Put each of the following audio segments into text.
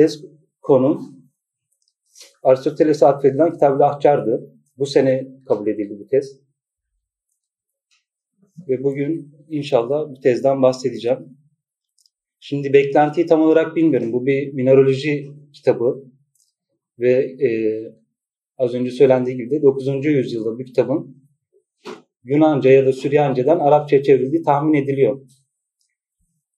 tez Aristoteles'e atfedilen Kitab-ı Ahçar'dı. Bu sene kabul edildi bu tez. Ve bugün inşallah bu tezden bahsedeceğim. Şimdi beklentiyi tam olarak bilmiyorum. Bu bir mineraloji kitabı ve e, az önce söylendiği gibi de 9. yüzyılda bu kitabın Yunanca ya da Süryancadan Arapçaya çevrildiği tahmin ediliyor.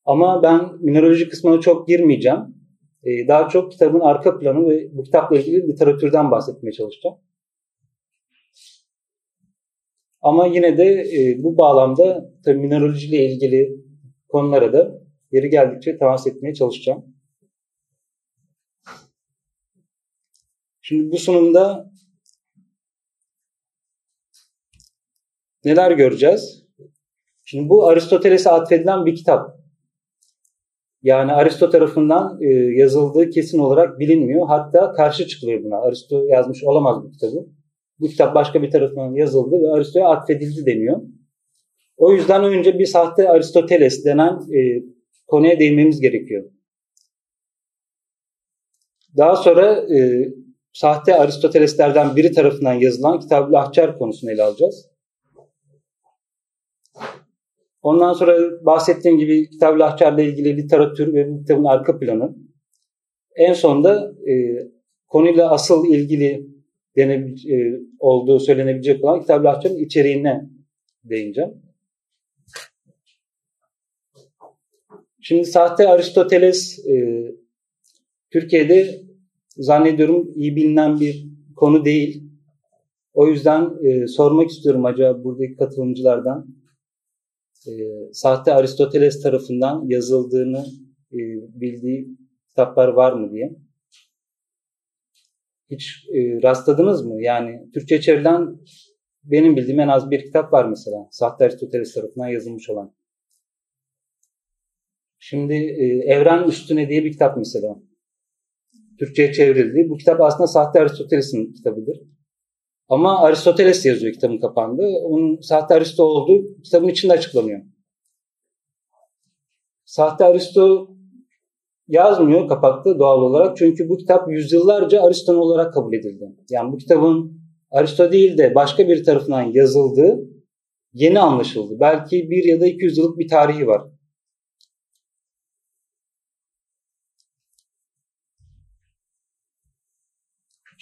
Ama ben mineraloji kısmına çok girmeyeceğim. Ee, daha çok kitabın arka planı ve bu kitapla ilgili literatürden bahsetmeye çalışacağım. Ama yine de e, bu bağlamda tabii mineralojiyle ilgili konulara da yeri geldikçe temas etmeye çalışacağım. Şimdi bu sunumda neler göreceğiz? Şimdi bu Aristoteles'e atfedilen bir kitap. Yani Aristo tarafından e, yazıldığı kesin olarak bilinmiyor. Hatta karşı çıkılıyor buna. Aristo yazmış olamaz bu kitabı. Bu kitap başka bir tarafından yazıldı ve Aristo'ya atfedildi deniyor. O yüzden önce bir sahte Aristoteles denen e, konuya değinmemiz gerekiyor. Daha sonra e, sahte Aristoteleslerden biri tarafından yazılan Kitab-ı Ahçar konusunu ele alacağız. Ondan sonra bahsettiğim gibi Kitab-ı Lahçar'la ilgili literatür ve bu kitabın arka planı. En sonunda e, konuyla asıl ilgili dene, e, olduğu söylenebilecek olan Kitab-ı Lahçar'ın içeriğine değineceğim. Şimdi sahte Aristoteles e, Türkiye'de zannediyorum iyi bilinen bir konu değil. O yüzden e, sormak istiyorum acaba buradaki katılımcılardan e, sahte Aristoteles tarafından yazıldığını e, bildiği kitaplar var mı diye. Hiç e, rastladınız mı? Yani Türkçe çevrilen benim bildiğim en az bir kitap var mesela. Sahte Aristoteles tarafından yazılmış olan. Şimdi e, Evren Üstüne diye bir kitap mesela. Türkçe'ye çevrildi. Bu kitap aslında sahte Aristoteles'in kitabıdır. Ama Aristoteles yazıyor kitabın kapağında. Onun sahte Aristo olduğu kitabın içinde açıklanıyor. Sahte Aristo yazmıyor kapakta doğal olarak. Çünkü bu kitap yüzyıllarca Ariston olarak kabul edildi. Yani bu kitabın Aristo değil de başka bir tarafından yazıldığı yeni anlaşıldı. Belki bir ya da 200 yıllık bir tarihi var.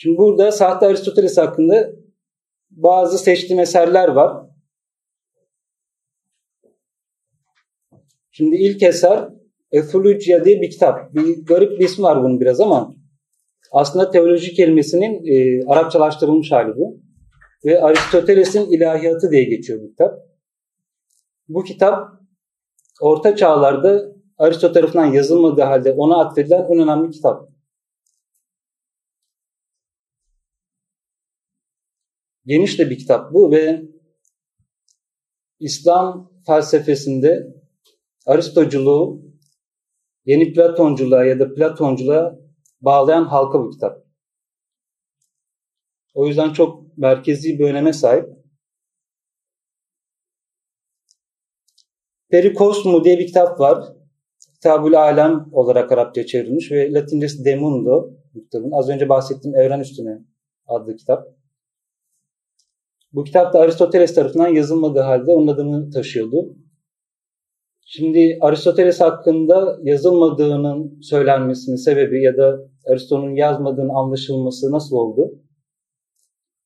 Şimdi burada sahte Aristoteles hakkında bazı seçtiğim eserler var. Şimdi ilk eser Efologia diye bir kitap. Bir garip bir ismi var bunun biraz ama aslında teoloji kelimesinin e, Arapçalaştırılmış hali bu. Ve Aristoteles'in ilahiyatı diye geçiyor bu kitap. Bu kitap orta çağlarda Aristo tarafından yazılmadığı halde ona atfedilen en önemli kitap. Geniş de bir kitap bu ve İslam felsefesinde Aristoculuğu yeni Platonculuğa ya da Platonculuğa bağlayan halka bu kitap. O yüzden çok merkezi bir öneme sahip. Perikosmu diye bir kitap var. Kitabül Alem olarak Arapça çevrilmiş ve Latincesi De Mundo bu kitabın. Az önce bahsettiğim Evren Üstüne adlı kitap. Bu kitap da Aristoteles tarafından yazılmadığı halde onun adını taşıyordu. Şimdi Aristoteles hakkında yazılmadığının söylenmesinin sebebi ya da Aristo'nun yazmadığının anlaşılması nasıl oldu?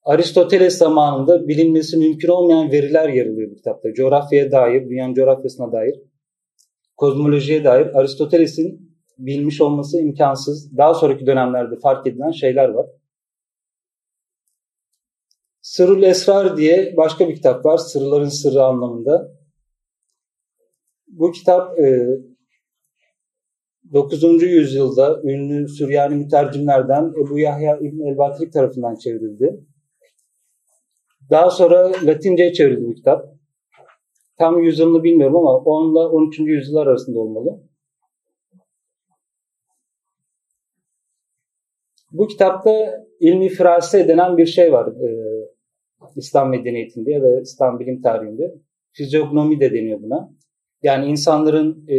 Aristoteles zamanında bilinmesi mümkün olmayan veriler yer alıyor bu kitapta. Coğrafyaya dair, dünyanın coğrafyasına dair, kozmolojiye dair Aristoteles'in bilmiş olması imkansız. Daha sonraki dönemlerde fark edilen şeyler var. Sırrul Esrar diye başka bir kitap var. Sırların sırrı anlamında. Bu kitap 9. E, yüzyılda ünlü Süryani mütercimlerden Ebu Yahya İbn el-Batrik tarafından çevrildi. Daha sonra Latince'ye çevrildi bu kitap. Tam yüzyılını bilmiyorum ama 10 ile 13. yüzyıllar arasında olmalı. Bu kitapta ilmi firase denen bir şey var. Ee, İslam medeniyetinde ya da İslam bilim tarihinde. Fizyognomi de deniyor buna. Yani insanların e,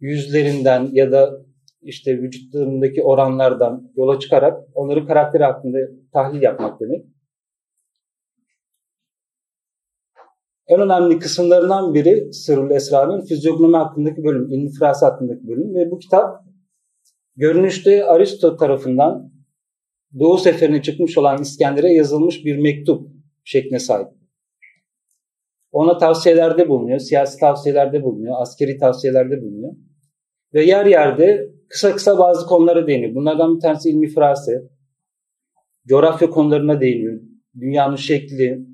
yüzlerinden ya da işte vücutlarındaki oranlardan yola çıkarak onların karakteri hakkında tahlil yapmak demek. En önemli kısımlarından biri Sırrül Esra'nın fizyognomi hakkındaki bölüm, infrası hakkındaki bölüm ve bu kitap görünüşte Aristo tarafından Doğu seferine çıkmış olan İskender'e yazılmış bir mektup şekline sahip. Ona tavsiyelerde bulunuyor, siyasi tavsiyelerde bulunuyor, askeri tavsiyelerde bulunuyor. Ve yer yerde kısa kısa bazı konulara değiniyor. Bunlardan bir tanesi ilmi firase, coğrafya konularına değiniyor. Dünyanın şekli,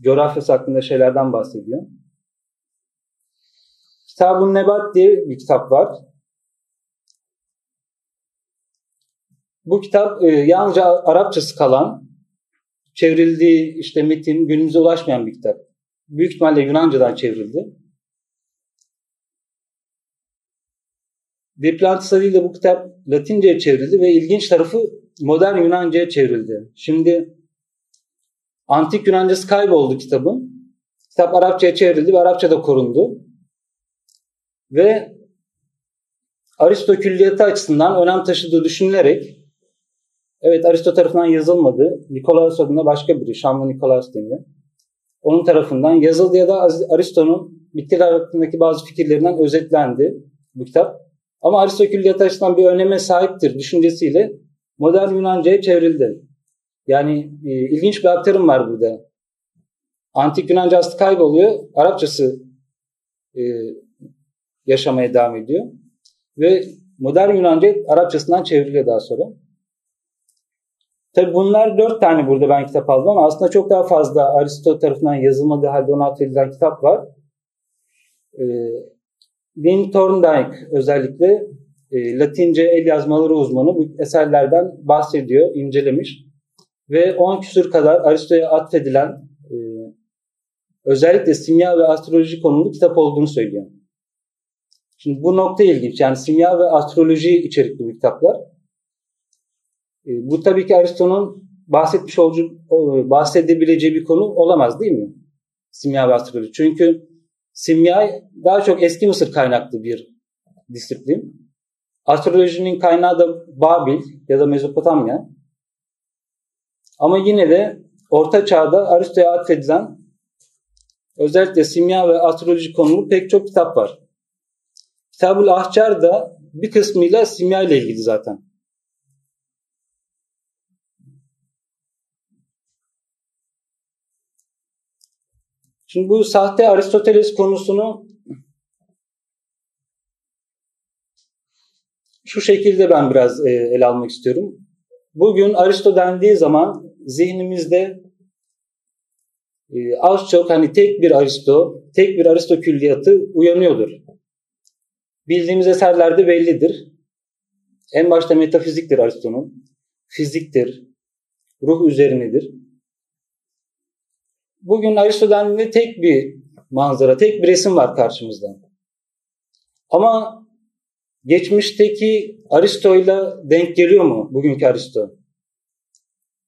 coğrafyası hakkında şeylerden bahsediyor. Kitab-ı Nebat diye bir kitap var. Bu kitap e, yalnızca Arapçası kalan, çevrildiği işte metin günümüze ulaşmayan bir kitap. Büyük ihtimalle Yunanca'dan çevrildi. Diplomatisa değil de bu kitap Latince'ye çevrildi ve ilginç tarafı modern Yunanca'ya çevrildi. Şimdi antik Yunancası kayboldu kitabın. Kitap Arapça'ya çevrildi ve Arapça'da korundu. Ve Aristo külliyatı açısından önem taşıdığı düşünülerek evet Aristo tarafından yazılmadı. Nikolaus adında başka biri, Şamlı Nikolaus deniyor. Onun tarafından yazıldı ya da Aristo'nun bitkiler hakkındaki bazı fikirlerinden özetlendi bu kitap. Ama Aristo külliyatı açısından bir öneme sahiptir düşüncesiyle modern Yunanca'ya çevrildi. Yani e, ilginç bir aktarım var burada. Antik Yunancası kayboluyor, Arapçası e, yaşamaya devam ediyor. Ve modern Yunanca Arapçasından çevriliyor daha sonra. Tabi bunlar dört tane burada ben kitap aldım ama aslında çok daha fazla Aristo tarafından yazılmadığı halde ona atfedilen kitap var. E, Lynn Thorndike özellikle e, Latince el yazmaları uzmanı bu eserlerden bahsediyor, incelemiş. Ve 10 küsur kadar Aristo'ya atfedilen e, özellikle simya ve astroloji konulu kitap olduğunu söylüyor. Şimdi bu nokta ilginç. Yani simya ve astroloji içerikli bu kitaplar. E, bu tabii ki Aristo'nun bahsetmiş olduğu, bahsedebileceği bir konu olamaz değil mi? Simya ve astroloji. Çünkü simya daha çok eski Mısır kaynaklı bir disiplin. Astrolojinin kaynağı da Babil ya da Mezopotamya. Ama yine de Orta Çağ'da Aristo'ya atfedilen özellikle simya ve astroloji konulu pek çok kitap var. Kitabul Ahcar da bir kısmıyla simya ile ilgili zaten. Şimdi bu sahte Aristoteles konusunu şu şekilde ben biraz e, ele almak istiyorum. Bugün Aristo dendiği zaman zihnimizde e, az çok hani tek bir Aristo, tek bir Aristo külliyatı uyanıyordur. Bildiğimiz eserlerde bellidir. En başta metafiziktir Aristo'nun. Fiziktir. Ruh üzerinedir. Bugün Aristo'dan tek bir manzara, tek bir resim var karşımızda. Ama geçmişteki Aristo'yla denk geliyor mu bugünkü Aristo?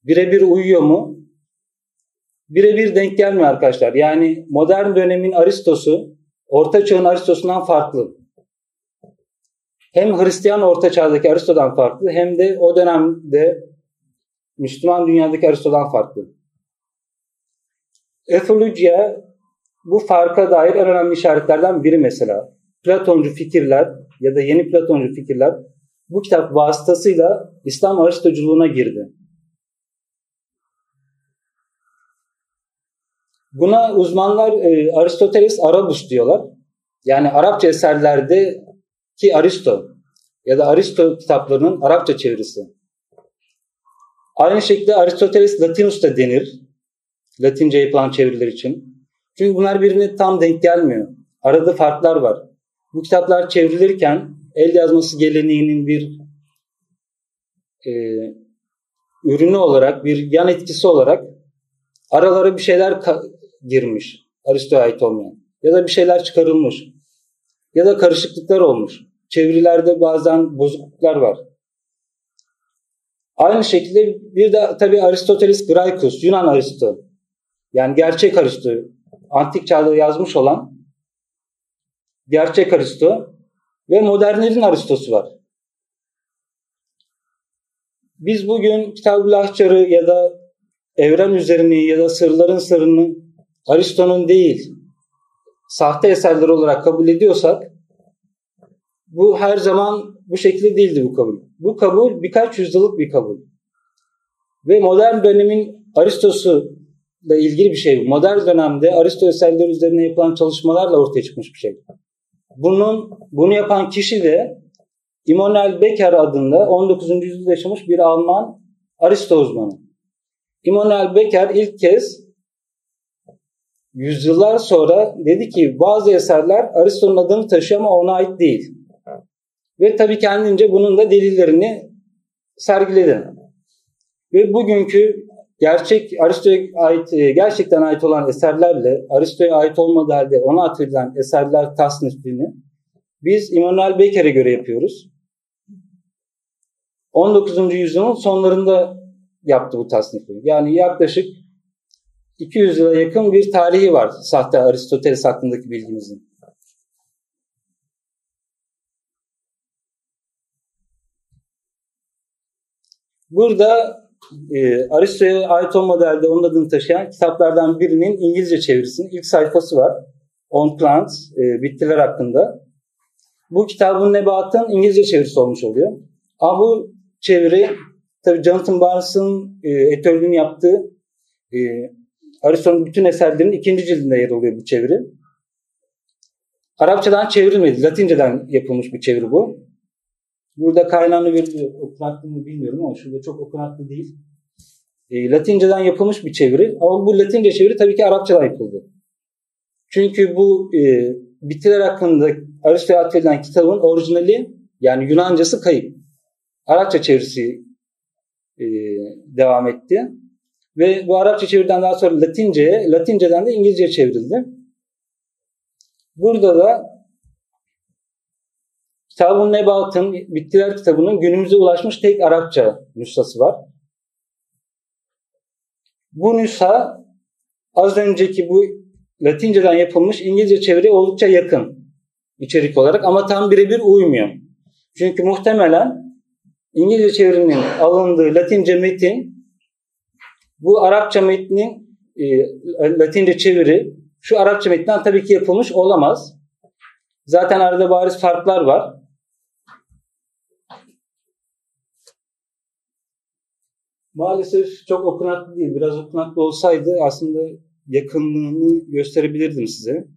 Birebir uyuyor mu? Birebir denk gelmiyor arkadaşlar. Yani modern dönemin Aristo'su Orta Çağ'ın Aristo'sundan farklı. Hem Hristiyan Orta Çağ'daki Aristo'dan farklı hem de o dönemde Müslüman dünyadaki Aristo'dan farklı. Etholojya bu farka dair en önemli işaretlerden biri mesela. Platoncu fikirler ya da yeni Platoncu fikirler bu kitap vasıtasıyla İslam Aristoculuğuna girdi. Buna uzmanlar e, Aristoteles Arabus diyorlar. Yani Arapça eserlerde ki Aristo ya da Aristo kitaplarının Arapça çevirisi. Aynı şekilde Aristoteles Latinus da denir. Latince yapılan çeviriler için. Çünkü bunlar birbirine tam denk gelmiyor. Arada farklar var. Bu kitaplar çevrilirken el yazması geleneğinin bir e, ürünü olarak, bir yan etkisi olarak aralara bir şeyler girmiş. Aristo'ya ait olmayan. Ya da bir şeyler çıkarılmış. Ya da karışıklıklar olmuş. Çevirilerde bazen bozukluklar var. Aynı şekilde bir de tabi Aristoteles Graikus, Yunan Aristo. Yani gerçek Aristo. Antik çağda yazmış olan gerçek Aristo ve modernlerin Aristosu var. Biz bugün Kitab-ı Lahçar'ı ya da evren üzerini ya da sırların sırrını Aristo'nun değil, sahte eserler olarak kabul ediyorsak bu her zaman bu şekilde değildi bu kabul. Bu kabul birkaç yüzyıllık bir kabul. Ve modern dönemin Aristo'su ile ilgili bir şey. Modern dönemde Aristo eserleri üzerine yapılan çalışmalarla ortaya çıkmış bir şey. Bunun bunu yapan kişi de Immanuel Becker adında 19. yüzyılda yaşamış bir Alman Aristo uzmanı. Immanuel Becker ilk kez yüzyıllar sonra dedi ki bazı eserler Aristo'nun adını taşıyor ama ona ait değil. Ve tabii kendince bunun da delillerini sergiledi. Ve bugünkü gerçek Aristo'ya ait e, gerçekten ait olan eserlerle Aristo'ya ait olmadığı halde ona atfedilen eserler tasnifini biz Immanuel Becker'e göre yapıyoruz. 19. yüzyılın sonlarında yaptı bu tasnifi. Yani yaklaşık 200 yıla yakın bir tarihi var sahte Aristoteles hakkındaki bilgimizin. Burada e, Aristo'ya ait olmadığı halde onun adını taşıyan kitaplardan birinin İngilizce çevirisinin ilk sayfası var. On Plants, e, bitkiler hakkında. Bu kitabın Nebat'ın İngilizce çevirisi olmuş oluyor. Ama bu çeviri tabii Jonathan Barnes'ın e, etörlüğünü yaptığı e, Aristo'nun bütün eserlerinin ikinci cildinde yer alıyor bu çeviri. Arapçadan çevrilmedi. Latinceden yapılmış bir çeviri bu. Burada kaynağını veriliyor. Okunaklı mı bilmiyorum ama şurada çok okunaklı değil. E, Latinceden yapılmış bir çeviri. Ama bu Latince çeviri tabii ki Arapçadan yapıldı. Çünkü bu e, bitkiler hakkında Aristo'ya atfedilen kitabın orijinali yani Yunancası kayıp. Arapça çevirisi e, devam etti. Ve bu Arapça çeviriden daha sonra Latince'ye, Latinceden de İngilizce'ye çevrildi. Burada da Kitabın Nebat'ın, Bitkiler kitabının günümüze ulaşmış tek Arapça nüshası var. Bu nüsha az önceki bu Latinceden yapılmış İngilizce çeviri oldukça yakın içerik olarak ama tam birebir uymuyor. Çünkü muhtemelen İngilizce çevirinin alındığı Latince metin bu Arapça metnin e, Latince çeviri şu Arapça metninden tabii ki yapılmış olamaz. Zaten arada bariz farklar var. Maalesef çok okunaklı değil. Biraz okunaklı olsaydı aslında yakınlığını gösterebilirdim size.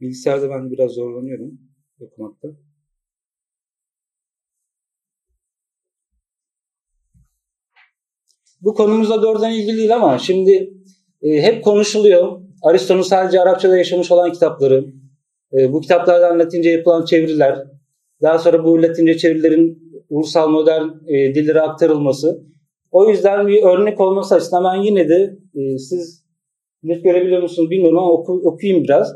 Bilgisayarda ben biraz zorlanıyorum okumakta. Bu konumuzla doğrudan ilgili değil ama şimdi e, hep konuşuluyor. Aristo'nun sadece Arapçada yaşamış olan kitapları, e, bu kitaplardan Latince yapılan çeviriler, daha sonra bu Latince çevirilerin ulusal modern e, dillere aktarılması. O yüzden bir örnek olması açısından ben yine de e, siz net görebiliyor musunuz bilmiyorum ama oku, okuyayım biraz.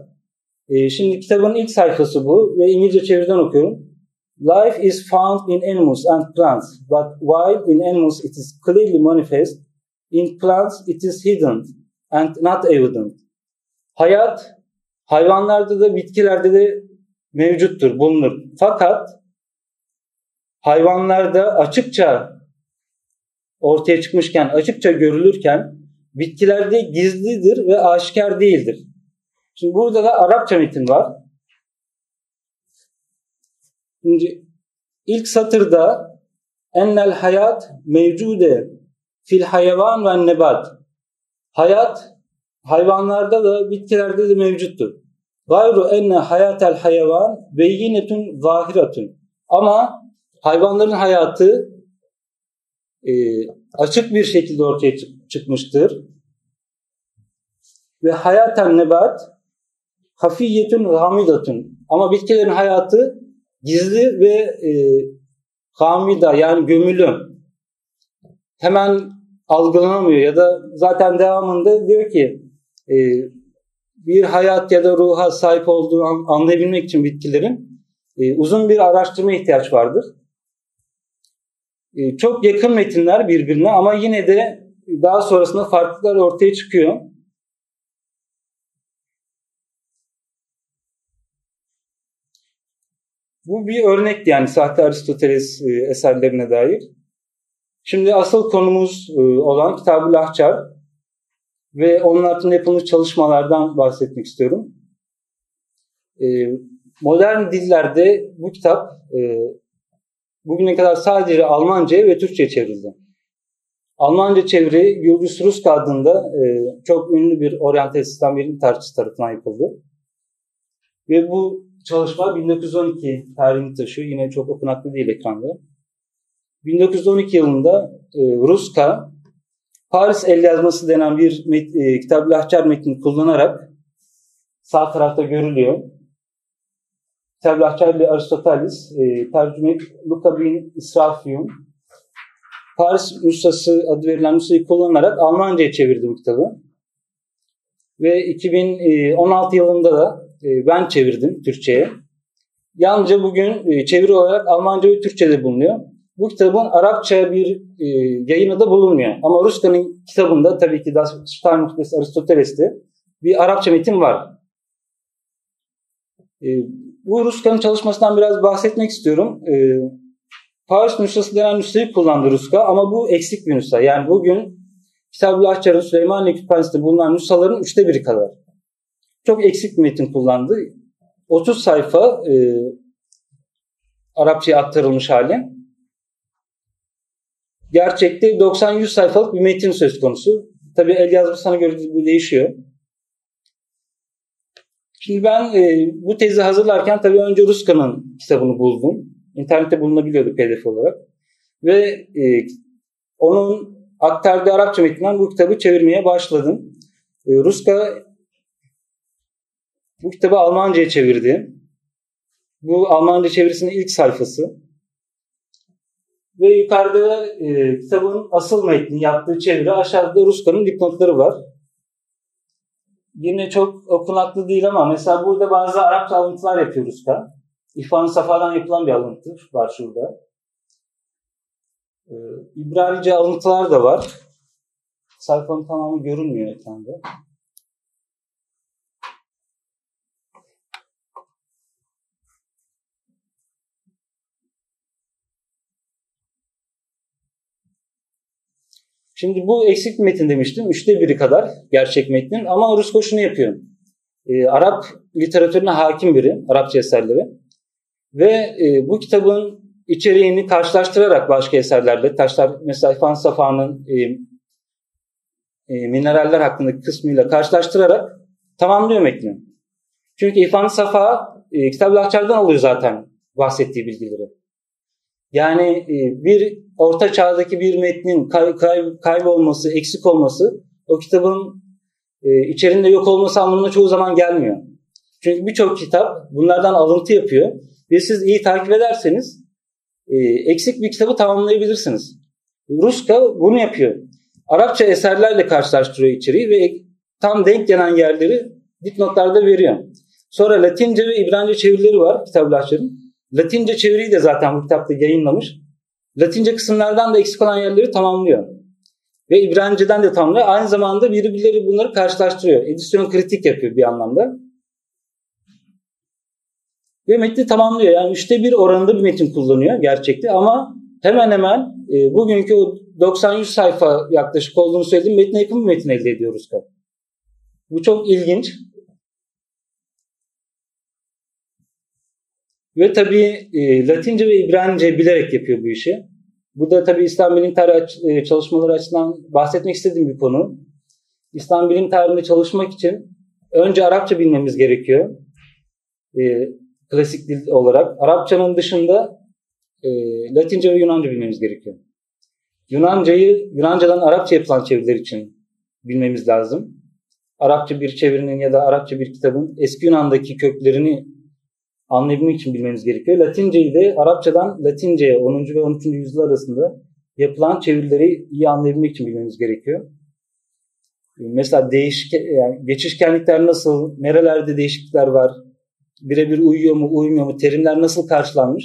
E, şimdi kitabın ilk sayfası bu ve İngilizce çeviriden okuyorum. Life is found in animals and plants, but while in animals it is clearly manifest, in plants it is hidden and not evident. Hayat hayvanlarda da bitkilerde de mevcuttur, bulunur. Fakat hayvanlarda açıkça ortaya çıkmışken, açıkça görülürken bitkilerde gizlidir ve aşikar değildir. Şimdi burada da Arapça metin var. Şimdi ilk satırda ennel hayat mevcude fil hayvan ve nebat. Hayat hayvanlarda da bitkilerde de mevcuttur. Gayru enne hayatel hayvan beyinetun zahiratun. Ama hayvanların hayatı e, açık bir şekilde ortaya çıkmıştır. Ve hayaten nebat hafiyetun hamidatun. Ama bitkilerin hayatı gizli ve e, hamida yani gömülü. Hemen algılanamıyor ya da zaten devamında diyor ki e, bir hayat ya da ruha sahip olduğunu anlayabilmek için bitkilerin e, uzun bir araştırma ihtiyaç vardır. E, çok yakın metinler birbirine ama yine de daha sonrasında farklılıklar ortaya çıkıyor. Bu bir örnekti yani sahte Aristoteles e, eserlerine dair. Şimdi asıl konumuz e, olan Kitab-ı Lahçar ve onun hakkında yapılmış çalışmalardan bahsetmek istiyorum. E, modern dillerde bu kitap bugüne kadar sadece Almanca ve Türkçe çevrildi. Almanca çeviri Julius Ruska adında çok ünlü bir oryantal sistem bilim tarihçisi tarafından yapıldı. Ve bu çalışma 1912 tarihini taşıyor. Yine çok okunaklı değil ekranda. 1912 yılında e, Ruska Paris el yazması denen bir met, e, kitab lahçar metnini kullanarak sağ tarafta görülüyor. İle Aristoteles e, tercüme Luca bin Israfium Paris nüshası adı verilen nüshayı kullanarak Almanca'ya çevirdi bu kitabı. Ve 2016 yılında da e, ben çevirdim Türkçe'ye. Yalnızca bugün e, çeviri olarak Almanca ve Türkçe'de bulunuyor. Bu kitabın Arapça bir e, yayını da bulunmuyor. Ama Ruska'nın kitabında tabii ki Das Steinmuchtes Aristoteles'te bir Arapça metin var. E, bu Ruska'nın çalışmasından biraz bahsetmek istiyorum. E, Paris nüshası denen nüshayı kullandı Ruska ama bu eksik bir nüsha. Yani bugün Kitab-ı Ahçar'ın Süleymaniye Kütüphanesi'nde bulunan nüshaların üçte biri kadar. Çok eksik bir metin kullandı. 30 sayfa e, Arapçaya aktarılmış hali. Gerçekte 90-100 sayfalık bir metin söz konusu. Tabi el yazmasına göre bu değişiyor. Şimdi ben e, bu tezi hazırlarken tabii önce Ruska'nın kitabını buldum. İnternette bulunabiliyordu pdf olarak. Ve e, onun aktardığı Arapça metinden bu kitabı çevirmeye başladım. E, Ruska bu kitabı Almanca'ya çevirdi. Bu Almanca çevirisinin ilk sayfası. Ve yukarıda e, kitabın asıl metni yaptığı çeviri aşağıda Ruska'nın dipnotları var. Yine çok okunaklı değil ama mesela burada bazı Arapça alıntılar yapıyor Ruska. İrfan Safa'dan yapılan bir alıntı var şurada. Ee, İbranice alıntılar da var. Sayfanın tamamı görünmüyor ekranda. Şimdi bu eksik metin demiştim. Üçte biri kadar gerçek metnin. Ama Rusko şunu yapıyor. Ee, Arap literatürüne hakim biri. Arapça eserleri. Ve e, bu kitabın içeriğini karşılaştırarak başka eserlerle, taşlar mesela İfan Safa'nın e, e, mineraller hakkındaki kısmıyla karşılaştırarak tamamlıyor metni. Çünkü İfan Safa e, Kitab-ı alıyor zaten bahsettiği bilgileri. Yani e, bir orta çağdaki bir metnin kay, kay, kaybolması, eksik olması o kitabın e, içerisinde yok olması anlamına çoğu zaman gelmiyor. Çünkü birçok kitap bunlardan alıntı yapıyor ve siz iyi takip ederseniz e, eksik bir kitabı tamamlayabilirsiniz. Ruska bunu yapıyor. Arapça eserlerle karşılaştırıyor içeriği ve tam denk gelen yerleri dipnotlarda veriyor. Sonra Latince ve İbranice çevirileri var kitaplaşların. Latince çeviriyi de zaten bu kitapta yayınlamış. Latince kısımlardan da eksik olan yerleri tamamlıyor. Ve İbranice'den de tamamlıyor. Aynı zamanda birbirleri bunları karşılaştırıyor. Edisyon kritik yapıyor bir anlamda. Ve metni tamamlıyor. Yani üçte bir oranında bir metin kullanıyor gerçekte ama hemen hemen e, bugünkü o 90-100 sayfa yaklaşık olduğunu söylediğim metne yakın bir metin elde ediyoruz. Bu çok ilginç. Ve tabii e, Latince ve İbranice bilerek yapıyor bu işi. Bu da tabii İslam bilim tarihi e, çalışmaları açısından bahsetmek istediğim bir konu. İslam bilim tarihinde çalışmak için önce Arapça bilmemiz gerekiyor. E, klasik dil olarak. Arapçanın dışında e, Latince ve Yunanca bilmemiz gerekiyor. Yunancayı, Yunancadan Arapça yapılan çeviriler için bilmemiz lazım. Arapça bir çevirinin ya da Arapça bir kitabın eski Yunan'daki köklerini anlayabilmek için bilmemiz gerekiyor. Latinceyi de Arapçadan Latince'ye 10. ve 13. yüzyıl arasında yapılan çevirileri iyi anlayabilmek için bilmemiz gerekiyor. Mesela değişik, yani geçişkenlikler nasıl, nerelerde değişiklikler var, birebir uyuyor mu, uymuyor mu, terimler nasıl karşılanmış?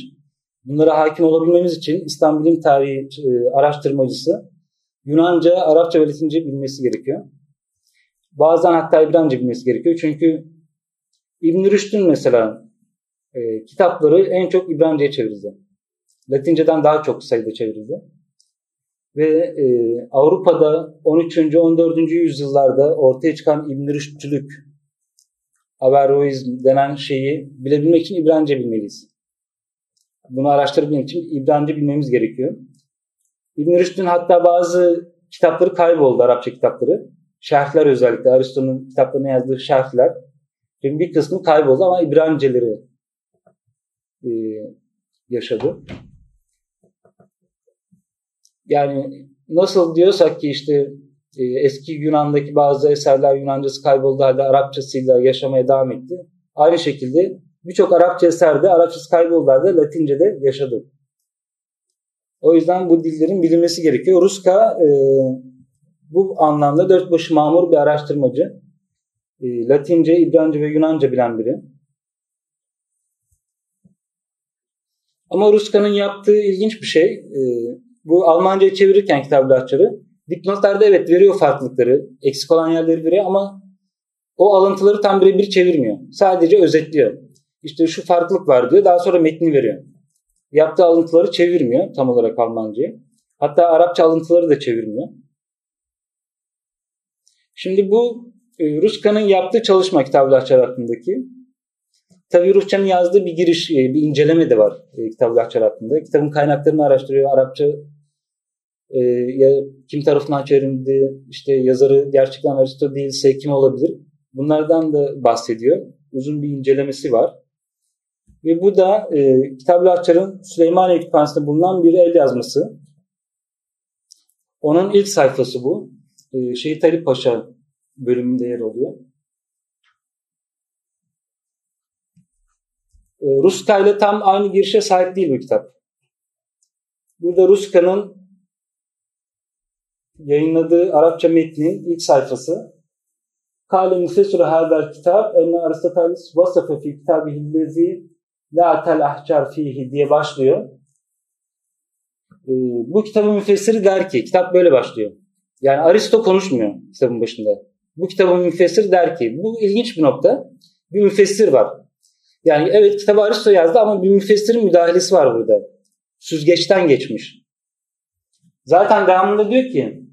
Bunlara hakim olabilmemiz için İslam bilim tarihi e, araştırmacısı Yunanca, Arapça ve Latince bilmesi gerekiyor. Bazen hatta İbranice bilmesi gerekiyor. Çünkü İbn Rüşd'ün mesela e, kitapları en çok İbranice'ye çevrildi. Latinceden daha çok sayıda çevrildi. Ve e, Avrupa'da 13. 14. yüzyıllarda ortaya çıkan İbn Rüşdçülük, Averroizm denen şeyi bilebilmek için İbranice bilmeliyiz. Bunu araştırabilmek için İbranice bilmemiz gerekiyor. İbn Rüşd'ün hatta bazı kitapları kayboldu, Arapça kitapları. Şerhler özellikle, Aristo'nun kitaplarına yazdığı şerhler. Şimdi bir kısmı kayboldu ama İbraniceleri e, yaşadı. Yani nasıl diyorsak ki işte e, eski Yunan'daki bazı eserler Yunancası kayboldu halde Arapçasıyla yaşamaya devam etti. Aynı şekilde birçok Arapça eserde Arapçası kayboldu halde Latince'de yaşadı. O yüzden bu dillerin bilinmesi gerekiyor. Ruska e, bu anlamda dört başı mamur bir araştırmacı. E, Latince, İbranice ve Yunanca bilen biri. Ama Ruska'nın yaptığı ilginç bir şey. E, bu Almanca'ya çevirirken kitaplaşçıları dipnotlarda evet veriyor farklılıkları, eksik olan yerleri veriyor ama o alıntıları tam birebir çevirmiyor. Sadece özetliyor. İşte şu farklılık var diyor. Daha sonra metni veriyor. Yaptığı alıntıları çevirmiyor tam olarak Almanca'ya. Hatta Arapça alıntıları da çevirmiyor. Şimdi bu e, Ruska'nın yaptığı çalışma kitaplaşçılar hakkındaki. Tabii Rusça'nın yazdığı bir giriş, e, bir inceleme de var e, kitaplaşçılar hakkında. Kitabın kaynaklarını araştırıyor. Arapça e, ya kim tarafından çevrildi, işte yazarı gerçekten Aristo değilse kim olabilir? Bunlardan da bahsediyor. Uzun bir incelemesi var. Ve bu da e, Kitab-ı Ahçar'ın Süleymaniye Kütüphanesi'nde bulunan bir el yazması. Onun ilk sayfası bu. E, Şehit Ali Paşa bölümünde yer alıyor. Ruska ile tam aynı girişe sahip değil bu kitap. Burada Ruska'nın yayınladığı Arapça metnin ilk sayfası Kale müfessir hadal kitap enne Aristoteles vasafe fi kitabihillezi la tel ahcar fihi diye başlıyor. Ee, bu kitabın müfessiri der ki, kitap böyle başlıyor. Yani Aristo konuşmuyor kitabın başında. Bu kitabın müfessiri der ki, bu ilginç bir nokta. Bir müfessir var. Yani evet kitabı Aristo yazdı ama bir müfessirin müdahalesi var burada. Süzgeçten geçmiş. Zaten devamında diyor ki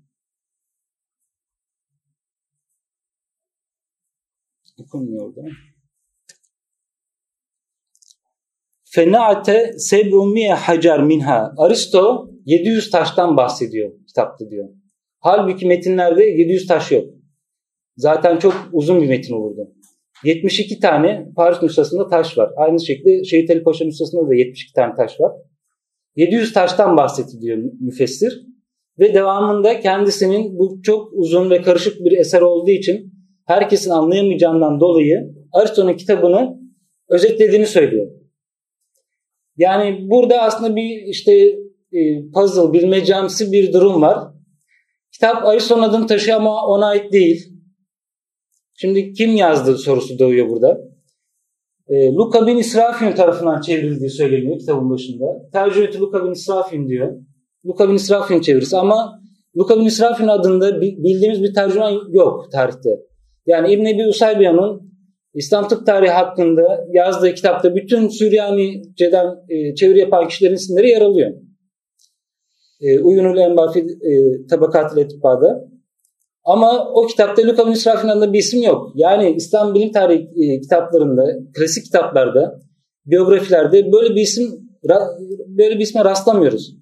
okunmuyor orada. Fenaate seb'umiye hacer minha. Aristo 700 taştan bahsediyor kitapta diyor. Halbuki metinlerde 700 taş yok. Zaten çok uzun bir metin olurdu. 72 tane Paris nüshasında taş var. Aynı şekilde Şehit Ali Paşa nüshasında da 72 tane taş var. 700 taştan bahsediliyor müfessir. Ve devamında kendisinin bu çok uzun ve karışık bir eser olduğu için herkesin anlayamayacağından dolayı Aristo'nun kitabını özetlediğini söylüyor. Yani burada aslında bir işte e, puzzle, bilmecemsi bir durum var. Kitap Aristo'nun adını taşıyor ama ona ait değil. Şimdi kim yazdı sorusu doğuyor burada. E, Luka bin İsrafin tarafından çevrildiği söyleniyor kitabın başında. Tercümetü Luka bin İsrafin diyor. Luka bin İsrafin çevirisi ama Luka bin İsrafin adında bildiğimiz bir tercüman yok tarihte. Yani İbn Ebi Usaybiyan'ın İslam tıp tarihi hakkında yazdığı kitapta bütün Süryanice'den e, çeviri yapan kişilerin isimleri yer alıyor. E, Uyunul Enbafi e, Tabakat-ı Letiba'da. Ama o kitapta Luka İsrafil'in adında bir isim yok. Yani İslam bilim tarihi e, kitaplarında, klasik kitaplarda, biyografilerde böyle bir isim böyle bir isme rastlamıyoruz.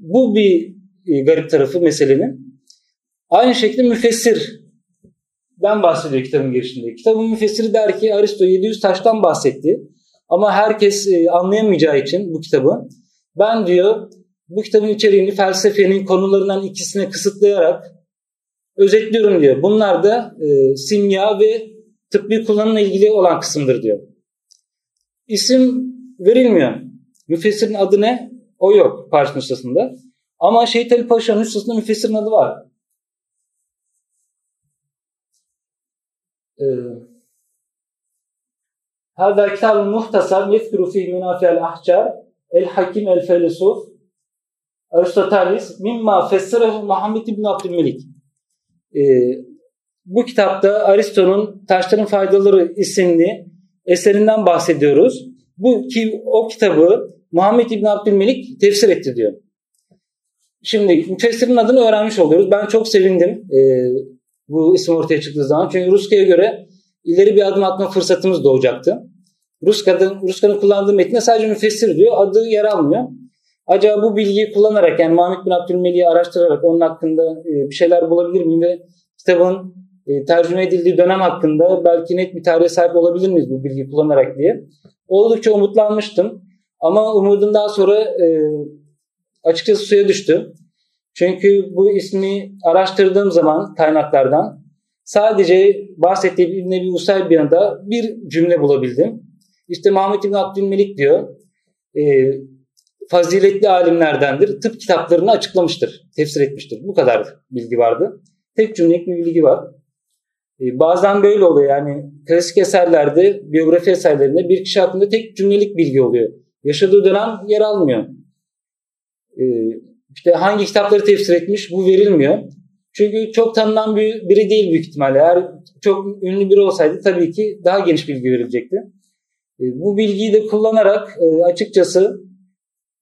Bu bir e, garip tarafı meselenin. Aynı şekilde müfessir den bahsediyor kitabın girişinde. Kitabın müfessiri der ki Aristo 700 taştan bahsetti. Ama herkes e, anlayamayacağı için bu kitabı ben diyor bu kitabın içeriğini felsefenin konularından ikisine kısıtlayarak özetliyorum diyor. Bunlar da e, simya ve tıbbi kullanımla ilgili olan kısımdır diyor. İsim verilmiyor. Müfessirin adı ne? O yok Paris nüshasında. Ama Şehit Ali Paşa nüshasında müfessirin adı var. Ee, Hâzâ kitab-ı muhtasar yezkuru fîh münâfi'el ahçar el hakim el felesuf Aristoteles mimma fessirehu Muhammed ibn Abdülmelik. Ee, bu kitapta Aristo'nun Taşların Faydaları isimli eserinden bahsediyoruz. Bu ki o kitabı Muhammed İbn Abdülmelik tefsir etti diyor. Şimdi müfessirin adını öğrenmiş oluyoruz. Ben çok sevindim e, bu isim ortaya çıktığı zaman. Çünkü Ruska'ya göre ileri bir adım atma fırsatımız doğacaktı. Ruska'nın, Ruska'nın kullandığı metne sadece müfessir diyor. Adı yer almıyor. Acaba bu bilgiyi kullanarak yani Mahmut bin Abdülmelik'i araştırarak onun hakkında e, bir şeyler bulabilir miyim ve kitabın e, tercüme edildiği dönem hakkında belki net bir tarihe sahip olabilir miyiz bu bilgiyi kullanarak diye. Oldukça umutlanmıştım. Ama umudum daha sonra e, açıkçası suya düştü. Çünkü bu ismi araştırdığım zaman kaynaklardan sadece bahsettiğim İbn Ebi Usayd bir yanında bir cümle bulabildim. İşte Mahmut İbn Abdülmelik diyor, faziletli alimlerdendir, tıp kitaplarını açıklamıştır, tefsir etmiştir. Bu kadar bilgi vardı. Tek cümlelik bir bilgi var. E, bazen böyle oluyor yani klasik eserlerde, biyografi eserlerinde bir kişi hakkında tek cümlelik bilgi oluyor. Yaşadığı dönem yer almıyor. E, işte hangi kitapları tefsir etmiş bu verilmiyor. Çünkü çok tanınan bir, biri değil büyük ihtimalle. Eğer çok ünlü biri olsaydı tabii ki daha geniş bilgi verilecekti. E, bu bilgiyi de kullanarak açıkçası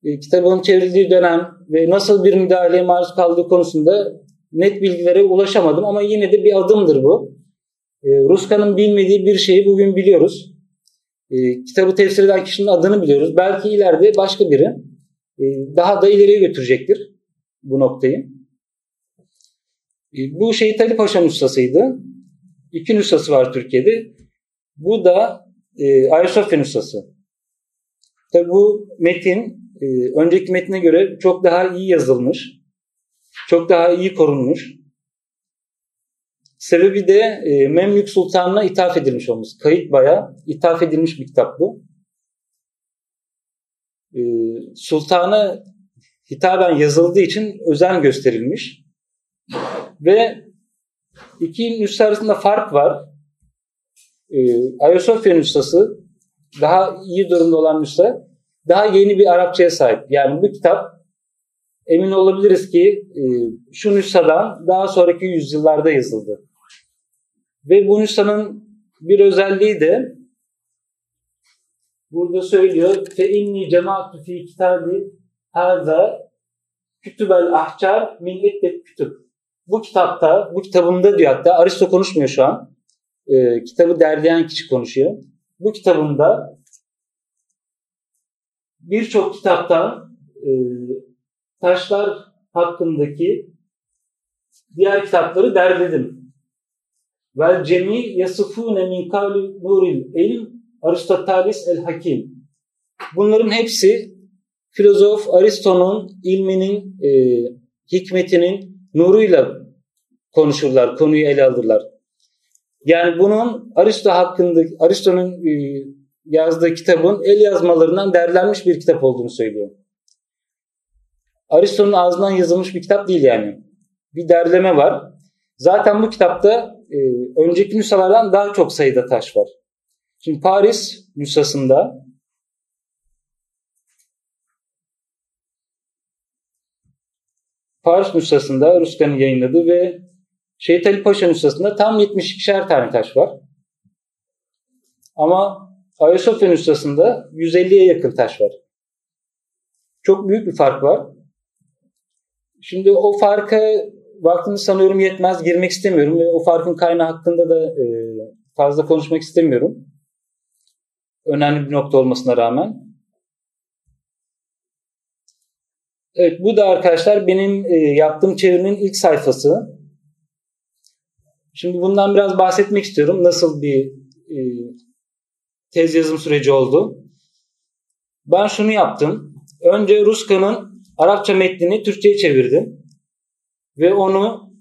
e, kitabın çevrildiği dönem ve nasıl bir müdahaleye maruz kaldığı konusunda net bilgilere ulaşamadım ama yine de bir adımdır bu. Ruska'nın bilmediği bir şeyi bugün biliyoruz. Kitabı tefsir eden kişinin adını biliyoruz. Belki ileride başka biri daha da ileriye götürecektir bu noktayı. Bu Şehit Ali Paşa nüshasıydı. İki nüshası var Türkiye'de. Bu da e, Ayasofya nüshası. Tabi bu metin e, önceki metine göre çok daha iyi yazılmış. Çok daha iyi korunmuş. Sebebi de e, Memlük Sultanı'na ithaf edilmiş olması. Kayıt baya ithaf edilmiş bir kitap bu. E, Sultan'a hitaben yazıldığı için özen gösterilmiş. Ve iki nüsha arasında fark var. Ee, Ayasofya nüshası daha iyi durumda olan nüsha daha yeni bir Arapçaya sahip. Yani bu kitap emin olabiliriz ki e, şu nüshadan daha sonraki yüzyıllarda yazıldı. Ve bu nüshanın bir özelliği de burada söylüyor fe inni cemaatu fi kitabi haza kütübel ahcar min kütüb. Bu kitapta, bu kitabımda diyor hatta Aristo konuşmuyor şu an e, kitabı derleyen kişi konuşuyor. Bu kitabında birçok kitaptan e, taşlar hakkındaki diğer kitapları derledim. Vel cemi yasıfune min kavli nuril elim Aristoteles el Hakim. Bunların hepsi filozof Aristo'nun ilminin, e, hikmetinin nuruyla konuşurlar, konuyu ele alırlar. Yani bunun Aristo hakkında Aristo'nun e, yazdığı kitabın el yazmalarından derlenmiş bir kitap olduğunu söylüyor. Aristo'nun ağzından yazılmış bir kitap değil yani. Bir derleme var. Zaten bu kitapta e, önceki nüshalardan daha çok sayıda taş var. Şimdi Paris nüshasında Paris nüshasında Ruska'nın yayınladığı ve Şehit Ali Paşa nüshasında tam 72'şer tane taş var. Ama Ayasofya nüshasında 150'ye yakın taş var. Çok büyük bir fark var. Şimdi o farka vaktimiz sanıyorum yetmez. Girmek istemiyorum ve o farkın kaynağı hakkında da e, fazla konuşmak istemiyorum. Önemli bir nokta olmasına rağmen. Evet bu da arkadaşlar benim e, yaptığım çevirinin ilk sayfası. Şimdi bundan biraz bahsetmek istiyorum. Nasıl bir e, tez yazım süreci oldu? Ben şunu yaptım. Önce Ruska'nın Arapça metnini Türkçe'ye çevirdim. Ve onu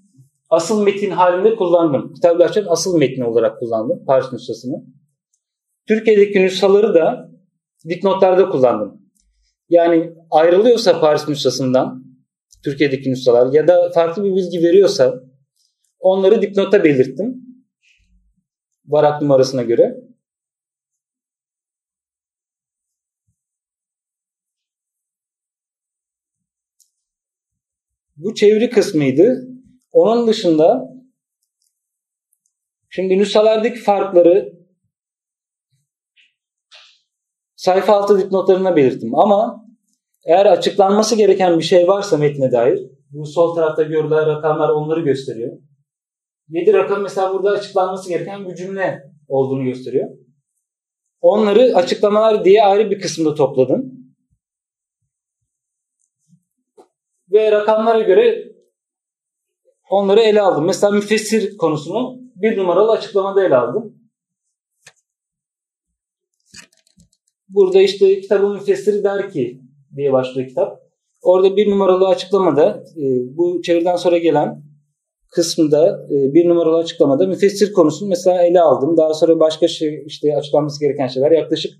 asıl metin halinde kullandım. Kitaplaşan asıl metni olarak kullandım. Paris nüshasını. Türkiye'deki nüshaları da dipnotlarda kullandım. Yani ayrılıyorsa Paris nüshasından Türkiye'deki nüshalar ya da farklı bir bilgi veriyorsa Onları dipnota belirttim. Varak numarasına göre. Bu çeviri kısmıydı. Onun dışında şimdi nüshalardaki farkları sayfa altı dipnotlarına belirttim ama Eğer açıklanması gereken bir şey varsa metne dair, bu sol tarafta görülen rakamlar onları gösteriyor. 7 rakam mesela burada açıklanması gereken bir cümle olduğunu gösteriyor. Onları açıklamalar diye ayrı bir kısımda topladım. Ve rakamlara göre onları ele aldım. Mesela müfessir konusunu bir numaralı açıklamada ele aldım. Burada işte kitabın müfessiri der ki diye başlıyor kitap. Orada bir numaralı açıklamada e, bu çeviriden sonra gelen kısmında e, bir numaralı açıklamada müfessir konusunu mesela ele aldım. Daha sonra başka şey işte açıklanması gereken şeyler yaklaşık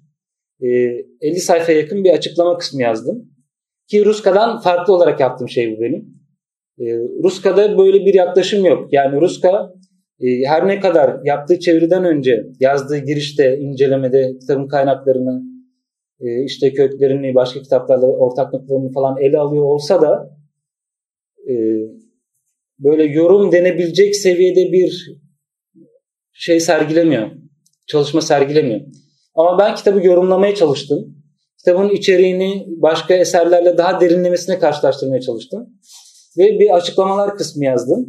50 e, sayfaya yakın bir açıklama kısmı yazdım. Ki Ruska'dan farklı olarak yaptığım şey bu benim. Ruska'da böyle bir yaklaşım yok. Yani Ruska her ne kadar yaptığı çeviriden önce yazdığı girişte, incelemede kitabın kaynaklarını, işte köklerini, başka kitaplarla ortaklıklarını falan ele alıyor olsa da böyle yorum denebilecek seviyede bir şey sergilemiyor. Çalışma sergilemiyor. Ama ben kitabı yorumlamaya çalıştım. Kitabın içeriğini başka eserlerle daha derinlemesine karşılaştırmaya çalıştım. Ve bir açıklamalar kısmı yazdım.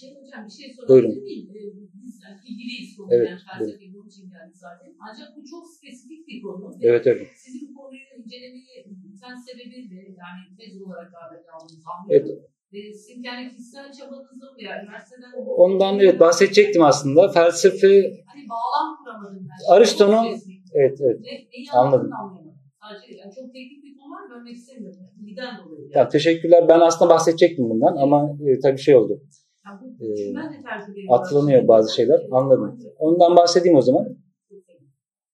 Şey hocam bir şey sorabilir miyim? Ee, ilgiliyiz. Evet, felsefe için geldik zaten. Ancak bu çok spesifik bir konu. Ve Evet öyle. Sizin konuyu incelemeye sen sebebi de yani tez olarak aldığınızı Evet. anlıyorum. Ve sizin kendi kişisel çabanızla mı yani üniversiteden... Ondan evet bahsedecektim aslında. Felsefe Hani bağlam kuramadım ben. Aristo'nun- spesifik. evet evet. Ne, neyi Anladım. anlayamadım. Sadece yani çok teknik bir konu var bölmek istemiyorum. Bilgiden dolayı. Yani. Ya, teşekkürler. Ben aslında bahsedecektim bundan ama e, tabii şey oldu. Yani bu, Ee, de atlanıyor bazı şeyler. Anladım. Ondan bahsedeyim o zaman.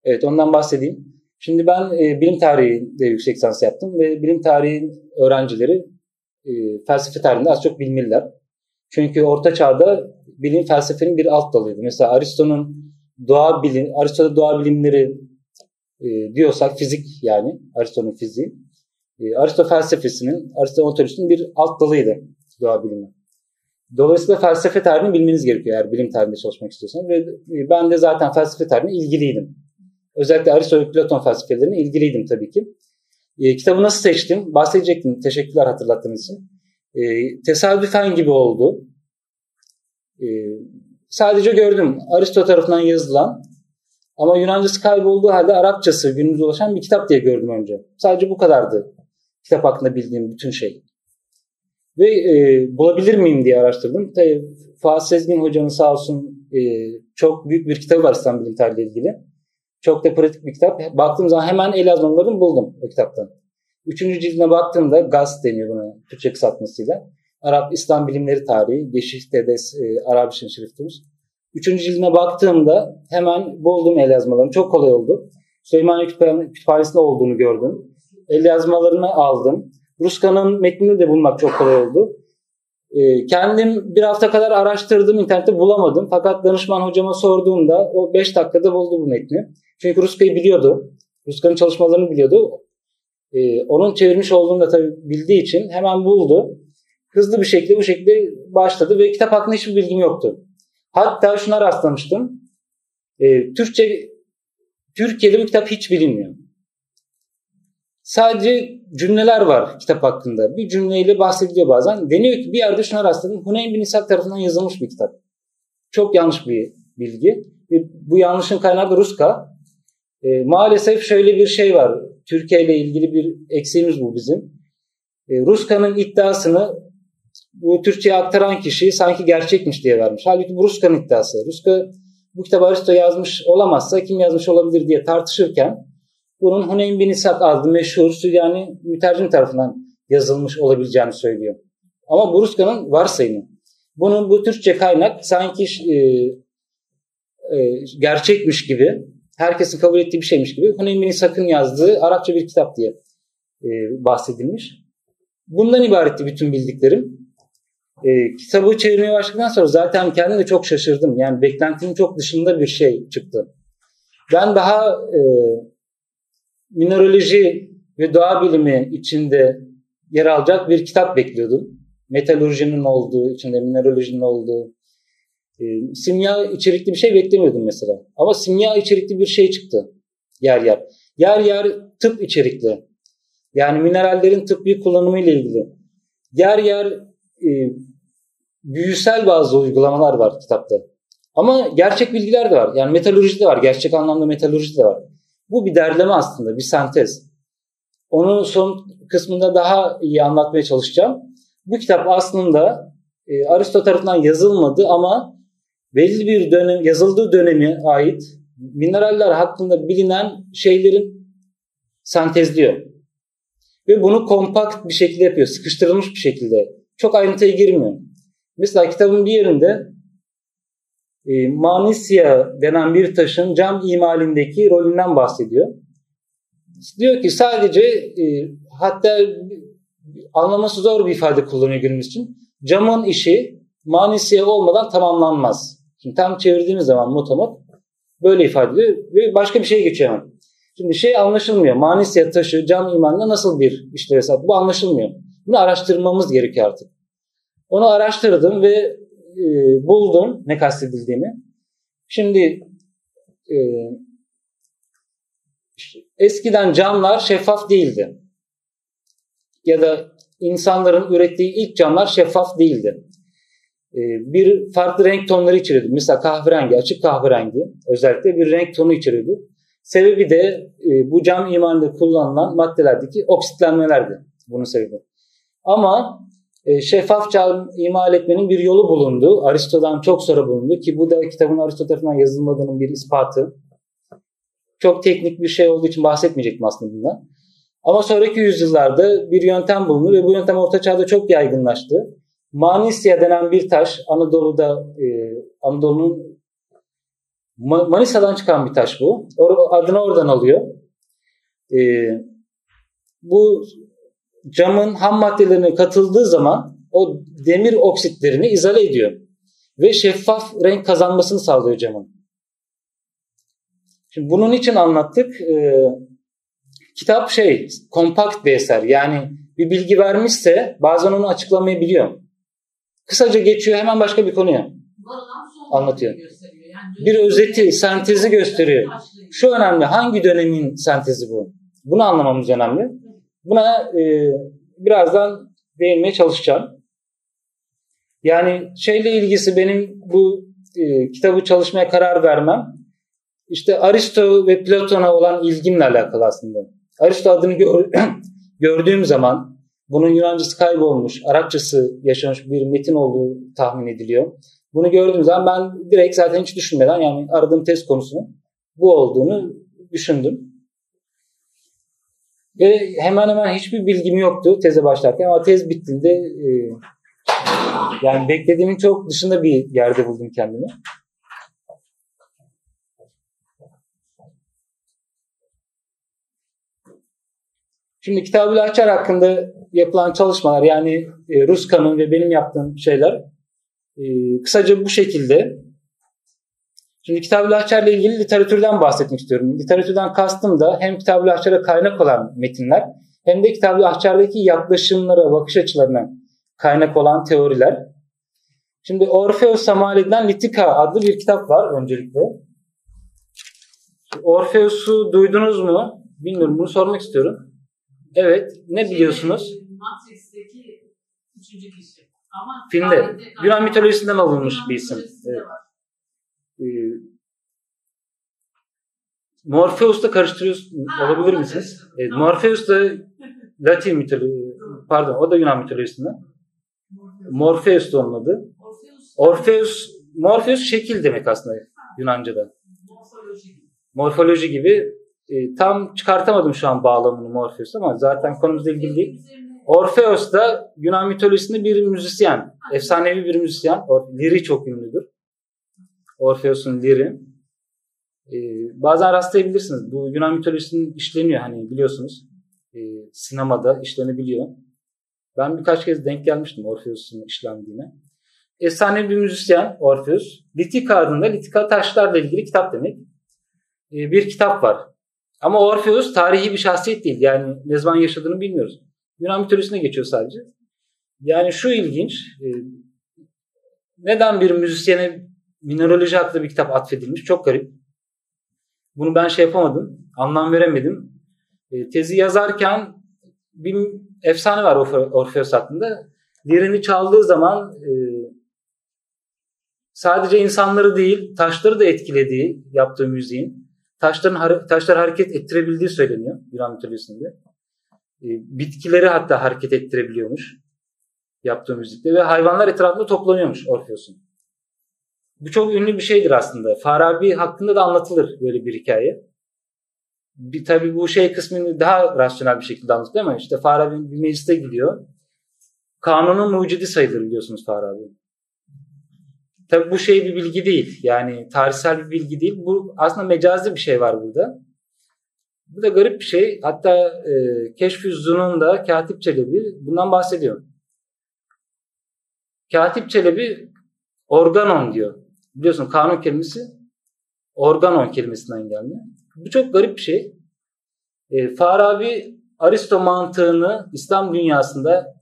Evet ondan bahsedeyim. Şimdi ben e, bilim tarihinde yüksek lisans yaptım ve bilim tarihi öğrencileri e, felsefe tarihinde az çok bilmeliler. Çünkü orta çağda bilim felsefenin bir alt dalıydı. Mesela Aristo'nun doğa bilim, Aristo'da doğa bilimleri e, diyorsak fizik yani Aristo'nun fiziği. E, Aristo felsefesinin, Aristo ontolojisinin bir alt dalıydı doğa bilimi. Dolayısıyla felsefe tarihini bilmeniz gerekiyor eğer bilim tarihinde çalışmak istiyorsanız. Ve e, ben de zaten felsefe tarihine ilgiliydim. Özellikle Aristo ve Platon felsefelerine ilgiliydim tabii ki. E, kitabı nasıl seçtim? Bahsedecektim. Teşekkürler hatırlattığınız için. E, tesadüfen gibi oldu. E, sadece gördüm. Aristo tarafından yazılan ama Yunancası kaybolduğu halde Arapçası günümüze ulaşan bir kitap diye gördüm önce. Sadece bu kadardı kitap hakkında bildiğim bütün şey. Ve e, bulabilir miyim diye araştırdım. Tabii Fuat Sezgin hocanın sağ olsun e, çok büyük bir kitabı var tarihi ile ilgili. Çok da pratik bir kitap. Baktığım zaman hemen el yazmalarını buldum o kitaptan. Üçüncü cildine baktığımda GAS deniyor buna Türkçe kısaltmasıyla. Arap İslam Bilimleri Tarihi, Geçiş Dedes, e, Arap İşin Şeriftimiz. Üçüncü cildine baktığımda hemen buldum el yazmalarını. Çok kolay oldu. Süleymaniye Kütüphane- Kütüphanesi'nde olduğunu gördüm. El yazmalarını aldım. Ruska'nın metnini de bulmak çok kolay oldu. E, kendim bir hafta kadar araştırdım, internette bulamadım. Fakat danışman hocama sorduğumda o 5 dakikada buldu bu metni. Çünkü Ruska'yı biliyordu. Ruska'nın çalışmalarını biliyordu. E, onun çevirmiş olduğunu da tabii bildiği için hemen buldu. Hızlı bir şekilde bu şekilde başladı ve kitap hakkında hiçbir bilgim yoktu. Hatta şuna rastlamıştım. E, Türkçe, Türkiye'de bu kitap hiç bilinmiyor. Sadece cümleler var kitap hakkında. Bir cümleyle bahsediliyor bazen. Deniyor ki bir yerde şuna rastladım. Huneyn bin İshak tarafından yazılmış bir kitap. Çok yanlış bir bilgi. Ve bu yanlışın kaynağı Ruska. E, maalesef şöyle bir şey var. Türkiye ile ilgili bir eksiğimiz bu bizim. E, Ruska'nın iddiasını bu Türkçe'ye aktaran kişi sanki gerçekmiş diye vermiş. Halbuki bu Ruska'nın iddiası. Ruska bu kitabı Aristo yazmış olamazsa kim yazmış olabilir diye tartışırken bunun Huneyn bin İshak adlı meşhur Süryani mütercim tarafından yazılmış olabileceğini söylüyor. Ama bu Ruska'nın varsayımı. Bunun bu Türkçe kaynak sanki e, e, gerçekmiş gibi, herkesin kabul ettiği bir şeymiş gibi Huneyn bin İshak'ın yazdığı Arapça bir kitap diye e, bahsedilmiş. Bundan ibaretti bütün bildiklerim. E, kitabı çevirmeye başladıktan sonra zaten kendim de çok şaşırdım. Yani beklentimin çok dışında bir şey çıktı. Ben daha e, mineraloji ve doğa bilimi içinde yer alacak bir kitap bekliyordum. Metalurjinin olduğu, içinde mineralojinin olduğu, e, simya içerikli bir şey beklemiyordum mesela. Ama simya içerikli bir şey çıktı. yer yer. Yer yer tıp içerikli. Yani minerallerin tıbbi kullanımı ile ilgili. Yer yer e, büyüsel bazı uygulamalar var kitapta. Ama gerçek bilgiler de var. Yani metalurji de var. Gerçek anlamda metalurji de var. Bu bir derleme aslında, bir sentez. Onu son kısmında daha iyi anlatmaya çalışacağım. Bu kitap aslında e, Aristo tarafından yazılmadı ama belli bir dönem yazıldığı dönemi ait mineraller hakkında bilinen şeylerin sentezliyor. Ve bunu kompakt bir şekilde yapıyor. Sıkıştırılmış bir şekilde. Çok ayrıntıya girmiyor. Mesela kitabın bir yerinde e, Manisya denen bir taşın cam imalindeki rolünden bahsediyor. Diyor ki sadece e, hatta anlaması zor bir ifade kullanıyor günümüz için. Camın işi Manisya olmadan tamamlanmaz. Şimdi tam çevirdiğimiz zaman motomot böyle ifade ediyor ve başka bir şeye geçiyor hemen. Şimdi şey anlaşılmıyor. Manisya taşı cam imanında nasıl bir işlev sahip? Bu anlaşılmıyor. Bunu araştırmamız gerekiyor artık. Onu araştırdım ve e, buldum ne kastedildiğini. Şimdi e, eskiden camlar şeffaf değildi. Ya da insanların ürettiği ilk camlar şeffaf değildi. E, bir farklı renk tonları içeriyordu. Mesela kahverengi, açık kahverengi özellikle bir renk tonu içeriyordu. Sebebi de e, bu cam imarında kullanılan maddelerdeki oksitlenmelerdi bunun sebebi. Ama e, şeffaf cam imal etmenin bir yolu bulundu. Aristo'dan çok sonra bulundu ki bu da kitabın Aristo tarafından yazılmadığının bir ispatı. Çok teknik bir şey olduğu için bahsetmeyecektim aslında bundan. Ama sonraki yüzyıllarda bir yöntem bulundu ve bu yöntem Orta Çağ'da çok yaygınlaştı. Manisya denen bir taş Anadolu'da e, Anadolu'nun Manisa'dan çıkan bir taş bu. Adını oradan alıyor. E, bu camın ham maddelerine katıldığı zaman o demir oksitlerini izole ediyor. Ve şeffaf renk kazanmasını sağlıyor camın. Şimdi bunun için anlattık. E, kitap şey, kompakt bir eser. Yani bir bilgi vermişse bazen onu açıklamayabiliyor. Kısaca geçiyor hemen başka bir konuya anlatıyor. Bir özeti, sentezi gösteriyor. Şu önemli. Hangi dönemin sentezi bu? Bunu anlamamız önemli. Buna e, birazdan değinmeye çalışacağım. Yani şeyle ilgisi benim bu e, kitabı çalışmaya karar vermem işte Aristo ve Platon'a olan ilgimle alakalı aslında. Aristo adını gör, gördüğüm zaman bunun Yunancası kaybolmuş, Arapçası yaşamış bir metin olduğu tahmin ediliyor. Bunu gördüğüm zaman ben direkt zaten hiç düşünmeden yani aradığım test konusunun bu olduğunu düşündüm. Ve hemen hemen hiçbir bilgim yoktu teze başlarken ama tez bittiğinde e, yani beklediğimin çok dışında bir yerde buldum kendimi. Şimdi Kitab-ı Lahçar hakkında yapılan çalışmalar yani e, Ruska'nın ve benim yaptığım şeyler e, kısaca bu şekilde. Şimdi Kitab-ı Lahçar ile ilgili literatürden bahsetmek istiyorum. Literatürden kastım da hem Kitab-ı Lahçar'a kaynak olan metinler hem de Kitab-ı Lahçar'daki yaklaşımlara, bakış açılarına kaynak olan teoriler. Şimdi Orfeus Samali'den Litika adlı bir kitap var öncelikle. Orfeus'u duydunuz mu? Bilmiyorum bunu sormak istiyorum. Evet. Ne biliyorsunuz? Matrix'teki üçüncü kişi. Ama Filmde. Yunan mitolojisinden alınmış bir isim. Evet. Ee, Morpheus'la karıştırıyorsun olabilir misiniz? Evet. Morpheus da Latin mitoloji, pardon o da Yunan mitolojisinden. Morpheus da onun adı. Orpheus, Morpheus şekil demek aslında Yunanca'da. Morfoloji gibi. Morfoloji gibi e, tam çıkartamadım şu an bağlamını Morpheus ama zaten konumuzla ilgili değil. Orpheus da Yunan mitolojisinde bir müzisyen. Efsanevi bir müzisyen. Liri çok ünlüdür. Orpheus'un liri. Ee, bazen rastlayabilirsiniz. Bu Yunan mitolojisinin işleniyor hani biliyorsunuz. Ee, sinemada işlenebiliyor. Ben birkaç kez denk gelmiştim Orpheus'un işlendiğine. Efsanevi bir müzisyen Orpheus. Litika adında Litika taşlarla ilgili kitap demek. Ee, bir kitap var. Ama Orpheus tarihi bir şahsiyet değil. Yani ne zaman yaşadığını bilmiyoruz. Yunan mitolojisine geçiyor sadece. Yani şu ilginç. E, neden bir müzisyene mineraloji adlı bir kitap atfedilmiş? Çok garip. Bunu ben şey yapamadım. Anlam veremedim. E, tezi yazarken bir efsane var Orfeus hakkında. Lirini çaldığı zaman e, sadece insanları değil taşları da etkilediği yaptığı müziğin taşların taşlar hareket ettirebildiği söyleniyor Yunan mitolojisinde. E, bitkileri hatta hareket ettirebiliyormuş yaptığı müzikte ve hayvanlar etrafında toplanıyormuş Orfeus'un. Bu çok ünlü bir şeydir aslında. Farabi hakkında da anlatılır böyle bir hikaye. Bir, tabii bu şey kısmını daha rasyonel bir şekilde anlatıyor ama işte Farabi bir mecliste gidiyor. Kanunun mucidi sayılır biliyorsunuz Farabi. Tabii bu şey bir bilgi değil. Yani tarihsel bir bilgi değil. Bu aslında mecazi bir şey var burada. Bu da garip bir şey. Hatta e, Keşf-i Zunun'da Katip Çelebi bundan bahsediyor. Katip Çelebi organon diyor. Biliyorsun kanun kelimesi organon kelimesinden gelme. Bu çok garip bir şey. E, Farabi Aristo mantığını İslam dünyasında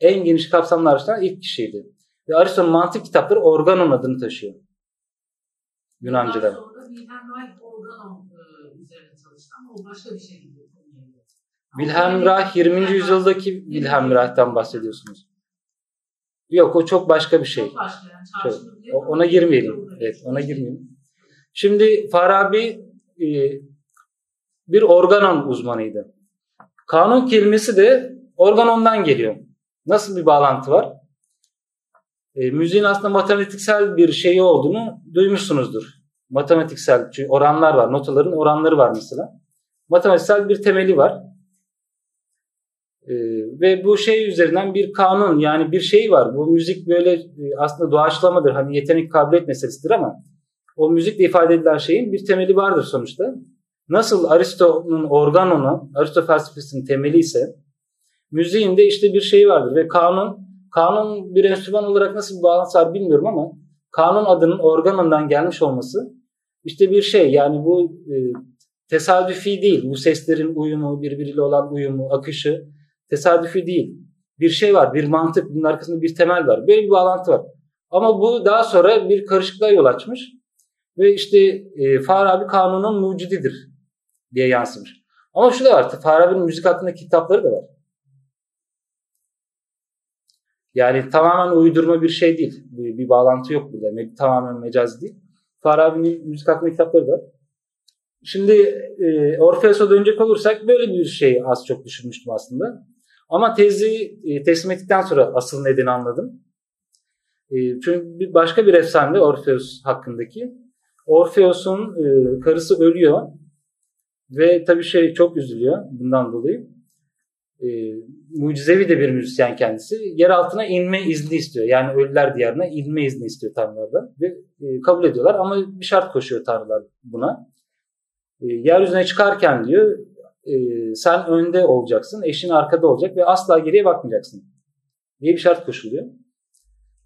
en geniş kapsamlı araştıran ilk kişiydi. Ve Aristo'nun mantık kitapları organon adını taşıyor. Yunanca'da. Wilhelm Reich 20. yüzyıldaki Wilhelm Reich'tan bahsediyorsunuz. Yok o çok başka bir şey. Çok başka yani. Şey, ona girmeyelim. Evet ona girmeyelim. Şimdi Farabi e, bir organon uzmanıydı. Kanun kelimesi de organondan geliyor. Nasıl bir bağlantı var? E, müziğin aslında matematiksel bir şeyi olduğunu duymuşsunuzdur. Matematiksel çünkü oranlar var. Notaların oranları var mesela. Matematiksel bir temeli var. E, ve bu şey üzerinden bir kanun yani bir şey var. Bu müzik böyle e, aslında doğaçlamadır. Hani yetenek kabiliyet meselesidir ama o müzikle ifade edilen şeyin bir temeli vardır sonuçta. Nasıl Aristo'nun organonu, Aristo felsefesinin temeli ise müziğin de işte bir şeyi vardır ve kanun kanun bir enstrüman olarak nasıl bir bağlantısı bilmiyorum ama kanun adının organından gelmiş olması işte bir şey yani bu e, tesadüfi değil. Bu seslerin uyumu, birbiriyle olan uyumu, akışı tesadüfi değil. Bir şey var, bir mantık, bunun arkasında bir temel var. Böyle bir bağlantı var. Ama bu daha sonra bir karışıklığa yol açmış. Ve işte e, Farabi kanunun mucididir diye yansımış. Ama şu da var, Farabi'nin müzik hakkında kitapları da var. Yani tamamen uydurma bir şey değil. Bir, bir bağlantı yok burada. Me- tamamen mecaz değil. Farabi'nin müzik hakkında kitapları da. Şimdi e, Orfeus'a dönecek olursak böyle bir şey az çok düşünmüştüm aslında. Ama tezi e, teslim ettikten sonra asıl nedeni anladım. E, çünkü başka bir efsane Orfeus hakkındaki. Orfeus'un e, karısı ölüyor ve tabii şey çok üzülüyor bundan dolayı mucizevi de bir müzisyen kendisi. Yer altına inme izni istiyor. Yani ölüler diyarına inme izni istiyor tanrılardan. Ve kabul ediyorlar ama bir şart koşuyor tanrılar buna. Yeryüzüne çıkarken diyor e, sen önde olacaksın, eşin arkada olacak ve asla geriye bakmayacaksın diye bir şart koşuluyor.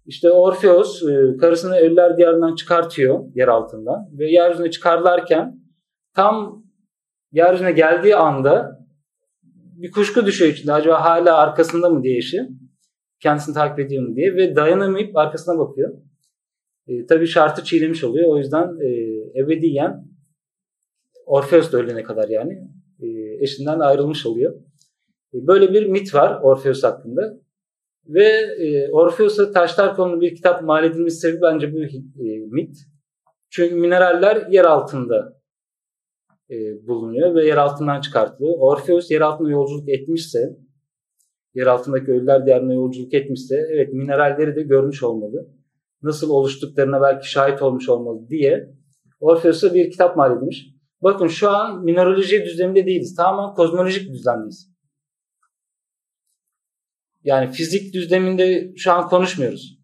İşte Orfeus e, karısını ölüler diyarından çıkartıyor yer altından ve yeryüzüne çıkarlarken tam yeryüzüne geldiği anda bir kuşku düşüyor içinde. Acaba hala arkasında mı diye eşi. Kendisini takip ediyor mu diye. Ve dayanamayıp arkasına bakıyor. E, tabii şartı çiğnemiş oluyor. O yüzden e, ebediyen Orfeus da ölene kadar yani eşinden ayrılmış oluyor. E, böyle bir mit var Orfeus hakkında. Ve e, Orfeus'a taşlar konulu bir kitap mal edilmesi sebebi bence bu e, mit. Çünkü mineraller yer altında e, bulunuyor ve yer altından çıkartılıyor. Orpheus yer altına yolculuk etmişse, yer altındaki ölüler diyarına yolculuk etmişse, evet mineralleri de görmüş olmalı. Nasıl oluştuklarına belki şahit olmuş olmalı diye Orpheus'a bir kitap mal edilmiş. Bakın şu an mineraloji düzleminde değiliz. Tamamen kozmolojik düzlemdeyiz. Yani fizik düzleminde şu an konuşmuyoruz.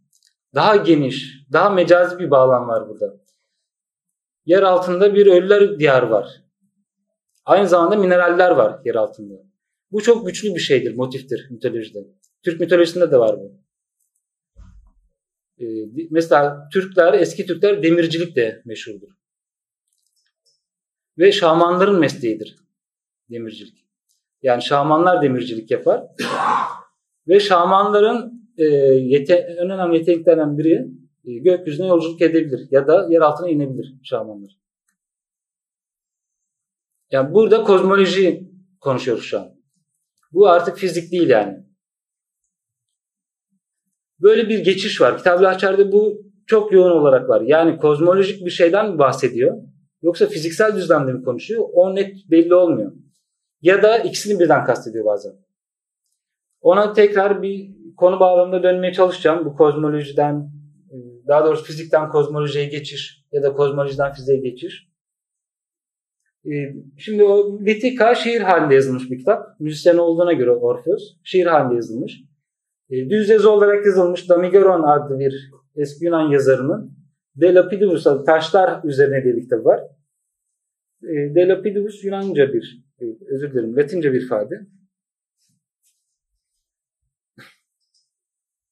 Daha geniş, daha mecazi bir bağlam var burada. Yer altında bir ölüler diyar var. Aynı zamanda mineraller var yer altında. Bu çok güçlü bir şeydir, motiftir mitolojide. Türk mitolojisinde de var bu. Ee, mesela Türkler, eski Türkler demircilik de meşhurdur. Ve şamanların mesleğidir demircilik. Yani şamanlar demircilik yapar. Ve şamanların e, yete, en önemli yeteneklerinden biri e, gökyüzüne yolculuk edebilir ya da yer altına inebilir şamanlar. Yani burada kozmoloji konuşuyoruz şu an. Bu artık fizik değil yani. Böyle bir geçiş var. Kitab-ı bu çok yoğun olarak var. Yani kozmolojik bir şeyden bahsediyor? Yoksa fiziksel düzlemde mi konuşuyor? O net belli olmuyor. Ya da ikisini birden kastediyor bazen. Ona tekrar bir konu bağlamında dönmeye çalışacağım. Bu kozmolojiden, daha doğrusu fizikten kozmolojiye geçiş ya da kozmolojiden fiziğe geçiş. E, şimdi o Litika şiir halinde yazılmış bir kitap. Müzisyen olduğuna göre Orpheus şiir halinde yazılmış. E, düz yazı olarak yazılmış Damigeron adlı bir eski Yunan yazarının De Lapidus adlı taşlar üzerine diye bir kitabı var. De Lapidus Yunanca bir, özür dilerim Latince bir ifade.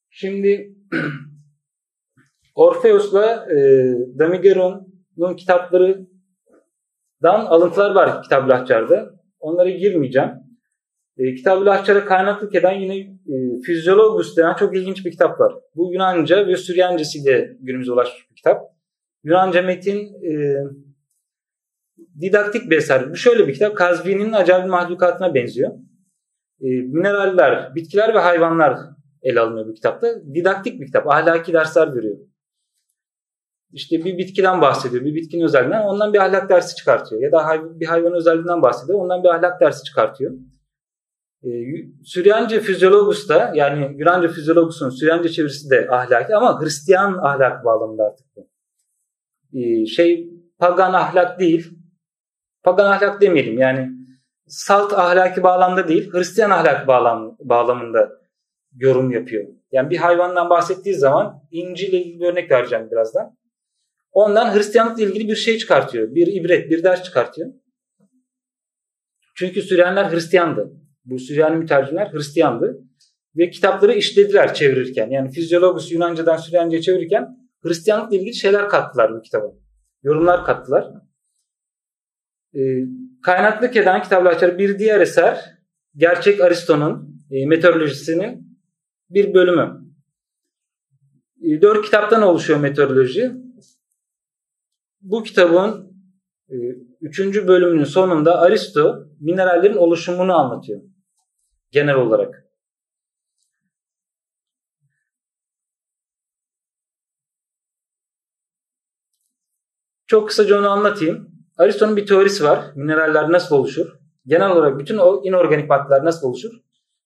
Şimdi Orpheus'la e, Damigeron'un kitaplarından alıntılar var Kitab-ı Lahçar'da. Onlara girmeyeceğim. E, Kitab-ı Lahçar'a kaynaklık eden yine e, Physiologus denen çok ilginç bir kitap var. Bu Yunanca ve Süryancesiyle günümüze ulaşmış bir kitap. Yunanca metin e, didaktik bir eser. Bu şöyle bir kitap. Kazvi'nin acayip mahlukatına benziyor. E, mineraller, bitkiler ve hayvanlar ele alınıyor bu kitapta. Didaktik bir kitap. Ahlaki dersler veriyor. İşte bir bitkiden bahsediyor. Bir bitkinin özelliğinden ondan bir ahlak dersi çıkartıyor. Ya da hay- bir hayvanın özelliğinden bahsediyor. Ondan bir ahlak dersi çıkartıyor. Ee, Süryance Fizyologus da yani Yunanca Fizyologus'un Süryance çevirisi de ahlaki ama Hristiyan ahlak bağlamında artık bu. Ee, şey pagan ahlak değil. Pagan ahlak demeyelim yani salt ahlaki bağlamda değil Hristiyan ahlak bağlam, bağlamında yorum yapıyor. Yani bir hayvandan bahsettiği zaman İncil ile ilgili bir örnek vereceğim birazdan. Ondan Hristiyanlıkla ilgili bir şey çıkartıyor. Bir ibret, bir ders çıkartıyor. Çünkü Süryaniler Hristiyandı. Bu Süryani mütercimler Hristiyandı. Ve kitapları işlediler çevirirken. Yani Fizyologus Yunanca'dan Süryanica'ya çevirirken Hristiyanlıkla ilgili şeyler kattılar bu kitaba. Yorumlar kattılar. E, kaynaklık eden kitaplar bir diğer eser Gerçek Aristo'nun e, meteorolojisinin bir bölümü. E, dört kitaptan oluşuyor meteoroloji. Bu kitabın e, üçüncü bölümünün sonunda Aristo minerallerin oluşumunu anlatıyor. Genel olarak. Çok kısaca onu anlatayım. Aristo'nun bir teorisi var. Mineraller nasıl oluşur? Genel olarak bütün o inorganik maddeler nasıl oluşur?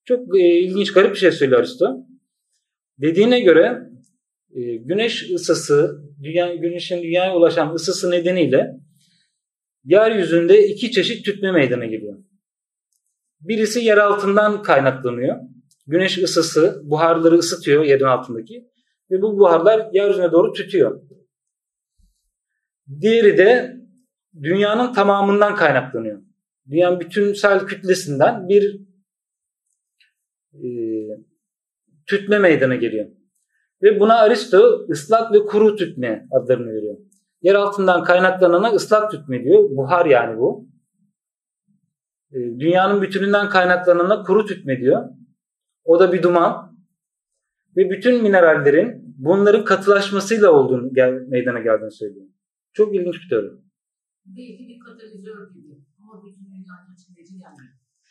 Çok e, ilginç, garip bir şey söylüyor Aristo. Dediğine göre e, güneş ısısı, dünya, güneşin dünyaya ulaşan ısısı nedeniyle yeryüzünde iki çeşit tütme meydana geliyor. Birisi yer altından kaynaklanıyor. Güneş ısısı buharları ısıtıyor yerin altındaki ve bu buharlar yeryüzüne doğru tütüyor. Diğeri de dünyanın tamamından kaynaklanıyor. Dünyanın bütünsel kütlesinden bir e, tütme meydana geliyor. Ve buna Aristo ıslak ve kuru tütme adlarını veriyor. Yer altından kaynaklanana ıslak tütme diyor. Buhar yani bu. E, dünyanın bütününden kaynaklanana kuru tütme diyor. O da bir duman. Ve bütün minerallerin bunların katılaşmasıyla olduğunu gel, meydana geldiğini söylüyor. Çok ilginç bir teori. Belki bir katalizör gibi. Ama bütün dünyanın içindeki yani.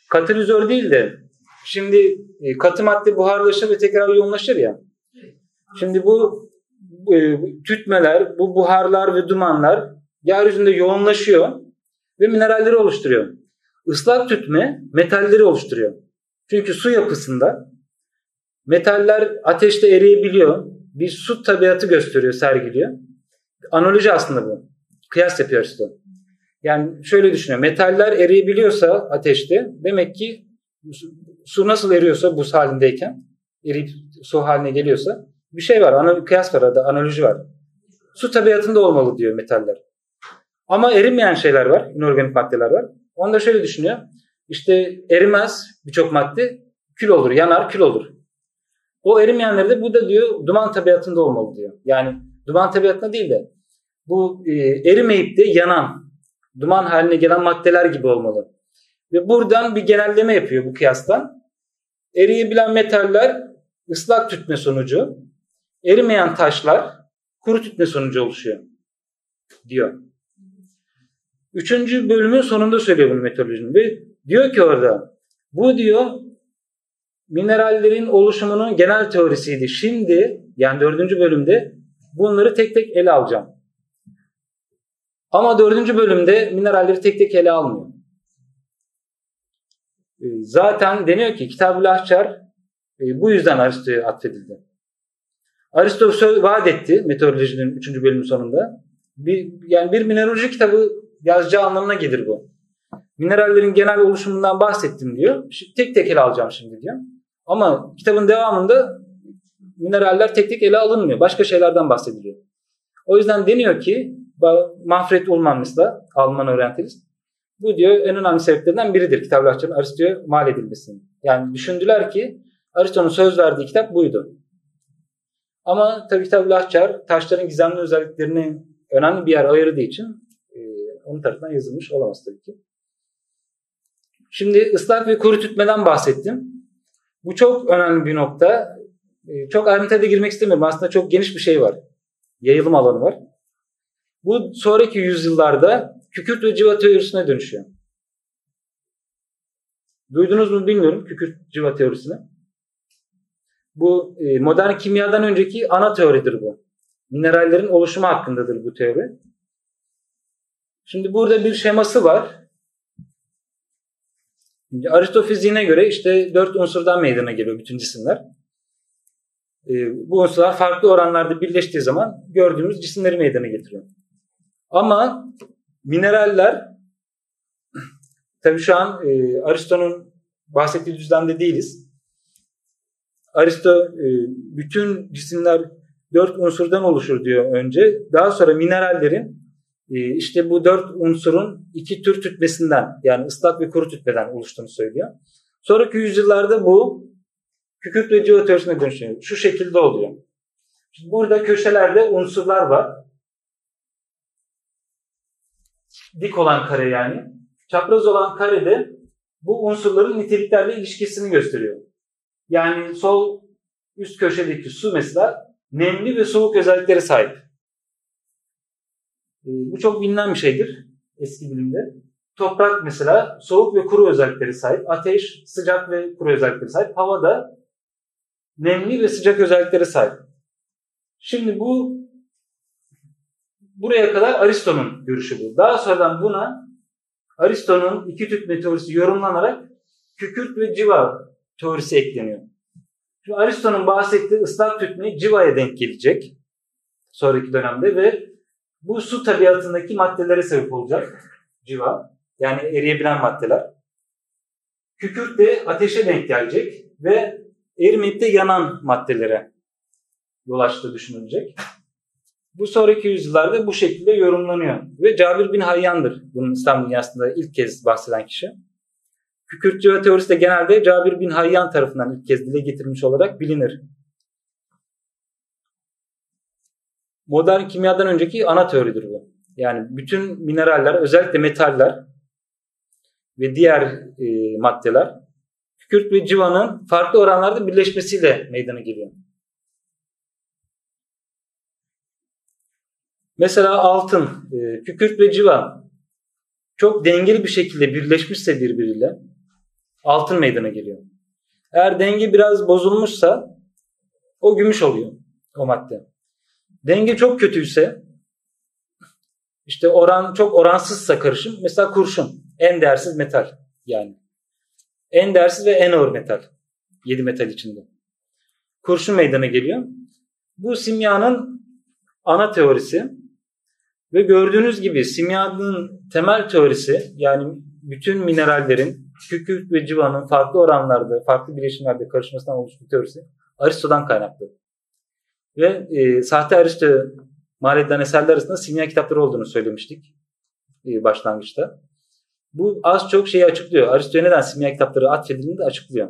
Katalizör değil de şimdi e, katı madde buharlaşır ve tekrar yoğunlaşır ya. Şimdi bu e, tütmeler, bu buharlar ve dumanlar yeryüzünde yoğunlaşıyor ve mineralleri oluşturuyor. Islak tütme metalleri oluşturuyor. Çünkü su yapısında metaller ateşte eriyebiliyor. Bir su tabiatı gösteriyor, sergiliyor. Analoji aslında bu. Kıyas yapıyor işte. Yani şöyle düşünüyor. Metaller eriyebiliyorsa ateşte demek ki su nasıl eriyorsa buz halindeyken eriyip su haline geliyorsa bir şey var. Ana, kıyas var arada. Analoji var. Su tabiatında olmalı diyor metaller. Ama erimeyen şeyler var. inorganik maddeler var. Onu da şöyle düşünüyor. İşte erimez birçok madde. Kül olur. Yanar kül olur. O erimeyenleri de bu da diyor duman tabiatında olmalı diyor. Yani duman tabiatında değil de bu e, erimeyip de yanan duman haline gelen maddeler gibi olmalı. Ve buradan bir genelleme yapıyor bu kıyastan. Eriyebilen metaller ıslak tütme sonucu, erimeyen taşlar kuru tütme sonucu oluşuyor diyor. Üçüncü bölümün sonunda söylüyor bunu meteorolojinin. Ve diyor ki orada bu diyor minerallerin oluşumunun genel teorisiydi. Şimdi yani dördüncü bölümde bunları tek tek ele alacağım. Ama dördüncü bölümde mineralleri tek tek ele almıyor. Ee, zaten deniyor ki Kitab-ı Lahçar e, bu yüzden Aristo'ya atfedildi. Aristo vaat etti meteorolojinin 3. bölümün sonunda. Bir, yani bir mineraloji kitabı yazacağı anlamına gelir bu. Minerallerin genel oluşumundan bahsettim diyor. Tek tek ele alacağım şimdi diyor. Ama kitabın devamında mineraller tek tek ele alınmıyor. Başka şeylerden bahsediliyor. O yüzden deniyor ki Manfred Ullmann Alman oryantalist bu diyor en önemli sebeplerinden biridir kitaplaşmanın Aristo'ya mal edilmesinin. Yani düşündüler ki Aristo'nun söz verdiği kitap buydu. Ama tabii kitap taşların gizemli özelliklerini önemli bir yer ayırdığı için onun tarafından yazılmış olamaz tabii ki. Şimdi ıslak ve kuru tütmeden bahsettim. Bu çok önemli bir nokta. E, çok ayrıntıya girmek istemiyorum. Aslında çok geniş bir şey var. Yayılım alanı var. Bu sonraki yüzyıllarda kükürt ve civa teorisine dönüşüyor. Duydunuz mu bilmiyorum kükürt civa teorisini. Bu e, modern kimyadan önceki ana teoridir bu. Minerallerin oluşumu hakkındadır bu teori. Şimdi burada bir şeması var. Aristo fiziğine göre işte dört unsurdan meydana geliyor bütün cisimler. E, bu unsurlar farklı oranlarda birleştiği zaman gördüğümüz cisimleri meydana getiriyor. Ama mineraller tabii şu an e, Aristo'nun bahsettiği düzlemde değiliz. Aristo e, bütün cisimler dört unsurdan oluşur diyor önce. Daha sonra minerallerin işte bu dört unsurun iki tür tütmesinden yani ıslak ve kuru tütmeden oluştuğunu söylüyor. Sonraki yüzyıllarda bu kükürt ve civa teorisine dönüşüyor. Şu şekilde oluyor. Şimdi burada köşelerde unsurlar var dik olan kare yani. Çapraz olan karede bu unsurların niteliklerle ilişkisini gösteriyor. Yani sol üst köşedeki su mesela nemli ve soğuk özelliklere sahip. Ee, bu çok bilinen bir şeydir eski bilimde. Toprak mesela soğuk ve kuru özellikleri sahip. Ateş sıcak ve kuru özellikleri sahip. Hava da nemli ve sıcak özelliklere sahip. Şimdi bu Buraya kadar Aristo'nun görüşü bu. Daha sonradan buna Aristo'nun iki tüp teorisi yorumlanarak kükürt ve civa teorisi ekleniyor. Şimdi Aristo'nun bahsettiği ıslak tütme civaya denk gelecek sonraki dönemde ve bu su tabiatındaki maddelere sebep olacak civa. Yani eriyebilen maddeler. Kükürt de ateşe denk gelecek ve erimeyip de yanan maddelere yol açtığı düşünülecek. Bu sonraki yüzyıllarda bu şekilde yorumlanıyor. Ve Cabir bin Hayyan'dır bunun İslam dünyasında ilk kez bahseden kişi. Kükürt civa teorisi de genelde Cabir bin Hayyan tarafından ilk kez dile getirilmiş olarak bilinir. Modern kimyadan önceki ana teoridir bu. Yani bütün mineraller, özellikle metaller ve diğer e, maddeler kükürt ve civanın farklı oranlarda birleşmesiyle meydana geliyor. Mesela altın, e, kükürt ve civa çok dengeli bir şekilde birleşmişse birbiriyle altın meydana geliyor. Eğer denge biraz bozulmuşsa o gümüş oluyor o madde. Denge çok kötüyse işte oran çok oransızsa karışım mesela kurşun en değersiz metal yani. En değersiz ve en ağır metal. 7 metal içinde. Kurşun meydana geliyor. Bu simyanın ana teorisi. Ve gördüğünüz gibi simyanın temel teorisi yani bütün minerallerin kükürt ve civanın farklı oranlarda, farklı bileşimlerde karışmasından oluştuğu teorisi Aristo'dan kaynaklı. Ve e, sahte Aristo mal edilen eserler arasında simya kitapları olduğunu söylemiştik e, başlangıçta. Bu az çok şeyi açıklıyor. Aristo'ya neden simya kitapları atfedildiğini de açıklıyor.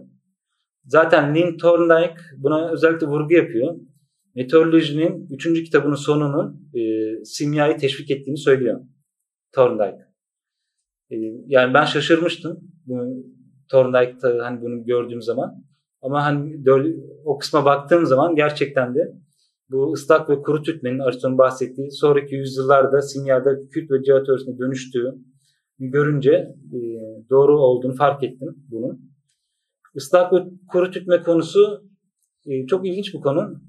Zaten Lynn Thorndike buna özellikle vurgu yapıyor meteorolojinin 3. kitabının sonunun e, simyayı teşvik ettiğini söylüyor Thorndike. E, yani ben şaşırmıştım bunu, Thorndike'da hani bunu gördüğüm zaman. Ama hani o kısma baktığım zaman gerçekten de bu ıslak ve kuru tütmenin Aristo'nun bahsettiği sonraki yüzyıllarda simyada kült ve civa teorisine dönüştüğü görünce e, doğru olduğunu fark ettim bunun. Islak ve kuru tütme konusu e, çok ilginç bir konu.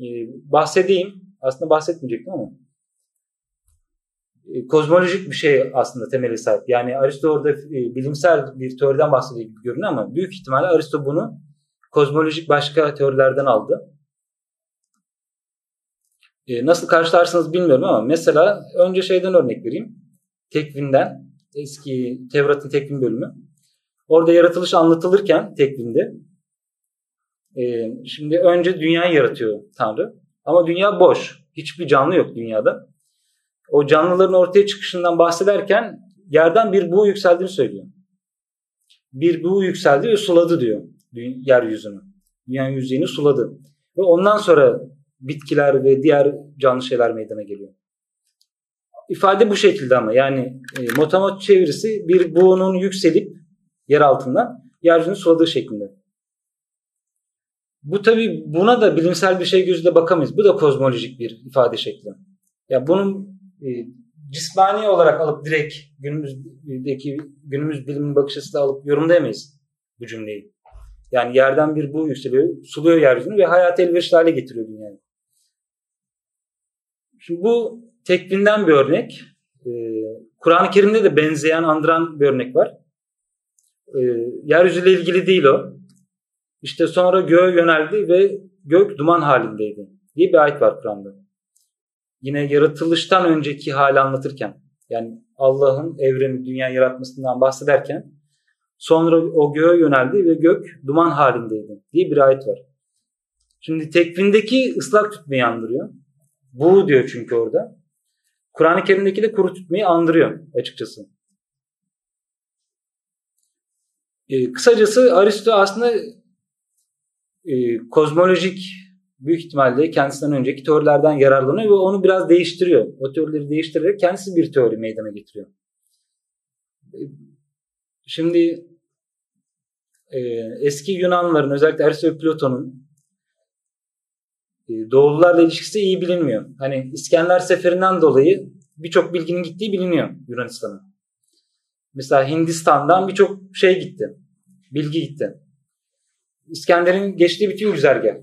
E, bahsedeyim. Aslında bahsetmeyecektim ama. E, kozmolojik bir şey aslında temeli sahip. Yani Aristo orada bilimsel bir teoriden bahsediyor gibi görünüyor ama büyük ihtimalle Aristo bunu kozmolojik başka teorilerden aldı. E, nasıl karşılarsınız bilmiyorum ama mesela önce şeyden örnek vereyim. Tekvinden, eski Tevrat'ın tekvin bölümü. Orada yaratılış anlatılırken tekvinde e, şimdi önce dünyayı yaratıyor Tanrı. Ama dünya boş. Hiçbir canlı yok dünyada. O canlıların ortaya çıkışından bahsederken yerden bir buğu yükseldiğini söylüyor. Bir buğu yükseldi ve suladı diyor yeryüzünü. Dünyanın yüzeyini suladı. Ve ondan sonra bitkiler ve diğer canlı şeyler meydana geliyor. İfade bu şekilde ama yani e, motamot çevirisi bir buğunun yükselip yer altından yeryüzünü suladığı şeklinde. Bu tabi buna da bilimsel bir şey gözüyle bakamayız. Bu da kozmolojik bir ifade şekli. Ya yani bunun e, cismani olarak alıp direkt günümüzdeki günümüz bilimin bakış açısıyla alıp yorumlayamayız bu cümleyi. Yani yerden bir bu yükseliyor, suluyor yeryüzünü ve hayat elverişli hale getiriyor dünyayı. Şimdi bu tekvinden bir örnek. Ee, Kur'an-ı Kerim'de de benzeyen, andıran bir örnek var. Ee, yeryüzüyle ilgili değil o. İşte sonra göğe yöneldi ve gök duman halindeydi diye bir ayet var Kur'an'da. Yine yaratılıştan önceki hali anlatırken yani Allah'ın evreni, dünya yaratmasından bahsederken sonra o göğe yöneldi ve gök duman halindeydi diye bir ayet var. Şimdi tekvindeki ıslak tutmayı andırıyor. Bu diyor çünkü orada. Kur'an-ı Kerim'deki de kuru tutmayı andırıyor açıkçası. E, kısacası Aristo aslında e, kozmolojik büyük ihtimalle kendisinden önceki teorilerden yararlanıyor ve onu biraz değiştiriyor. O teorileri değiştirerek kendisi bir teori meydana getiriyor. E, şimdi e, eski Yunanlıların özellikle Aristo ve Platon'un Doğulularla ilişkisi iyi bilinmiyor. Hani İskender Seferi'nden dolayı birçok bilginin gittiği biliniyor Yunanistan'a. Mesela Hindistan'dan birçok şey gitti. Bilgi gitti. İskender'in geçtiği bütün güzergah.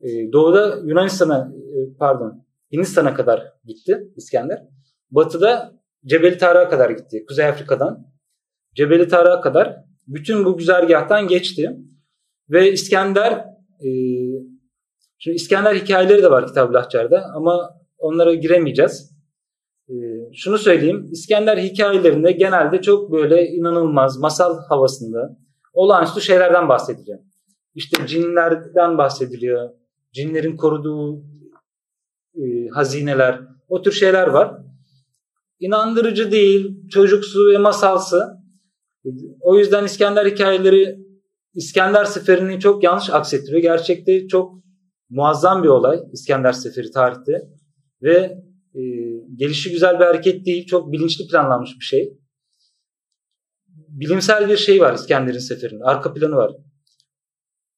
Ee, doğuda Yunanistan'a e, pardon Hindistan'a kadar gitti İskender. Batıda Cebeli Tarık'a kadar gitti. Kuzey Afrika'dan. Cebeli Tarık'a kadar bütün bu güzergahtan geçti. Ve İskender e, şimdi İskender hikayeleri de var Kitab-ı ama onlara giremeyeceğiz. E, şunu söyleyeyim. İskender hikayelerinde genelde çok böyle inanılmaz masal havasında olağanüstü şeylerden bahsediliyor. İşte cinlerden bahsediliyor. Cinlerin koruduğu e, hazineler. O tür şeyler var. İnandırıcı değil, çocuksu ve masalsı. O yüzden İskender hikayeleri İskender seferini çok yanlış aksettiriyor. Gerçekte çok muazzam bir olay İskender seferi tarihte. Ve e, gelişi güzel bir hareket değil, çok bilinçli planlanmış bir şey bilimsel bir şey var İskender'in seferinde. Arka planı var.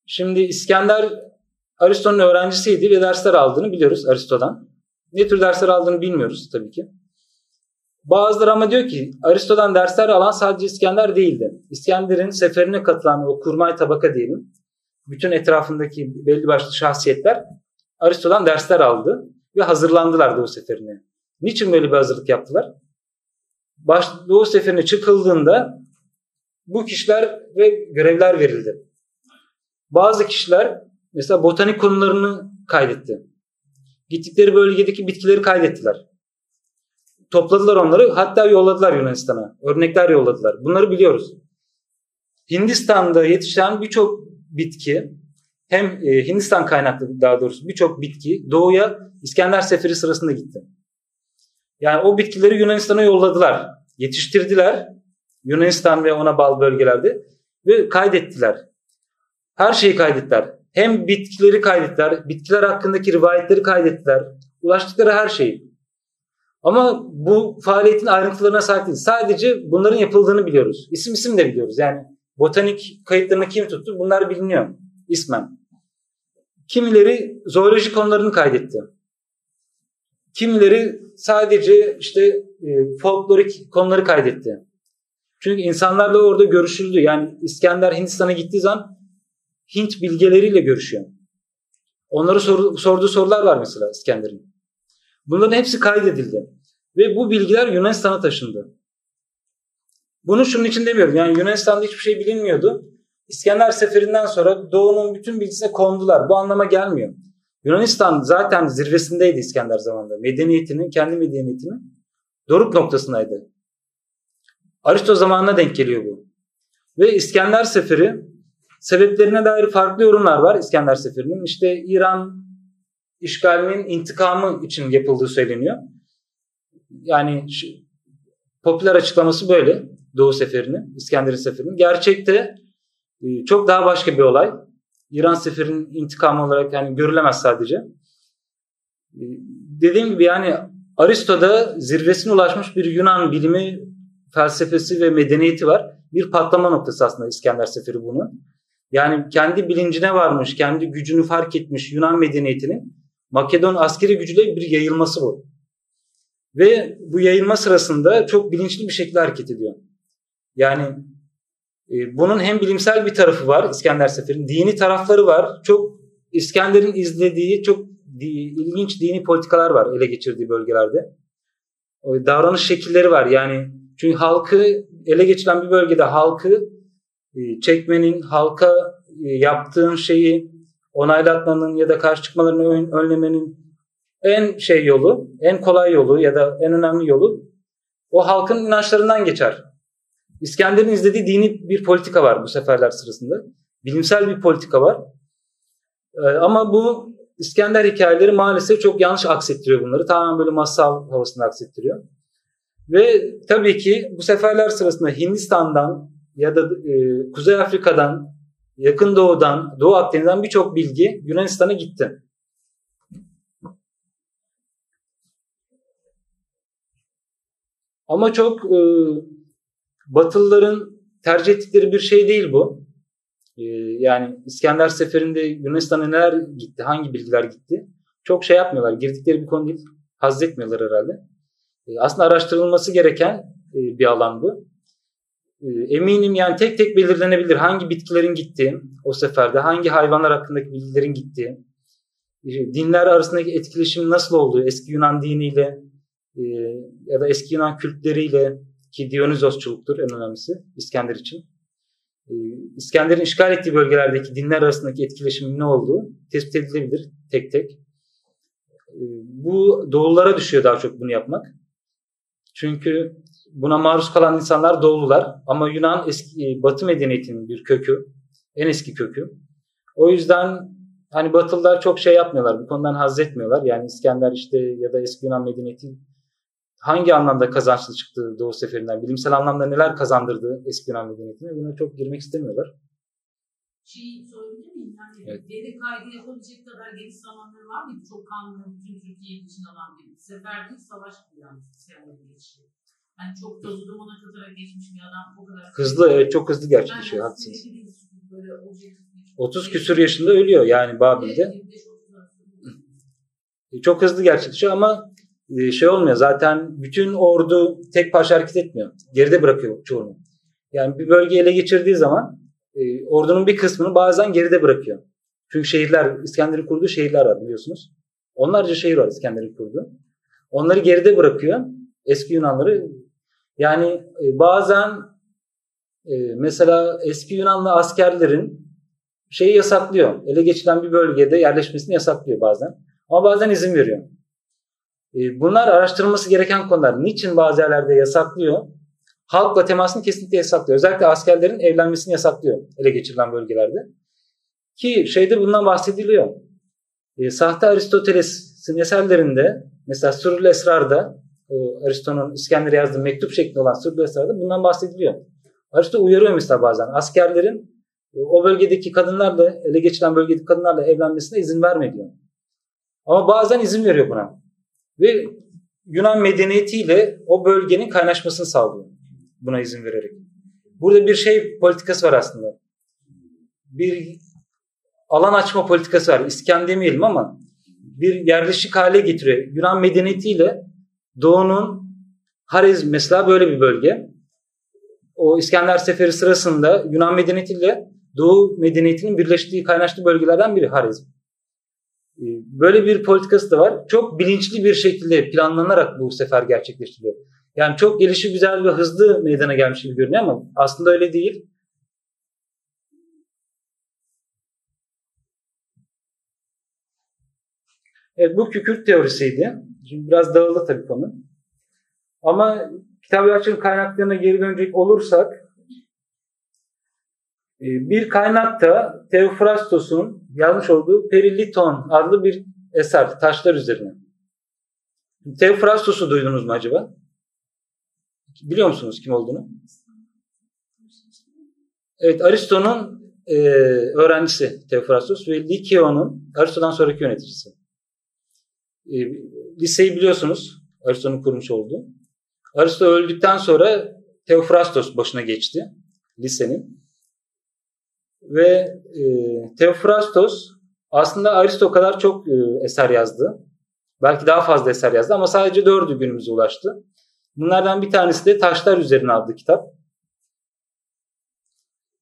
Şimdi İskender Aristo'nun öğrencisiydi ve dersler aldığını biliyoruz Aristo'dan. Ne tür dersler aldığını bilmiyoruz tabii ki. Bazıları ama diyor ki Aristo'dan dersler alan sadece İskender değildi. İskender'in seferine katılan o kurmay tabaka diyelim. Bütün etrafındaki belli başlı şahsiyetler Aristo'dan dersler aldı ve hazırlandılar Doğu seferine. Niçin böyle bir hazırlık yaptılar? Baş, Doğu seferine çıkıldığında bu kişiler ve görevler verildi. Bazı kişiler mesela botanik konularını kaydetti. Gittikleri bölgedeki bitkileri kaydettiler. Topladılar onları hatta yolladılar Yunanistan'a. Örnekler yolladılar. Bunları biliyoruz. Hindistan'da yetişen birçok bitki hem e, Hindistan kaynaklı daha doğrusu birçok bitki doğuya İskender Seferi sırasında gitti. Yani o bitkileri Yunanistan'a yolladılar. Yetiştirdiler Yunanistan ve ona bağlı bölgelerde ve kaydettiler. Her şeyi kaydettiler. Hem bitkileri kaydettiler, bitkiler hakkındaki rivayetleri kaydettiler. Ulaştıkları her şeyi. Ama bu faaliyetin ayrıntılarına sahip değil. Sadece bunların yapıldığını biliyoruz. İsim isim de biliyoruz. Yani botanik kayıtlarını kim tuttu? Bunlar biliniyor ismen. Kimileri zooloji konularını kaydetti. Kimileri sadece işte e, folklorik konuları kaydetti. Çünkü insanlarla orada görüşüldü. Yani İskender Hindistan'a gittiği zaman Hint bilgeleriyle görüşüyor. Onlara sor, sorduğu sorular var mesela İskender'in. Bunların hepsi kaydedildi. Ve bu bilgiler Yunanistan'a taşındı. Bunu şunun için demiyorum. Yani Yunanistan'da hiçbir şey bilinmiyordu. İskender Seferi'nden sonra Doğu'nun bütün bilgisine kondular. Bu anlama gelmiyor. Yunanistan zaten zirvesindeydi İskender zamanında. Medeniyetinin, kendi medeniyetinin doruk noktasındaydı. Aristo zamanına denk geliyor bu. Ve İskender Seferi sebeplerine dair farklı yorumlar var İskender Seferi'nin. İşte İran işgalinin intikamı için yapıldığı söyleniyor. Yani popüler açıklaması böyle Doğu Seferi'nin, İskender'in Seferi'nin. Gerçekte e, çok daha başka bir olay. İran Seferi'nin intikamı olarak yani görülemez sadece. E, dediğim gibi yani Aristo'da zirvesine ulaşmış bir Yunan bilimi, felsefesi ve medeniyeti var. Bir patlama noktası aslında İskender Seferi bunun. Yani kendi bilincine varmış, kendi gücünü fark etmiş Yunan medeniyetinin Makedon askeri gücüyle bir yayılması bu. Ve bu yayılma sırasında çok bilinçli bir şekilde hareket ediyor. Yani e, bunun hem bilimsel bir tarafı var İskender Seferi'nin, dini tarafları var. Çok İskender'in izlediği çok di, ilginç dini politikalar var ele geçirdiği bölgelerde. O davranış şekilleri var. Yani çünkü halkı ele geçiren bir bölgede halkı e, çekmenin, halka e, yaptığın şeyi onaylatmanın ya da karşı çıkmalarını önlemenin en şey yolu, en kolay yolu ya da en önemli yolu o halkın inançlarından geçer. İskender'in izlediği dini bir politika var bu seferler sırasında. Bilimsel bir politika var. Ee, ama bu İskender hikayeleri maalesef çok yanlış aksettiriyor bunları. Tamamen böyle masal havasında aksettiriyor. Ve tabii ki bu seferler sırasında Hindistan'dan ya da e, Kuzey Afrika'dan, Yakın Doğu'dan, Doğu Akdeniz'den birçok bilgi Yunanistan'a gitti. Ama çok e, Batılıların tercih ettikleri bir şey değil bu. E, yani İskender Seferi'nde Yunanistan'a neler gitti, hangi bilgiler gitti çok şey yapmıyorlar. Girdikleri bir konu değil, hazzetmiyorlar herhalde. E, aslında araştırılması gereken e, bir alan bu. E, eminim yani tek tek belirlenebilir hangi bitkilerin gittiği o seferde, hangi hayvanlar hakkındaki bilgilerin gittiği, e, dinler arasındaki etkileşim nasıl olduğu, eski Yunan diniyle e, ya da eski Yunan kültleriyle ki Dionizosçuluktur en önemlisi İskender için. E, İskender'in işgal ettiği bölgelerdeki dinler arasındaki etkileşimin ne olduğu tespit edilebilir tek tek. E, bu doğullara düşüyor daha çok bunu yapmak. Çünkü buna maruz kalan insanlar doğulular ama Yunan eski Batı medeniyetinin bir kökü, en eski kökü. O yüzden hani Batılılar çok şey yapmıyorlar, bu konudan haz etmiyorlar. Yani İskender işte ya da eski Yunan medeniyeti hangi anlamda kazançlı çıktı Doğu Seferi'nden, bilimsel anlamda neler kazandırdı eski Yunan medeniyetine buna çok girmek istemiyorlar. Şeyi sorabilir miyim? Yani evet. deri kaydı yapabilecek kadar geniş zamanları var mıydı? Çok kanlı, bütün Türkiye'nin için alan bir sefer değil, savaş yani İskender'in geçişi. Yani çok tozu dumana katarak geçmiş bir adam o kadar. Hızlı, evet çok hızlı gerçekleşiyor, haklısınız. 30 küsur yaşında ölüyor yani Babil'de. Çok hızlı gerçekleşiyor ama e, şey olmuyor. Zaten bütün ordu tek parça hareket etmiyor. Geride bırakıyor çoğunu. Yani bir bölge ele geçirdiği zaman e, ordunun bir kısmını bazen geride bırakıyor. Çünkü şehirler, İskender'in kurduğu şehirler var biliyorsunuz. Onlarca şehir var İskender'in kurduğu. Onları geride bırakıyor. Eski Yunanları. Yani e, bazen mesela eski Yunanlı askerlerin şeyi yasaklıyor. Ele geçilen bir bölgede yerleşmesini yasaklıyor bazen. Ama bazen izin veriyor. E, bunlar araştırılması gereken konular. Niçin bazı yerlerde yasaklıyor? Halkla temasını kesinlikle yasaklıyor. Özellikle askerlerin evlenmesini yasaklıyor ele geçirilen bölgelerde. Ki şeyde bundan bahsediliyor. E, sahte Aristoteles'in eserlerinde mesela Sürül Esrar'da e, Aristo'nun İskender'e yazdığı mektup şeklinde olan Sürül Esrar'da bundan bahsediliyor. Aristo uyarıyor mesela bazen askerlerin e, o bölgedeki kadınlarla ele geçiren bölgedeki kadınlarla evlenmesine izin verme diyor. Ama bazen izin veriyor buna ve Yunan medeniyetiyle o bölgenin kaynaşmasını sağlıyor buna izin vererek. Burada bir şey politikası var aslında. Bir alan açma politikası var. İskan demeyelim ama bir yerleşik hale getiriyor. Yunan medeniyetiyle Doğu'nun Harez mesela böyle bir bölge. O İskender Seferi sırasında Yunan medeniyetiyle Doğu medeniyetinin birleştiği, kaynaştığı bölgelerden biri Harizm. Ee, böyle bir politikası da var. Çok bilinçli bir şekilde planlanarak bu sefer gerçekleştiriliyor. Yani çok gelişi güzel ve hızlı meydana gelmiş gibi görünüyor ama aslında öyle değil. Evet, bu kükürt teorisiydi. Şimdi biraz dağıldı tabii konu. Ama kitap kaynaklarına geri dönecek olursak bir kaynakta Theophrastos'un yazmış olduğu Periliton adlı bir eser taşlar üzerine. Theophrastos'u duydunuz mu acaba? Biliyor musunuz kim olduğunu? Evet Aristo'nun e, öğrencisi Theophrastos ve Likion'un Aristo'dan sonraki yöneticisi. E, liseyi biliyorsunuz Aristo'nun kurmuş olduğu. Aristo öldükten sonra Theophrastos başına geçti lisenin. Ve e, Theophrastos aslında Aristo kadar çok e, eser yazdı. Belki daha fazla eser yazdı ama sadece dördü günümüze ulaştı. Bunlardan bir tanesi de Taşlar Üzerine adlı kitap.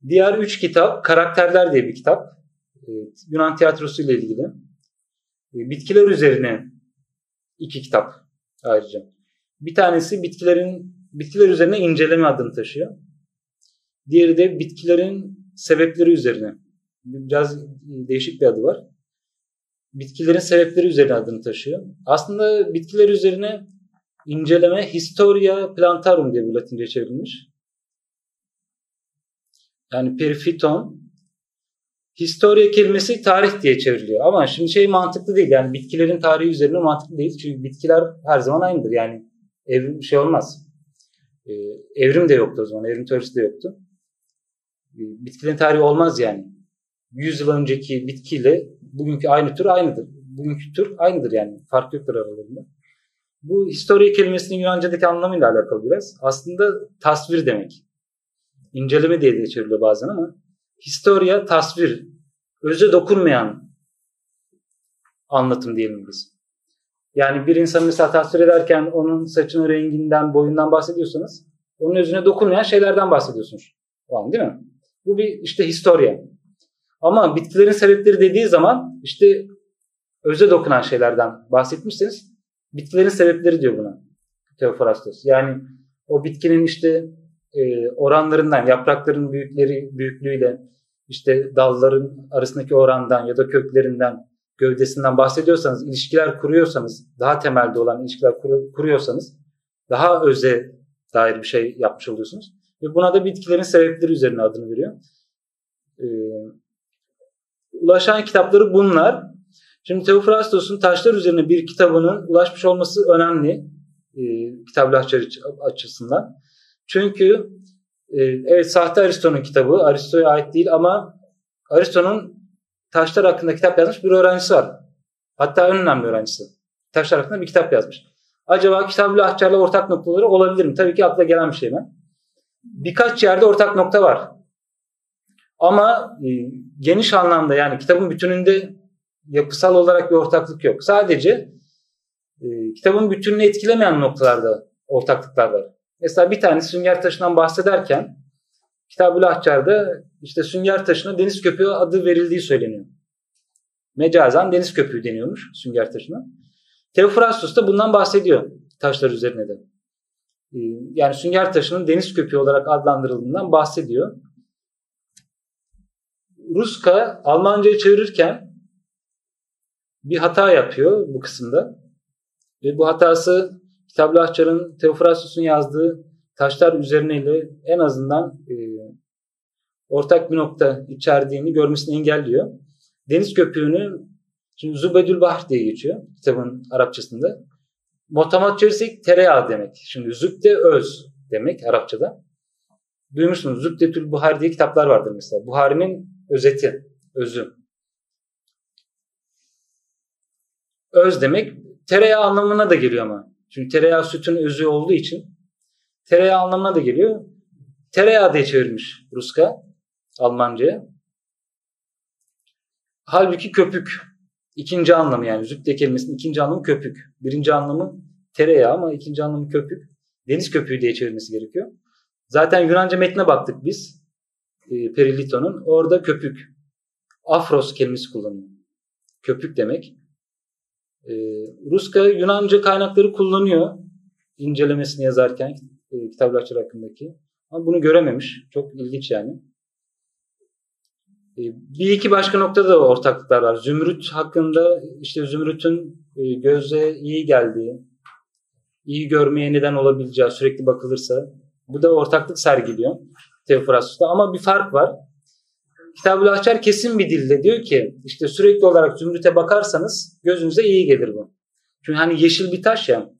Diğer üç kitap Karakterler diye bir kitap. E, Yunan tiyatrosu ile ilgili. E, bitkiler üzerine iki kitap ayrıca. Bir tanesi bitkilerin bitkiler üzerine inceleme adını taşıyor. Diğeri de bitkilerin sebepleri üzerine. Biraz değişik bir adı var. Bitkilerin sebepleri üzerine adını taşıyor. Aslında bitkiler üzerine inceleme Historia Plantarum diye bu Latince çevrilmiş. Yani perifiton. Historia kelimesi tarih diye çevriliyor. Ama şimdi şey mantıklı değil. Yani bitkilerin tarihi üzerine mantıklı değil. Çünkü bitkiler her zaman aynıdır. Yani evrim şey olmaz. Ee, evrim de yoktu o zaman. Evrim teorisi de yoktu. Bitkilerin tarihi olmaz yani. 100 yıl önceki bitkiyle bugünkü aynı tür aynıdır. Bugünkü tür aynıdır yani. Fark yoktur aralarında. Bu historia kelimesinin Yunanca'daki anlamıyla alakalı biraz. Aslında tasvir demek. İnceleme diye de çevriliyor bazen ama historia tasvir. Öze dokunmayan anlatım diyelim biz. Yani bir insanı mesela tasvir ederken onun saçının renginden, boyundan bahsediyorsanız onun özüne dokunmayan şeylerden bahsediyorsunuz. O an değil mi? Bu bir işte historia. Ama bitkilerin sebepleri dediği zaman işte öze dokunan şeylerden bahsetmişseniz bitkilerin sebepleri diyor buna Teofrastos. Yani o bitkinin işte e, oranlarından, yaprakların büyükleri büyüklüğüyle işte dalların arasındaki orandan ya da köklerinden, gövdesinden bahsediyorsanız, ilişkiler kuruyorsanız, daha temelde olan ilişkiler kur, kuruyorsanız daha öze dair bir şey yapmış oluyorsunuz. Ve buna da bitkilerin sebepleri üzerine adını veriyor. Ee, ulaşan kitapları bunlar. Şimdi Teofrastos'un Taşlar Üzerine bir kitabının ulaşmış olması önemli e, açısından. Çünkü e, evet sahte Aristo'nun kitabı, Aristo'ya ait değil ama Aristo'nun taşlar hakkında kitap yazmış bir öğrencisi var. Hatta en önemli öğrencisi. Taşlar hakkında bir kitap yazmış. Acaba kitabı ahçarla ortak noktaları olabilir mi? Tabii ki akla gelen bir şey mi? Birkaç yerde ortak nokta var. Ama e, geniş anlamda yani kitabın bütününde yapısal olarak bir ortaklık yok. Sadece e, kitabın bütününü etkilemeyen noktalarda ortaklıklar var. Mesela bir tane sünger taşından bahsederken Kitab-ı Lahcar'da işte sünger taşına deniz köpüğü adı verildiği söyleniyor. Mecazen deniz köpüğü deniyormuş sünger taşına. Teofrastos da bundan bahsediyor taşlar üzerine de. E, yani sünger taşının deniz köpüğü olarak adlandırıldığından bahsediyor. Ruska Almanca'yı çevirirken bir hata yapıyor bu kısımda. Ve bu hatası Kitab-ı Ahçar'ın Teofrastos'un yazdığı taşlar üzerineyle en azından e, ortak bir nokta içerdiğini görmesini engelliyor. Deniz köpüğünü şimdi Zubedül Bahr diye geçiyor kitabın Arapçasında. Motamat çevirsek tereyağı demek. Şimdi zübde öz demek Arapçada. Duymuşsunuz Zübdetül Buhar diye kitaplar vardır mesela. Buhari'nin özeti, özü. Öz demek tereyağı anlamına da geliyor ama. Çünkü tereyağı sütün özü olduğu için tereyağı anlamına da geliyor. Tereyağı diye çevirmiş Ruska Almanca'ya. Halbuki köpük ikinci anlamı yani zübde kelimesinin ikinci anlamı köpük. Birinci anlamı tereyağı ama ikinci anlamı köpük. Deniz köpüğü diye çevirmesi gerekiyor. Zaten Yunanca metne baktık biz. E, Perilito'nun. Orada köpük. Afros kelimesi kullanıyor. Köpük demek. E, Ruska Yunanca kaynakları kullanıyor. incelemesini yazarken e, kitaplaşçılar hakkındaki. Ama bunu görememiş. Çok ilginç yani. E, bir iki başka noktada da ortaklıklar var. Zümrüt hakkında işte Zümrüt'ün e, göze iyi geldiği, iyi görmeye neden olabileceği sürekli bakılırsa bu da ortaklık sergiliyor Teofrastus'ta. Ama bir fark var. Kitab-ı kesin bir dilde diyor ki işte sürekli olarak zümrüte bakarsanız gözünüze iyi gelir bu. Çünkü hani yeşil bir taş ya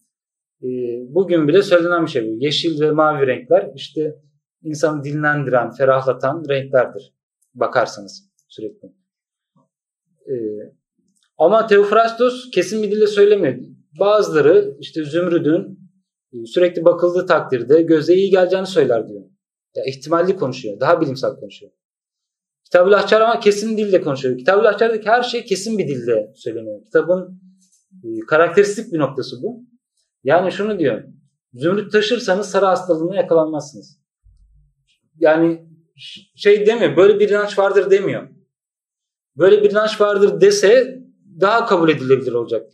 e, bugün bile söylenen bir şey bu. Yeşil ve mavi renkler işte insanı dinlendiren, ferahlatan renklerdir. Bakarsanız sürekli. E, ama Teofrastus kesin bir dille söylemiyor. Bazıları işte zümrüdün e, sürekli bakıldığı takdirde göze iyi geleceğini söyler diyor. Ya ihtimalli konuşuyor. Daha bilimsel konuşuyor. Kitab-ı Lahçar ama kesin dilde konuşuyor. Kitab-ı Lahçar'daki her şey kesin bir dilde söyleniyor. Kitabın e, karakteristik bir noktası bu. Yani şunu diyor. Zümrüt taşırsanız sarı hastalığına yakalanmazsınız. Yani şey demiyor. Böyle bir inanç vardır demiyor. Böyle bir inanç vardır dese daha kabul edilebilir olacak.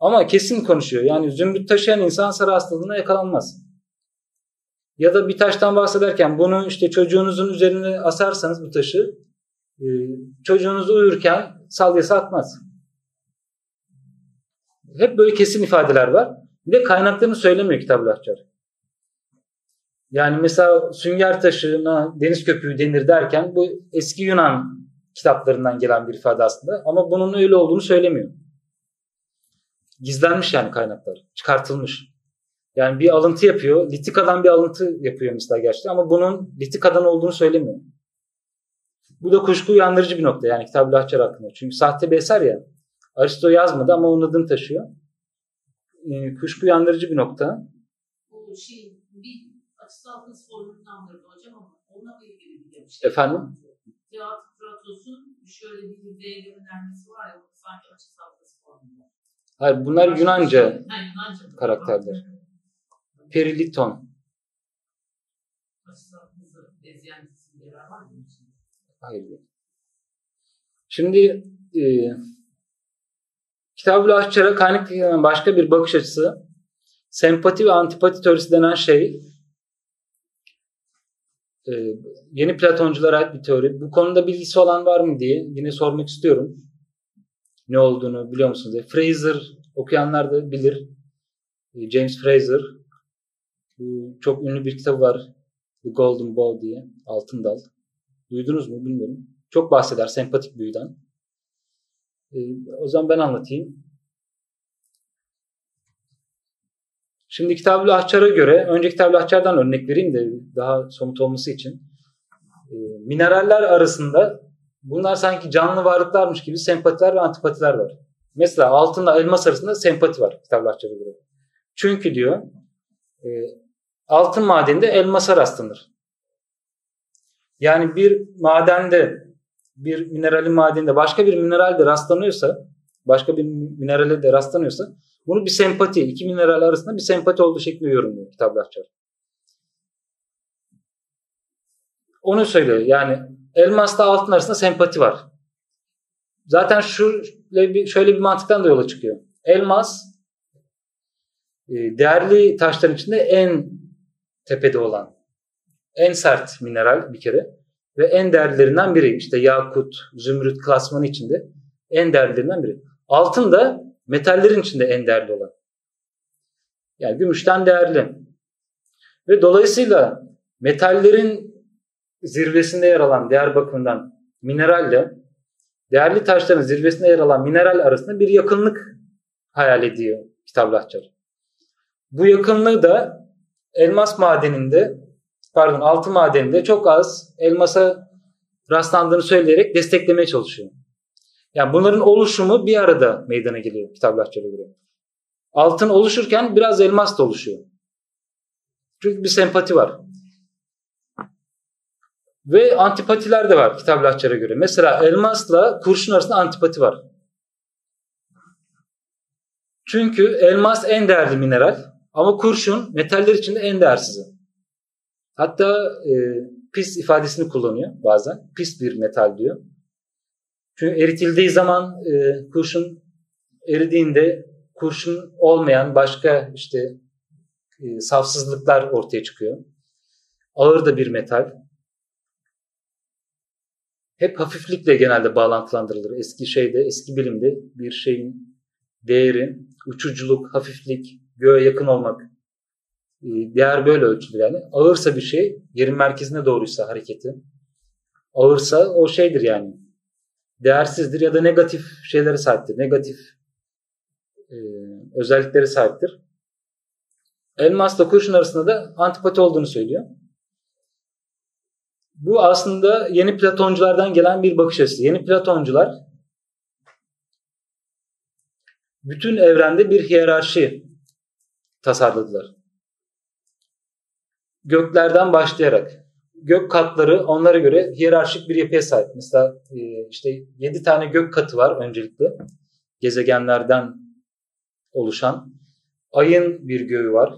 Ama kesin konuşuyor. Yani zümrüt taşıyan insan sarı hastalığına yakalanmaz. Ya da bir taştan bahsederken bunu işte çocuğunuzun üzerine asarsanız bu taşı e, çocuğunuz uyurken salyası atmaz. Hep böyle kesin ifadeler var. Bir de kaynaklarını söylemiyor kitab Lahçar. Yani mesela sünger taşına deniz köpüğü denir derken bu eski Yunan kitaplarından gelen bir ifade aslında. Ama bunun öyle olduğunu söylemiyor. Gizlenmiş yani kaynaklar. Çıkartılmış. Yani bir alıntı yapıyor. Litikadan bir alıntı yapıyor mesela gerçekten ama bunun Litika'dan olduğunu söylemiyor. Bu da kuşku uyandırıcı bir nokta yani Kitab-ı hakkında. Çünkü sahte bir eser ya. Aristo yazmadı ama onun adını taşıyor. E, kuşku uyandırıcı bir nokta. Bu şey bir açısal hız formülünü anladım hocam ama onunla Efendim? Teatratos'un şöyle bir değeri önermesi var ya sanki açısal hız formülü. Hayır bunlar Yunanca, ha, Yunanca karakterler. Periliton. Var mı? Hayır. Şimdi e, Kitab-ı Ahçar'a kaynak gelen başka bir bakış açısı sempati ve antipati teorisi denen şey e, yeni Platonculara ait bir teori. Bu konuda bilgisi olan var mı diye yine sormak istiyorum. Ne olduğunu biliyor musunuz. Fraser okuyanlar da bilir. E, James Fraser. Çok ünlü bir kitabı var. The Golden Bow diye. Altın Dal. Duydunuz mu bilmiyorum. Çok bahseder sempatik büyüden. Ee, o zaman ben anlatayım. Şimdi Kitab-ı Ahçar'a göre, önce Kitab-ı Ahçar'dan örnek vereyim de daha somut olması için. E, mineraller arasında bunlar sanki canlı varlıklarmış gibi sempatiler ve antipatiler var. Mesela altınla elmas arasında sempati var Kitab-ı Ahçar'a göre. Çünkü diyor, e, altın madeninde elmasa rastlanır. Yani bir madende, bir mineralin madeninde başka bir mineral de rastlanıyorsa, başka bir minerale de rastlanıyorsa bunu bir sempati, iki mineral arasında bir sempati olduğu şeklinde yorumluyor kitaplaşçılar. Onu söylüyor. Yani elmasla altın arasında sempati var. Zaten şöyle bir, şöyle bir mantıktan da yola çıkıyor. Elmas e, değerli taşların içinde en tepede olan en sert mineral bir kere ve en değerlilerinden biri. İşte yakut, zümrüt klasmanı içinde en değerlilerinden biri. Altın da metallerin içinde en değerli olan. Yani gümüşten değerli. Ve dolayısıyla metallerin zirvesinde yer alan değer bakımından mineralle değerli taşların zirvesinde yer alan mineral arasında bir yakınlık hayal ediyor kitaplaşçılar. Bu yakınlığı da elmas madeninde pardon altın madeninde çok az elmasa rastlandığını söyleyerek desteklemeye çalışıyor. Yani bunların oluşumu bir arada meydana geliyor kitaplaşçılara göre. Altın oluşurken biraz elmas da oluşuyor. Çünkü bir sempati var. Ve antipatiler de var kitaplaşçılara göre. Mesela elmasla kurşun arasında antipati var. Çünkü elmas en değerli mineral ama kurşun metaller içinde en değersizi. Hatta e, pis ifadesini kullanıyor bazen. Pis bir metal diyor. Çünkü eritildiği zaman e, kurşun eridiğinde kurşun olmayan başka işte e, safsızlıklar ortaya çıkıyor. Ağır da bir metal. Hep hafiflikle genelde bağlantılandırılır. Eski şeyde, eski bilimde bir şeyin değeri, uçuculuk, hafiflik, göğe yakın olmak. E, değer böyle ölçülür yani. Ağırsa bir şey, yerin merkezine doğruysa hareketi. Ağırsa o şeydir yani. Değersizdir ya da negatif şeylere sahiptir. Negatif e, özellikleri sahiptir. Elmasla kurşun arasında da antipati olduğunu söylüyor. Bu aslında yeni Platonculardan gelen bir bakış açısı. Yeni Platoncular bütün evrende bir hiyerarşi tasarladılar. Göklerden başlayarak gök katları onlara göre hiyerarşik bir yapıya sahip. Mesela e, işte 7 tane gök katı var öncelikle. Gezegenlerden oluşan. Ayın bir göğü var.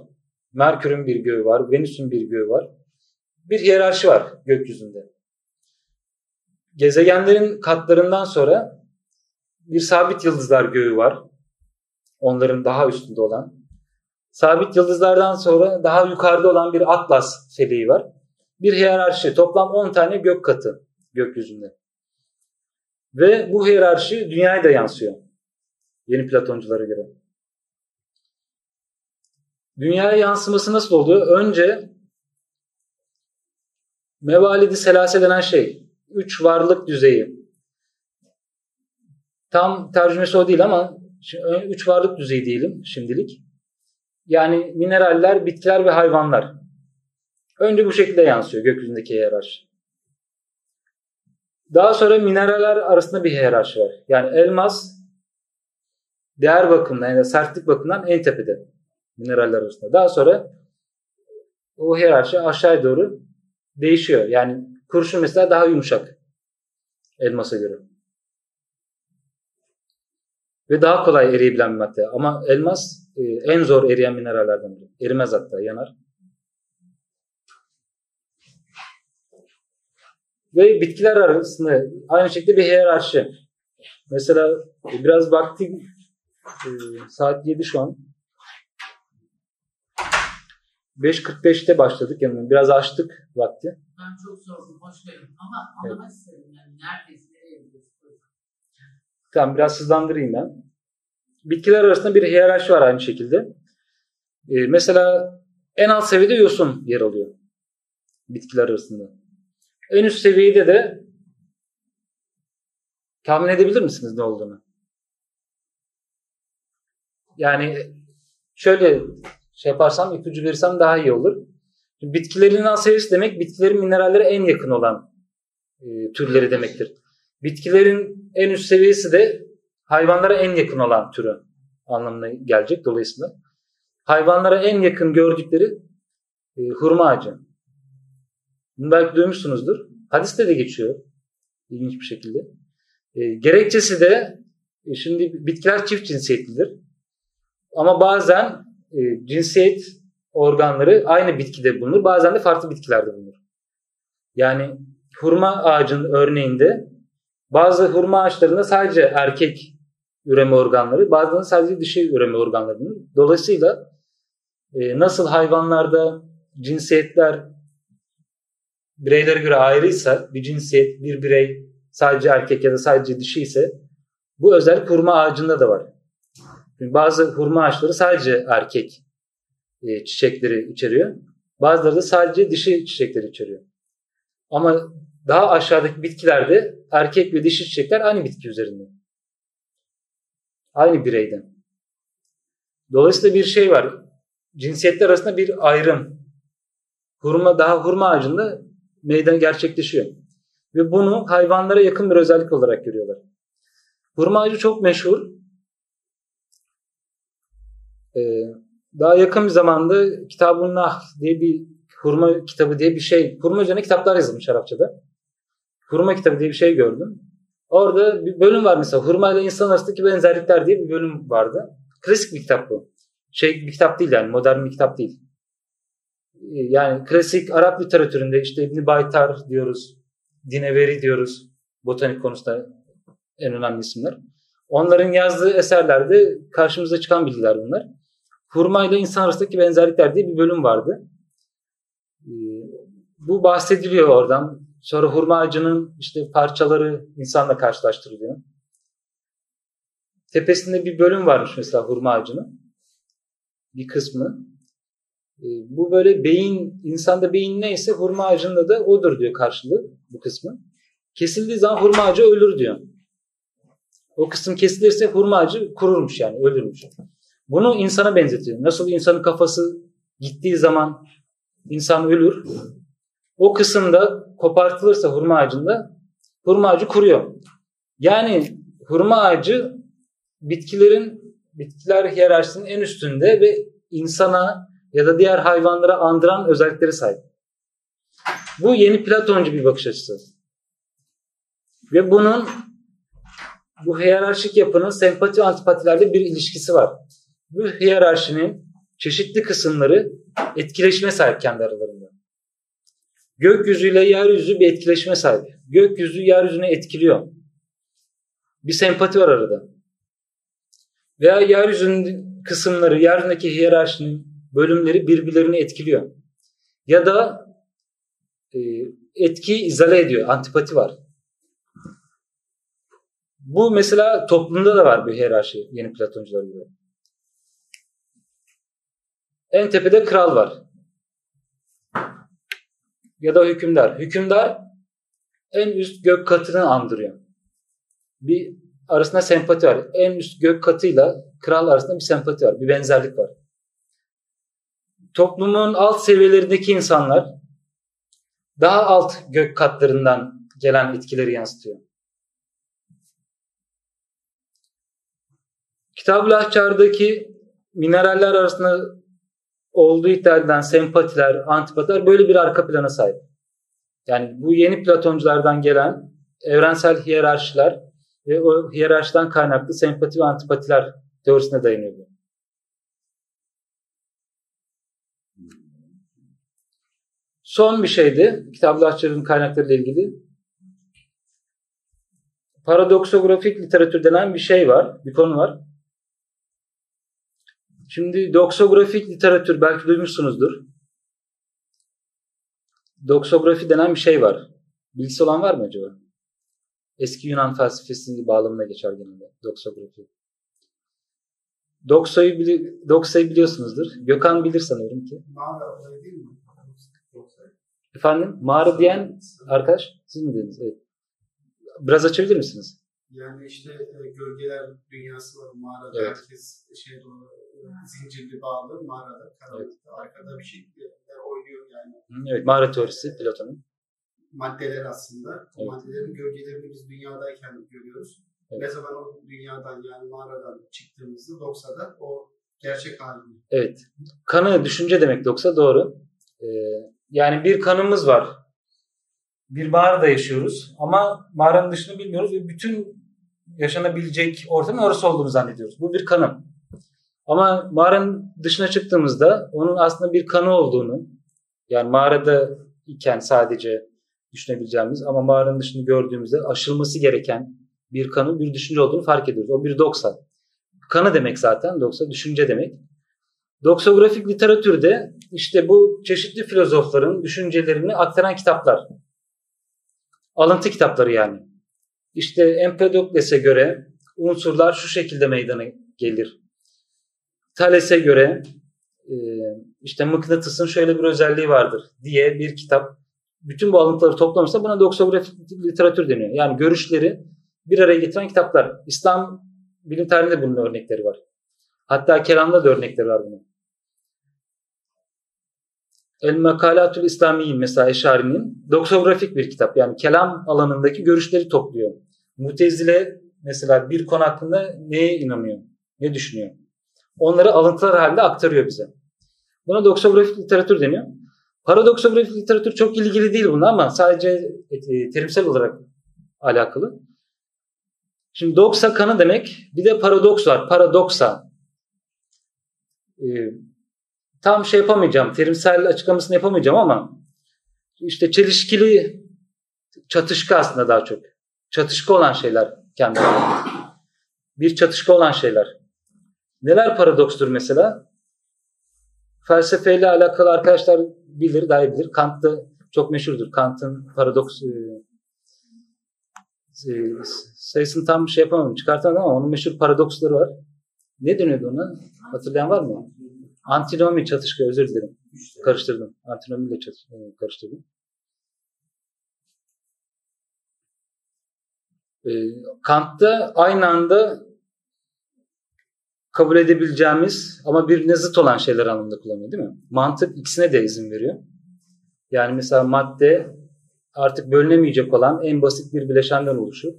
Merkür'ün bir göğü var. Venüs'ün bir göğü var. Bir hiyerarşi var gökyüzünde. Gezegenlerin katlarından sonra bir sabit yıldızlar göğü var. Onların daha üstünde olan. Sabit yıldızlardan sonra daha yukarıda olan bir Atlas feleği var. Bir hiyerarşi. Toplam 10 tane gök katı gökyüzünde. Ve bu hiyerarşi dünyaya da yansıyor. Yeni Platonculara göre. Dünyaya yansıması nasıl oluyor? Önce mevalidi selase denen şey. Üç varlık düzeyi. Tam tercümesi o değil ama üç varlık düzeyi diyelim şimdilik. Yani mineraller, bitkiler ve hayvanlar. Önce bu şekilde yansıyor gökyüzündeki hiyerarşi. Daha sonra mineraller arasında bir hiyerarşi var. Yani elmas değer bakımından yani sertlik bakımından en tepede mineraller arasında. Daha sonra o hiyerarşi aşağıya doğru değişiyor. Yani kurşun mesela daha yumuşak elmasa göre. Ve daha kolay eriyebilen bir madde. Ama elmas e, en zor eriyen minerallerden biri. Erimez hatta, yanar. Ve bitkiler arasında aynı şekilde bir hiyerarşi. Mesela biraz vakti e, saat 7 şu an. 5.45'te başladık yani biraz açtık vakti. Ben çok sordum, hoş geldin. Ama anlamak evet. istedim yani gidiyoruz? Tamam biraz hızlandırayım ben. Bitkiler arasında bir hiyerarşi var aynı şekilde. Ee, mesela en alt seviyede yosun yer alıyor. Bitkiler arasında. En üst seviyede de tahmin edebilir misiniz ne olduğunu? Yani şöyle şey yaparsam, ipucu verirsem daha iyi olur. Bitkilerin seviyesi demek bitkilerin minerallere en yakın olan e, türleri demektir. Bitkilerin en üst seviyesi de hayvanlara en yakın olan türü anlamına gelecek dolayısıyla. Hayvanlara en yakın gördükleri e, hurma ağacı. Bunu belki duymuşsunuzdur. Hadiste de geçiyor ilginç bir şekilde. E, gerekçesi de e, şimdi bitkiler çift cinsiyetlidir. Ama bazen e, cinsiyet organları aynı bitkide bulunur. Bazen de farklı bitkilerde bulunur. Yani hurma ağacının örneğinde bazı hurma ağaçlarında sadece erkek üreme organları, bazılarında sadece dişi üreme organları bulunur. Dolayısıyla e, nasıl hayvanlarda cinsiyetler bireylere göre ayrıysa, bir cinsiyet, bir birey sadece erkek ya da sadece dişi ise bu özellik hurma ağacında da var. Çünkü bazı hurma ağaçları sadece erkek e, çiçekleri içeriyor. Bazıları da sadece dişi çiçekleri içeriyor. Ama daha aşağıdaki bitkilerde erkek ve dişi çiçekler aynı bitki üzerinde. Aynı bireyden. Dolayısıyla bir şey var. Cinsiyetler arasında bir ayrım. Hurma daha hurma ağacında meydan gerçekleşiyor. Ve bunu hayvanlara yakın bir özellik olarak görüyorlar. Hurma ağacı çok meşhur. Ee, daha yakın bir zamanda Kitabun Nah diye bir hurma kitabı diye bir şey, hurma üzerine kitaplar yazılmış Arapçada. Hurma kitabı diye bir şey gördüm. Orada bir bölüm var mesela hurma ile insan arasındaki benzerlikler diye bir bölüm vardı. klasik bir kitap bu. Şey bir kitap değil yani modern bir kitap değil. Ee, yani klasik Arap literatüründe işte İbn Baytar diyoruz, Dineveri diyoruz. Botanik konusunda en önemli isimler. Onların yazdığı eserlerde karşımıza çıkan bilgiler bunlar. Hurma ile insan arasındaki benzerlikler diye bir bölüm vardı. Ee, bu bahsediliyor oradan. Sonra hurma ağacının işte parçaları insanla karşılaştırılıyor. Tepesinde bir bölüm varmış mesela hurma ağacının. Bir kısmı. Ee, bu böyle beyin, insanda beyin neyse hurma ağacında da odur diyor karşılığı bu kısmı. Kesildiği zaman hurma ağacı ölür diyor. O kısım kesilirse hurma ağacı kururmuş yani ölürmüş. Bunu insana benzetiyor. Nasıl insanın kafası gittiği zaman insan ölür. O kısımda kopartılırsa hurma ağacında hurma ağacı kuruyor. Yani hurma ağacı bitkilerin bitkiler hiyerarşisinin en üstünde ve insana ya da diğer hayvanlara andıran özellikleri sahip. Bu yeni Platoncu bir bakış açısı. Ve bunun bu hiyerarşik yapının sempati ve antipatilerle bir ilişkisi var. Bu hiyerarşinin çeşitli kısımları etkileşime sahip kendi aralarında. Gökyüzüyle yeryüzü bir etkileşime sahip. Gökyüzü yeryüzüne etkiliyor. Bir sempati var arada. Veya yeryüzünün kısımları, yeryüzündeki hiyerarşinin bölümleri birbirlerini etkiliyor. Ya da e, etki izale ediyor, antipati var. Bu mesela toplumda da var bir hiyerarşi yeni Platoncular gibi. En tepede kral var. Ya da hükümdar. Hükümdar en üst gök katını andırıyor. Bir arasında sempati var. En üst gök katıyla kral arasında bir sempati var. Bir benzerlik var. Toplumun alt seviyelerindeki insanlar daha alt gök katlarından gelen etkileri yansıtıyor. Kitab-ı Ahçar'daki mineraller arasında olduğu iddia edilen sempatiler, antipatiler böyle bir arka plana sahip. Yani bu yeni Platonculardan gelen evrensel hiyerarşiler ve o hiyerarşiden kaynaklı sempati ve antipatiler teorisine dayanıyor. Son bir şeydi Kitab-ı Ahçar'ın kaynaklarıyla ilgili. Paradoksografik literatür denen bir şey var, bir konu var. Şimdi doksografik literatür belki duymuşsunuzdur. Doksografi denen bir şey var. Bilgisi olan var mı acaba? Eski Yunan felsefesinin bağlamına geçer genelde doksografi. Dokso'yu bili Doksa'yı biliyorsunuzdur. Gökhan bilir sanıyorum ki. Mağara değil mi? Efendim? Mağara diyen arkadaş siz mi dediniz? Evet. Biraz açabilir misiniz? Yani işte e, gölgeler dünyası var mağarada. Evet. Herkes şey doğru, zincirli bağlı mağarada. Karanlıkta arkada bir şeyler oynuyor yani. Evet, mağara teorisi Platon'un. Maddeler aslında. O Evet. maddelerin gölgelerini biz dünyadayken görüyoruz. Evet. Ne zaman o dünyadan yani mağaradan çıktığımızda Doksa'da o gerçek halini. Evet. Kanı düşünce demek doksa doğru. Ee, yani bir kanımız var. Bir mağarada yaşıyoruz ama mağaranın dışını bilmiyoruz ve bütün yaşanabilecek ortamın orası olduğunu zannediyoruz. Bu bir kanım. Ama mağaranın dışına çıktığımızda onun aslında bir kanı olduğunu yani mağarada iken sadece düşünebileceğimiz ama mağaranın dışını gördüğümüzde aşılması gereken bir kanı bir düşünce olduğunu fark ediyoruz. O bir doksa. Kanı demek zaten doksa düşünce demek. Doksografik literatürde işte bu çeşitli filozofların düşüncelerini aktaran kitaplar. Alıntı kitapları yani. İşte Empedokles'e göre unsurlar şu şekilde meydana gelir. Thales'e göre e, işte mıknatısın şöyle bir özelliği vardır diye bir kitap. Bütün bu alıntıları toplamışsa buna doksografik literatür deniyor. Yani görüşleri bir araya getiren kitaplar. İslam bilim tarihinde bunun örnekleri var. Hatta kelamda da örnekleri var bunun. El Makalatül İslamiyin mesela Eşari'nin doksografik bir kitap. Yani kelam alanındaki görüşleri topluyor. Mutezile mesela bir konu hakkında neye inanıyor, ne düşünüyor? Onları alıntılar halinde aktarıyor bize. Buna doksografik literatür deniyor. Paradoksografik literatür çok ilgili değil buna ama sadece e, terimsel olarak alakalı. Şimdi doksa kanı demek bir de paradoks var. Paradoksa. e, tam şey yapamayacağım, terimsel açıklamasını yapamayacağım ama işte çelişkili çatışkı aslında daha çok. Çatışkı olan şeyler kendileri. Bir çatışkı olan şeyler. Neler paradokstur mesela? Felsefeyle alakalı arkadaşlar bilir, daha iyi bilir. Kant'ta çok meşhurdur. Kant'ın paradoks e, e, sayısını tam şey yapamadım, çıkartamadım ama onun meşhur paradoksları var. Ne dönüyordu ona? Hatırlayan var mı? Antinomi çatışkı, özür dilerim. Karıştırdım. Antinomi ile e, karıştırdım. Kant'ta aynı anda kabul edebileceğimiz ama birbirine zıt olan şeyler anlamında kullanıyor değil mi? Mantık ikisine de izin veriyor. Yani mesela madde artık bölünemeyecek olan en basit bir bileşenden oluşur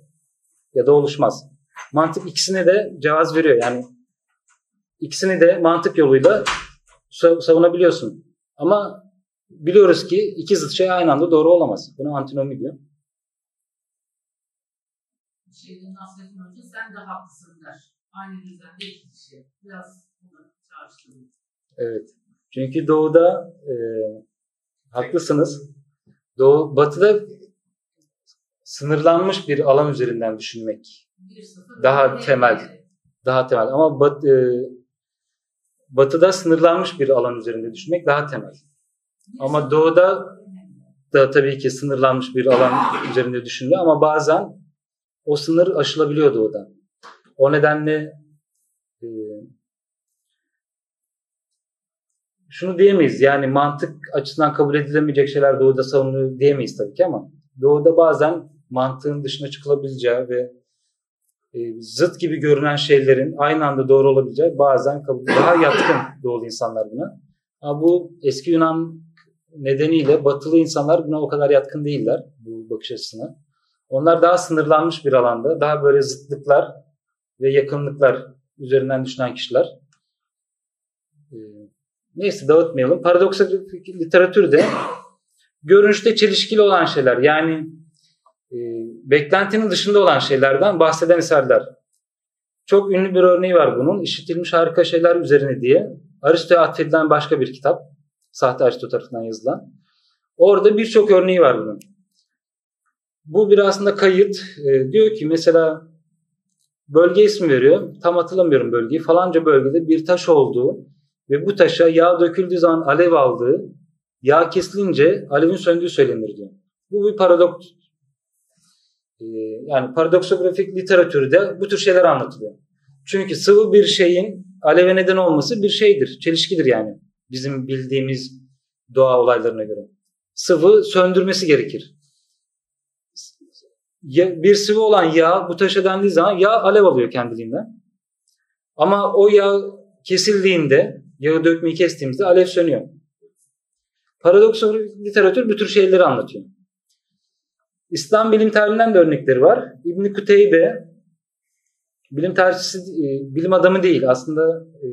ya da oluşmaz. Mantık ikisine de cevaz veriyor. Yani ikisini de mantık yoluyla sa- savunabiliyorsun. Ama biliyoruz ki iki zıt şey aynı anda doğru olamaz. Buna antinomi diyor. Şeyden Nasrettin Hoca sen de haklısın der. Aynı düzende iki kişi. Biraz bunu çağrıştırdım. Evet. Çünkü doğuda e, haklısınız. Doğu, batıda sınırlanmış bir alan üzerinden düşünmek. Daha temel. daha temel. Ama bat, e, batıda sınırlanmış bir alan üzerinde düşünmek daha temel. Ama doğuda da tabii ki sınırlanmış bir alan üzerinde düşünülüyor ama bazen o sınır aşılabiliyor doğuda. O nedenle e, şunu diyemeyiz yani mantık açısından kabul edilemeyecek şeyler doğuda savunuluyor diyemeyiz tabii ki ama doğuda bazen mantığın dışına çıkılabileceği ve e, zıt gibi görünen şeylerin aynı anda doğru olabileceği bazen kabul daha yatkın doğulu insanlar buna. Ama bu eski Yunan nedeniyle batılı insanlar buna o kadar yatkın değiller bu bakış açısına. Onlar daha sınırlanmış bir alanda, daha böyle zıtlıklar ve yakınlıklar üzerinden düşünen kişiler. Ee, Neyse dağıtmayalım. Paradoksal literatürde görünüşte çelişkili olan şeyler yani e, beklentinin dışında olan şeylerden bahseden eserler. Çok ünlü bir örneği var bunun. İşitilmiş harika şeyler üzerine diye. Aristo'ya atfedilen başka bir kitap. Sahte Aristo tarafından yazılan. Orada birçok örneği var bunun. Bu bir aslında kayıt. E, diyor ki mesela bölge ismi veriyor. Tam hatırlamıyorum bölgeyi. Falanca bölgede bir taş olduğu ve bu taşa yağ döküldüğü zaman alev aldığı, yağ kesilince alevin söndüğü söylenir diyor. Bu bir paradoks. E, yani paradoksografik literatürde bu tür şeyler anlatılıyor. Çünkü sıvı bir şeyin aleve neden olması bir şeydir. Çelişkidir yani. Bizim bildiğimiz doğa olaylarına göre. Sıvı söndürmesi gerekir. Bir sıvı olan yağ bu taşa dendiği zaman yağ alev alıyor kendiliğinden. Ama o yağ kesildiğinde, yağı dökmeyi kestiğimizde alev sönüyor. Paradoks literatür bu tür şeyleri anlatıyor. İslam bilim tarihinden de örnekleri var. İbn Kuteybe bilim tarihçisi, e, bilim adamı değil. Aslında e,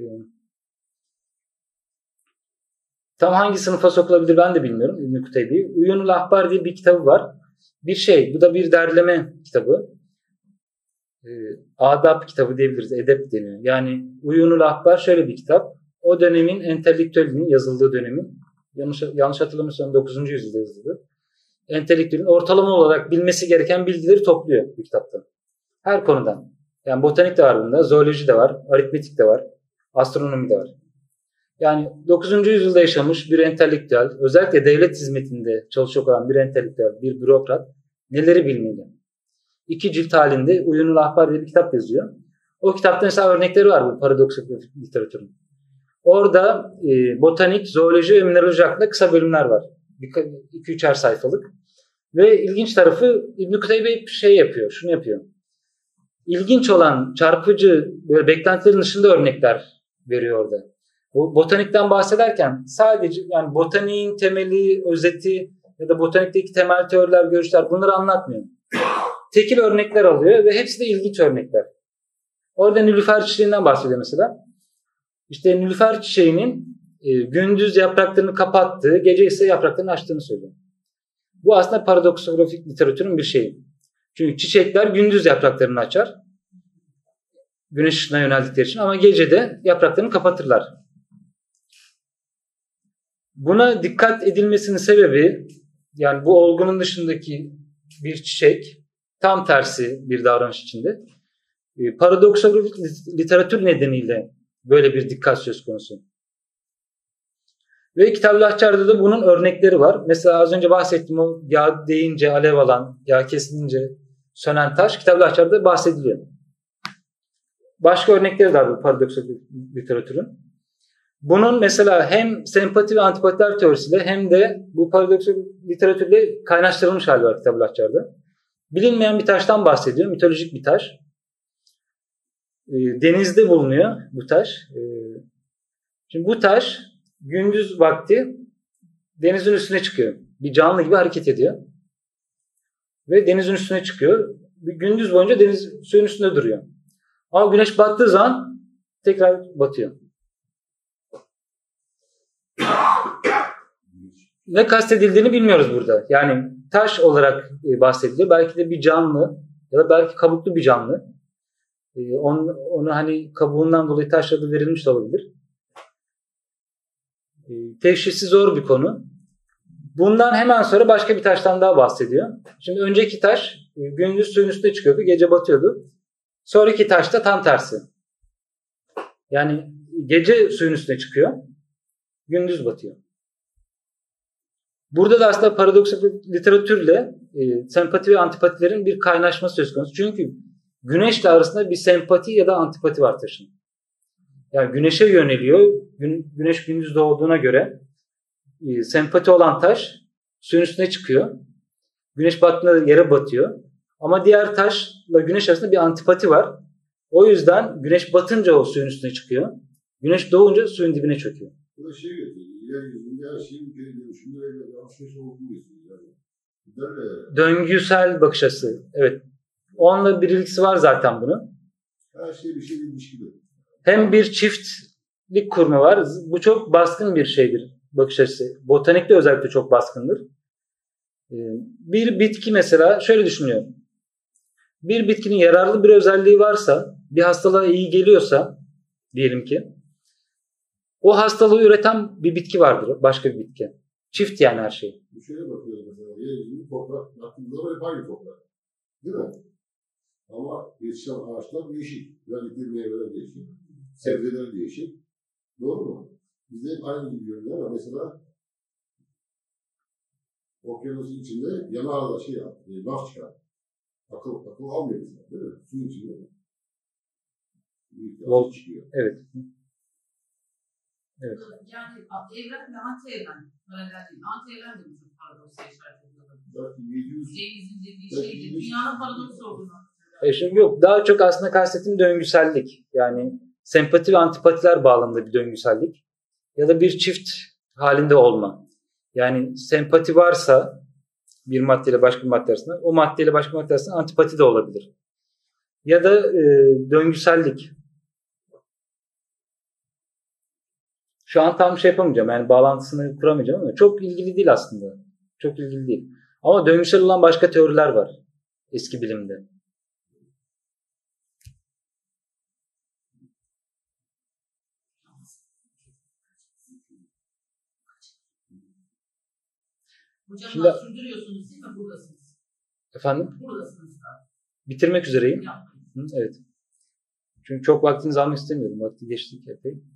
tam hangi sınıfa sokulabilir ben de bilmiyorum İbn Kuteybe'yi. Uyunul Ahbar diye bir kitabı var. Bir şey, bu da bir derleme kitabı. E, adab kitabı diyebiliriz, edep deniyor. Yani Uyunul Ahbar şöyle bir kitap. O dönemin entelektüelinin yazıldığı dönemin, yanlış, yanlış hatırlamıyorsam 9. yüzyılda yazıldı. Entelektüelin ortalama olarak bilmesi gereken bilgileri topluyor bu kitapta. Her konudan. Yani botanik de var bunda, zooloji de var, aritmetik de var, astronomi de var. Yani 9. yüzyılda yaşamış bir entelektüel, özellikle devlet hizmetinde çalışacak olan bir entelektüel, bir bürokrat neleri bilmeli? İki cilt halinde Uyunul Ahbar diye bir kitap yazıyor. O kitapta mesela örnekleri var bu paradoksografik literatürün. Orada e, botanik, zooloji ve mineraloji hakkında kısa bölümler var. 2-3'er sayfalık. Ve ilginç tarafı İbn-i Kuteybe şey yapıyor, şunu yapıyor. İlginç olan, çarpıcı, böyle beklentilerin dışında örnekler veriyor orada. Botanikten bahsederken sadece yani botaniğin temeli, özeti ya da botanikteki temel teoriler, görüşler bunları anlatmıyor. Tekil örnekler alıyor ve hepsi de ilginç örnekler. Orada nilüfer çiçeğinden bahsediyor mesela. İşte nilüfer çiçeğinin e, gündüz yapraklarını kapattığı, gece ise yapraklarını açtığını söylüyor. Bu aslında paradoksografik literatürün bir şeyi. Çünkü çiçekler gündüz yapraklarını açar. Güneş ışığına yöneldikleri için ama gece de yapraklarını kapatırlar. Buna dikkat edilmesinin sebebi yani bu olgunun dışındaki bir çiçek tam tersi bir davranış içinde. E, paradoksografik literatür nedeniyle böyle bir dikkat söz konusu. Ve Lahçar'da da bunun örnekleri var. Mesela az önce bahsettiğim o yağ deyince alev alan, yağ kesilince sönen taş Lahçar'da bahsediliyor. Başka örnekleri de var bu paradoksografik literatürün. Bunun mesela hem sempati ve antipatiler teorisiyle hem de bu paradoksografik literatürle kaynaştırılmış hali var Kitab-ı Lahçar'da. Bilinmeyen bir taştan bahsediyor. Mitolojik bir taş. E, denizde bulunuyor bu taş. E, şimdi bu taş gündüz vakti denizin üstüne çıkıyor. Bir canlı gibi hareket ediyor. Ve denizin üstüne çıkıyor. Bir gündüz boyunca deniz suyun üstünde duruyor. Ama güneş battığı zaman tekrar batıyor. Ne kastedildiğini bilmiyoruz burada. Yani taş olarak e, bahsediliyor. Belki de bir canlı ya da belki kabuklu bir canlı. E, onu, onu hani kabuğundan dolayı taş adı verilmiş de olabilir. E, teşhisi zor bir konu. Bundan hemen sonra başka bir taştan daha bahsediyor. Şimdi önceki taş gündüz suyun üstüne çıkıyordu, gece batıyordu. Sonraki taş da tam tersi. Yani gece suyun üstüne çıkıyor, gündüz batıyor. Burada da aslında paradoksal literatürle e, sempati ve antipatilerin bir kaynaşması söz konusu. Çünkü güneşle arasında bir sempati ya da antipati var taşın. Yani güneşe yöneliyor. Gün, güneş gündüz doğduğuna göre e, sempati olan taş suyun üstüne çıkıyor. Güneş battığında yere batıyor. Ama diğer taşla güneş arasında bir antipati var. O yüzden güneş batınca o suyun üstüne çıkıyor. Güneş doğunca suyun dibine çöküyor. Bu şey. Yeryüzünde her şeyin geri dönüşünde ve alışveriş olduğunu getiriyor. Yani. Döngüsel bakış açısı. Evet. Onunla bir ilgisi var zaten bunun. her şey bir şey değilmiş gibi. Hem bir çiftlik kurma var. Bu çok baskın bir şeydir bakış açısı. Botanikte özellikle çok baskındır. Ee, Bir bitki mesela şöyle düşünüyor. Bir bitkinin yararlı bir özelliği varsa, bir hastalığa iyi geliyorsa diyelim ki o hastalığı üreten bir bitki vardır. Başka bir bitki. Çift yani her şey. Bir şeye bakıyoruz mesela. Yeryüzünde toprak, baktığımızda hep aynı toprak. Değil mi? Ama yetişen ağaçlar değişik. Verdikleri meyveler değişik. Sebzeler değişik. Doğru mu? Bizde hep aynı gibi görünüyor ama mesela okyanusun içinde yanardağ şey yap, e, laf çıkar. Akıl, akıl almıyor mesela. Değil mi? Suyun içinde. Vol- çıkıyor. Evet. Yani evren ve anti evren paralel değil. Anti evren de bizim paradoksa işaret ediyor. Belki 700 Cengiz'in dediği Belki şeydir. yüz- Dünyanın paradoksu olduğunu. E şimdi yok. Daha çok aslında kastettiğim döngüsellik. Yani sempati ve antipatiler bağlamında bir döngüsellik. Ya da bir çift halinde olma. Yani sempati varsa bir maddeyle başka bir madde arasında o maddeyle başka bir madde arasında antipati de olabilir. Ya da e, döngüsellik. Şu an tam şey yapamayacağım. Yani bağlantısını kuramayacağım ama çok ilgili değil aslında. Çok ilgili değil. Ama döngüsel olan başka teoriler var eski bilimde. Hocam Şimdi- sürdürüyorsunuz değil mi? Buradasınız. Efendim? Buradasınız da. Bitirmek üzereyim. Yapmayın. Hı, evet. Çünkü çok vaktinizi almak istemiyorum. Vakti geçtik epey.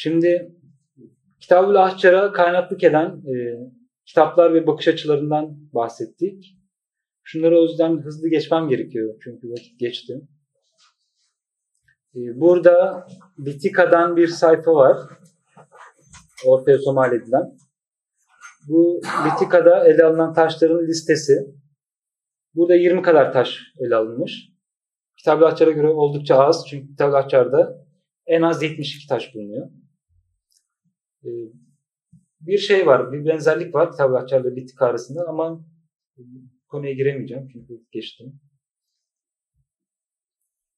Şimdi Kitab-ı Ahçar'a kaynaklık eden e, kitaplar ve bakış açılarından bahsettik. Şunları o yüzden hızlı geçmem gerekiyor. Çünkü vakit geçti. E, burada Bitika'dan bir sayfa var. Ortaya somal edilen. Bu Bitika'da ele alınan taşların listesi. Burada 20 kadar taş ele alınmış. Kitab-ı Ahçar'a göre oldukça az. Çünkü Kitab-ı Ahçar'da en az 72 taş bulunuyor. Ee, bir şey var, bir benzerlik var Kitab-ı Ahçar'la Bitika arasında ama konuya giremeyeceğim çünkü geçtim.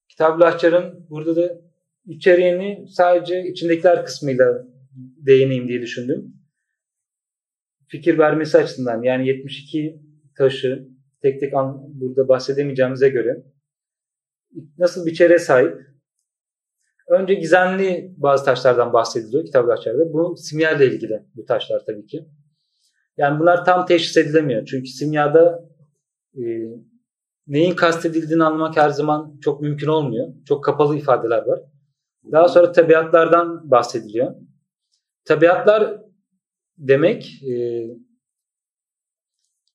Kitab-ı Ahçar'ın burada da içeriğini sadece içindekiler kısmıyla değineyim diye düşündüm. Fikir vermesi açısından yani 72 taşı tek tek an, burada bahsedemeyeceğimize göre nasıl bir içeriğe sahip? Önce gizemli bazı taşlardan bahsediliyor kitaplaşlarda. Bu simyayla ilgili bu taşlar tabii ki. Yani bunlar tam teşhis edilemiyor. Çünkü simyada e, neyin kastedildiğini anlamak her zaman çok mümkün olmuyor. Çok kapalı ifadeler var. Daha sonra tabiatlardan bahsediliyor. Tabiatlar demek e,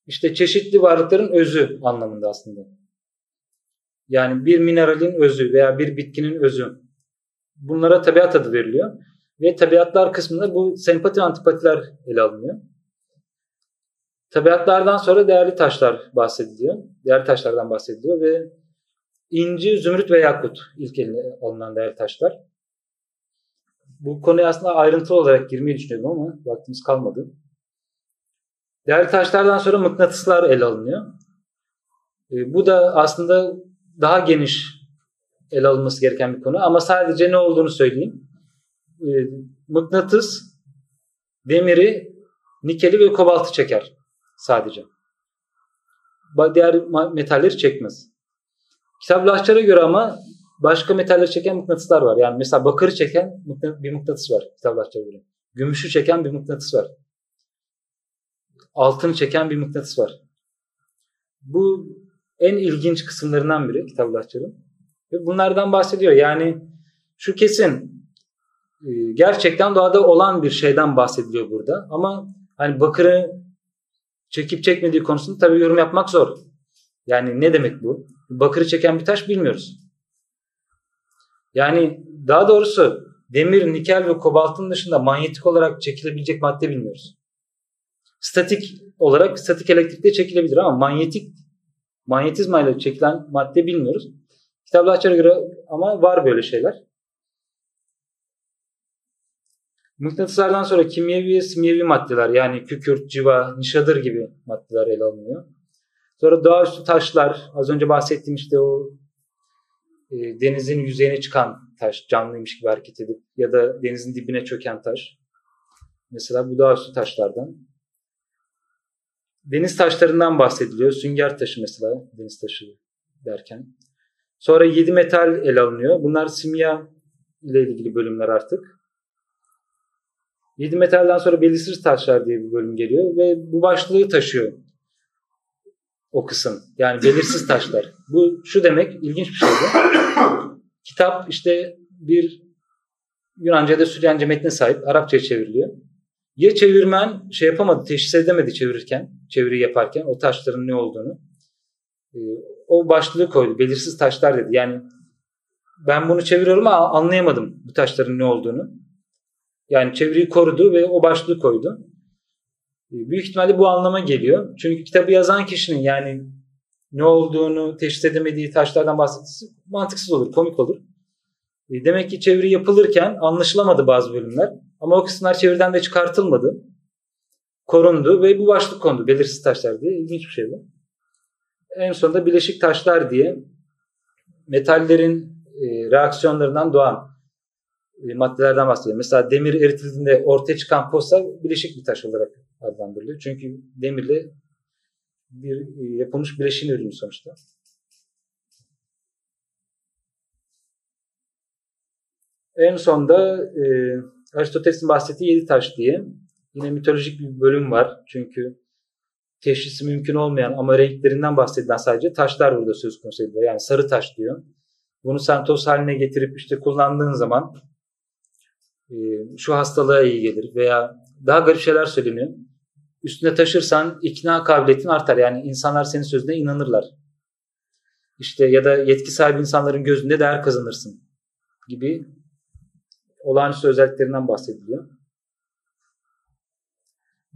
işte çeşitli varlıkların özü anlamında aslında. Yani bir mineralin özü veya bir bitkinin özü. Bunlara tabiat adı veriliyor. Ve tabiatlar kısmında bu sempati antipatiler ele alınıyor. Tabiatlardan sonra değerli taşlar bahsediliyor. Değerli taşlardan bahsediliyor ve inci, zümrüt ve yakut ilk eline alınan değerli taşlar. Bu konuya aslında ayrıntılı olarak girmeyi düşünüyordum ama vaktimiz kalmadı. Değerli taşlardan sonra mıknatıslar ele alınıyor. E, bu da aslında daha geniş ele alınması gereken bir konu ama sadece ne olduğunu söyleyeyim. E, mıknatıs demiri, nikeli ve kobaltı çeker sadece. Diğer metalleri çekmez. Kitaplaşçılara göre ama başka metalleri çeken mıknatıslar var. Yani mesela bakırı çeken bir mıknatıs var kitaplaşçılara göre. Gümüşü çeken bir mıknatıs var. Altını çeken bir mıknatıs var. Bu en ilginç kısımlarından biri kitaplaşçıların. Ve bunlardan bahsediyor. Yani şu kesin e, gerçekten doğada olan bir şeyden bahsediliyor burada. Ama hani bakırı çekip çekmediği konusunda tabii yorum yapmak zor. Yani ne demek bu? Bakırı çeken bir taş bilmiyoruz. Yani daha doğrusu demir, nikel ve kobaltın dışında manyetik olarak çekilebilecek madde bilmiyoruz. Statik olarak statik elektrikle çekilebilir ama manyetik manyetizmayla çekilen madde bilmiyoruz. Kitaplaşçılara göre ama var böyle şeyler. Mıknatıslardan sonra kimyevi ve simyevi maddeler yani kükürt, civa, nişadır gibi maddeler ele alınıyor. Sonra doğaüstü taşlar, az önce bahsettiğim işte o e, denizin yüzeyine çıkan taş, canlıymış gibi hareket edip ya da denizin dibine çöken taş. Mesela bu doğaüstü taşlardan. Deniz taşlarından bahsediliyor. Sünger taşı mesela deniz taşı derken. Sonra yedi metal ele alınıyor. Bunlar simya ile ilgili bölümler artık. Yedi metalden sonra belirsiz taşlar diye bir bölüm geliyor ve bu başlığı taşıyor o kısım. Yani belirsiz taşlar. Bu şu demek ilginç bir şey bu. Kitap işte bir Yunanca ya da Süryanice metne sahip. Arapçaya çevriliyor. Ya çevirmen şey yapamadı, teşhis edemedi çevirirken, çeviri yaparken o taşların ne olduğunu. Ee, o başlığı koydu. Belirsiz taşlar dedi. Yani ben bunu çeviriyorum ama anlayamadım bu taşların ne olduğunu. Yani çeviriyi korudu ve o başlığı koydu. Ee, büyük ihtimalle bu anlama geliyor. Çünkü kitabı yazan kişinin yani ne olduğunu teşhis edemediği taşlardan bahsetmesi mantıksız olur, komik olur. Ee, demek ki çeviri yapılırken anlaşılamadı bazı bölümler. Ama o kısımlar çeviriden de çıkartılmadı. Korundu ve bu başlık kondu. Belirsiz taşlar diye. ilginç bir şey bu. En sonunda bileşik taşlar diye metallerin e, reaksiyonlarından doğan e, maddelerden bahsediyor. Mesela demir eritildiğinde ortaya çıkan posa bileşik bir taş olarak adlandırılıyor. Çünkü demirle bir e, yapılmış bileşiğin ürünü sonuçta. En sonda e, Aristoteles'in bahsettiği yedi taş diye yine mitolojik bir bölüm var. Çünkü teşhisi mümkün olmayan ama renklerinden bahsedilen sadece taşlar burada söz konusu ediliyor. Yani sarı taş diyor. Bunu sen toz haline getirip işte kullandığın zaman e, şu hastalığa iyi gelir veya daha garip şeyler söyleniyor. Üstüne taşırsan ikna kabiliyetin artar. Yani insanlar senin sözüne inanırlar. İşte ya da yetki sahibi insanların gözünde değer kazanırsın gibi olağanüstü özelliklerinden bahsediliyor.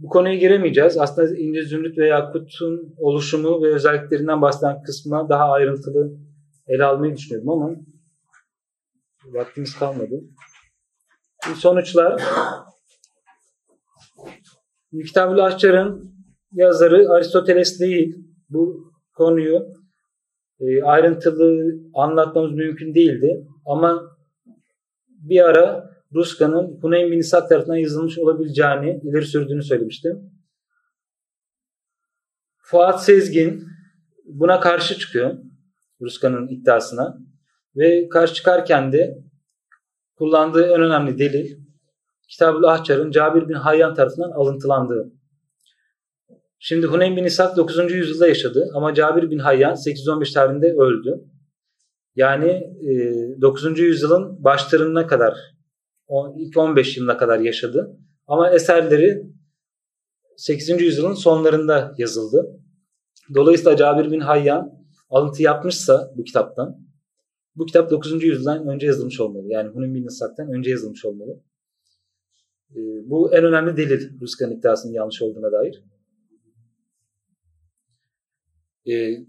Bu konuya giremeyeceğiz. Aslında ince zümrüt ve yakutun oluşumu ve özelliklerinden bahseden kısmına daha ayrıntılı ele almayı düşünüyorum ama vaktimiz kalmadı. Sonuçlar Kitab-ül Ahçar'ın yazarı Aristoteles değil. Bu konuyu e, ayrıntılı anlatmamız mümkün değildi. Ama bir ara Ruska'nın Huneyn bin İshak tarafından yazılmış olabileceğini ileri sürdüğünü söylemiştim. Fuat Sezgin buna karşı çıkıyor. Ruska'nın iddiasına. Ve karşı çıkarken de kullandığı en önemli delil Kitab-ül Ahçar'ın Cabir bin Hayyan tarafından alıntılandığı. Şimdi Huneyn bin İshak 9. yüzyılda yaşadı ama Cabir bin Hayyan 815 tarihinde öldü. Yani e, 9. yüzyılın başlarına kadar, ilk 15 yılına kadar yaşadı. Ama eserleri 8. yüzyılın sonlarında yazıldı. Dolayısıyla Cabir bin Hayyan alıntı yapmışsa bu kitaptan, bu kitap 9. yüzyıldan önce yazılmış olmalı. Yani Huneyn bin İshak'tan önce yazılmış olmalı. E, bu en önemli delil Ruska'nın iddiasının yanlış olduğuna dair. E,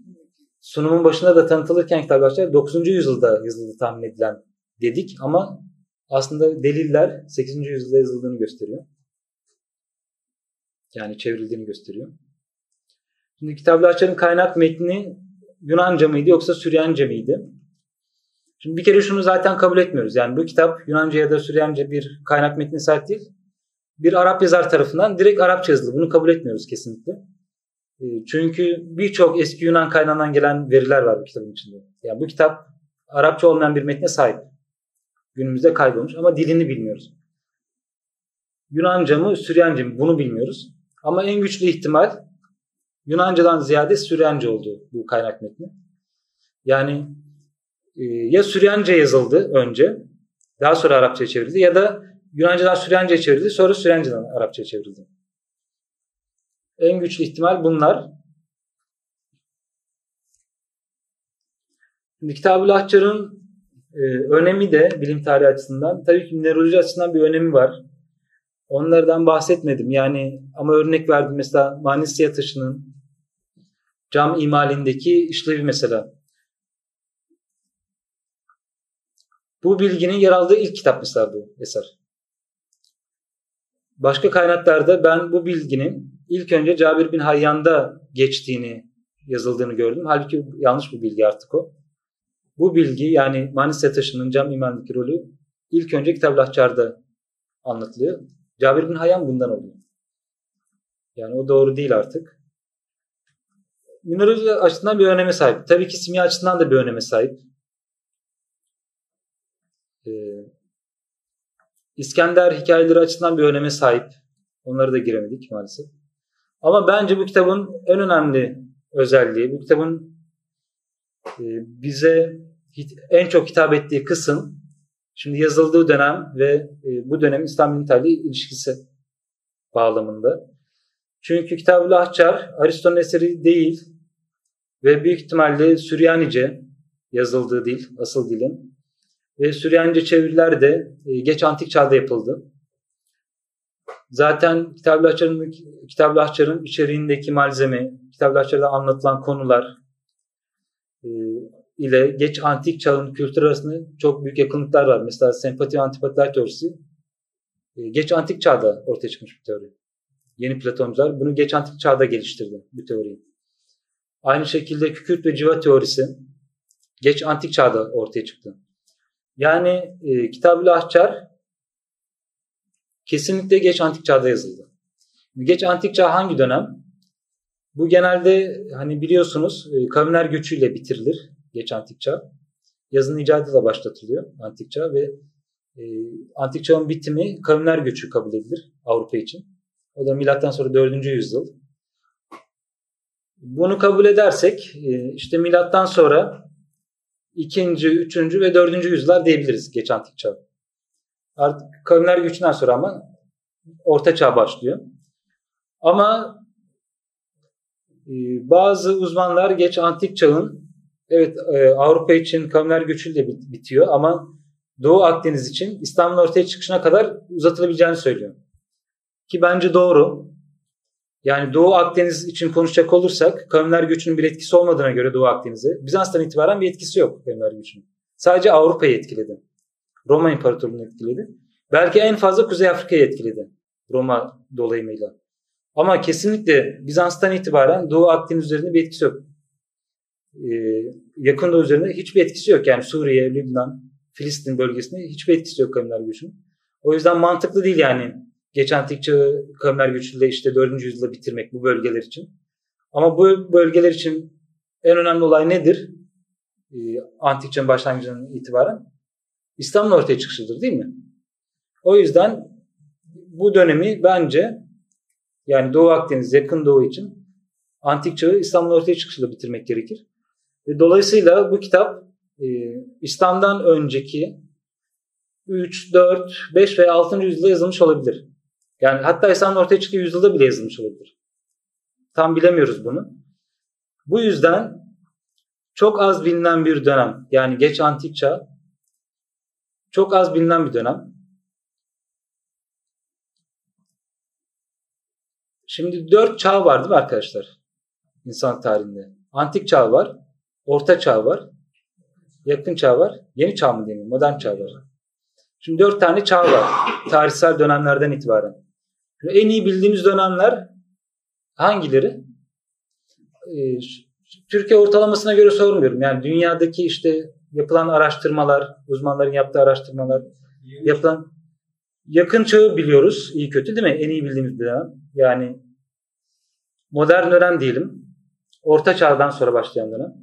sunumun başında da tanıtılırken kitaplar 9. yüzyılda yazıldı tahmin edilen dedik ama aslında deliller 8. yüzyılda yazıldığını gösteriyor. Yani çevrildiğini gösteriyor. Şimdi Kitaplaşçı'nın kaynak metni Yunanca mıydı yoksa Süryanice miydi? Şimdi bir kere şunu zaten kabul etmiyoruz. Yani bu kitap Yunanca ya da Süryanice bir kaynak metni sahip değil. Bir Arap yazar tarafından direkt Arapça yazılı. Bunu kabul etmiyoruz kesinlikle. Ee, çünkü birçok eski Yunan kaynağından gelen veriler var bu kitabın içinde. Yani bu kitap Arapça olmayan bir metne sahip. Günümüzde kaybolmuş ama dilini bilmiyoruz. Yunanca mı, Süryanice mi bunu bilmiyoruz. Ama en güçlü ihtimal Yunanca'dan ziyade Süryanice olduğu bu kaynak metni. Yani e, ya Süryanice yazıldı önce, daha sonra Arapçaya çevrildi ya da Yunanca'dan Süryanice'ye çevrildi, sonra Süryanice'den Arapçaya çevrildi. En güçlü ihtimal bunlar. Şimdi Kitab-ı e, önemi de bilim tarihi açısından, tabii ki mineraloji açısından bir önemi var. Onlardan bahsetmedim. Yani ama örnek verdim mesela Manisya taşının cam imalindeki işlevi mesela. Bu bilginin yer aldığı ilk kitap mesela bu eser. Başka kaynaklarda ben bu bilginin ilk önce Cabir bin Hayyan'da geçtiğini yazıldığını gördüm. Halbuki yanlış bir bilgi artık o. Bu bilgi yani Manisa taşının cam imandaki rolü ilk önce Lahçar'da anlatılıyor. Cabir bin Hayyan bundan oluyor. Yani o doğru değil artık. Mineraloji açısından bir öneme sahip. Tabii ki simya açısından da bir öneme sahip. Ee, İskender hikayeleri açısından bir öneme sahip. Onları da giremedik maalesef. Ama bence bu kitabın en önemli özelliği, bu kitabın bize en çok hitap ettiği kısım şimdi yazıldığı dönem ve e, bu dönem İslam bilim ilişkisi bağlamında. Çünkü Kitab-ı Ahçar eseri değil ve büyük ihtimalle Süryanice yazıldığı dil, asıl dilin. Ve Süryanice çeviriler de e, geç antik çağda yapıldı. Zaten Kitab-ı Kitab-ı Ahçar'ın içeriğindeki malzeme, Kitab-ı anlatılan konular ile geç antik çağın kültür arasında çok büyük yakınlıklar var. Mesela sempati ve antipatiler teorisi e, geç antik çağda ortaya çıkmış bir teori. Yeni Platoncular bunu geç antik çağda geliştirdi bu teoriyi. Aynı şekilde kükürt ve civa teorisi geç antik çağda ortaya çıktı. Yani e, Kitab-ı Ahçar kesinlikle geç antik çağda yazıldı. Geç antik çağ hangi dönem? Bu genelde hani biliyorsunuz e, kavimler göçüyle bitirilir geç antik çağ. Yazının icadıyla başlatılıyor antik çağ ve e, antik çağın bitimi kavimler göçü kabul edilir Avrupa için. O da milattan sonra 4. yüzyıl. Bunu kabul edersek e, işte milattan sonra 2. 3. ve 4. yüzyıllar diyebiliriz geç antik çağ. Artık kavimler göçünden sonra ama orta çağ başlıyor. Ama e, bazı uzmanlar geç antik çağın evet e, Avrupa için kavimler göçüyle bitiyor ama Doğu Akdeniz için İslam'ın ortaya çıkışına kadar uzatılabileceğini söylüyor. Ki bence doğru. Yani Doğu Akdeniz için konuşacak olursak kavimler göçünün bir etkisi olmadığına göre Doğu Akdeniz'e Bizans'tan itibaren bir etkisi yok kavimler göçünün. Sadece Avrupa'yı etkiledi. Roma İmparatorluğu'nu etkiledi. Belki en fazla Kuzey Afrika'yı etkiledi. Roma dolayımıyla. Ama kesinlikle Bizans'tan itibaren Doğu Akdeniz üzerinde bir etkisi yok. Ee, yakın Doğu üzerinde hiçbir etkisi yok. Yani Suriye, Lübnan, Filistin bölgesinde hiçbir etkisi yok kavimler göçünün. O yüzden mantıklı değil yani geç antik çağı kavimler göçüyle işte 4. yüzyılda bitirmek bu bölgeler için. Ama bu bölgeler için en önemli olay nedir? Ee, antik çağın başlangıcından itibaren İslam'ın ortaya çıkışıdır değil mi? O yüzden bu dönemi bence yani Doğu Akdeniz, Yakın Doğu için antik çağı İslam'ın ortaya çıkışıyla bitirmek gerekir. Ve dolayısıyla bu kitap e, İslam'dan önceki 3, 4, 5 veya 6. yüzyılda yazılmış olabilir. Yani hatta İslam'ın ortaya çıktığı yüzyılda bile yazılmış olabilir. Tam bilemiyoruz bunu. Bu yüzden çok az bilinen bir dönem. Yani geç antik çağ çok az bilinen bir dönem. Şimdi dört çağ var değil mi arkadaşlar? İnsan tarihinde. Antik çağ var, orta çağ var, yakın çağ var, yeni çağ mı diyeyim, modern çağ var. Şimdi dört tane çağ var tarihsel dönemlerden itibaren. En iyi bildiğimiz dönemler hangileri? Ee, Türkiye ortalamasına göre sormuyorum. Yani dünyadaki işte yapılan araştırmalar, uzmanların yaptığı araştırmalar, yapılan yakın çağı biliyoruz iyi kötü değil mi? En iyi bildiğimiz dönem. Yani modern dönem diyelim. Orta çağdan sonra başlayan dönem.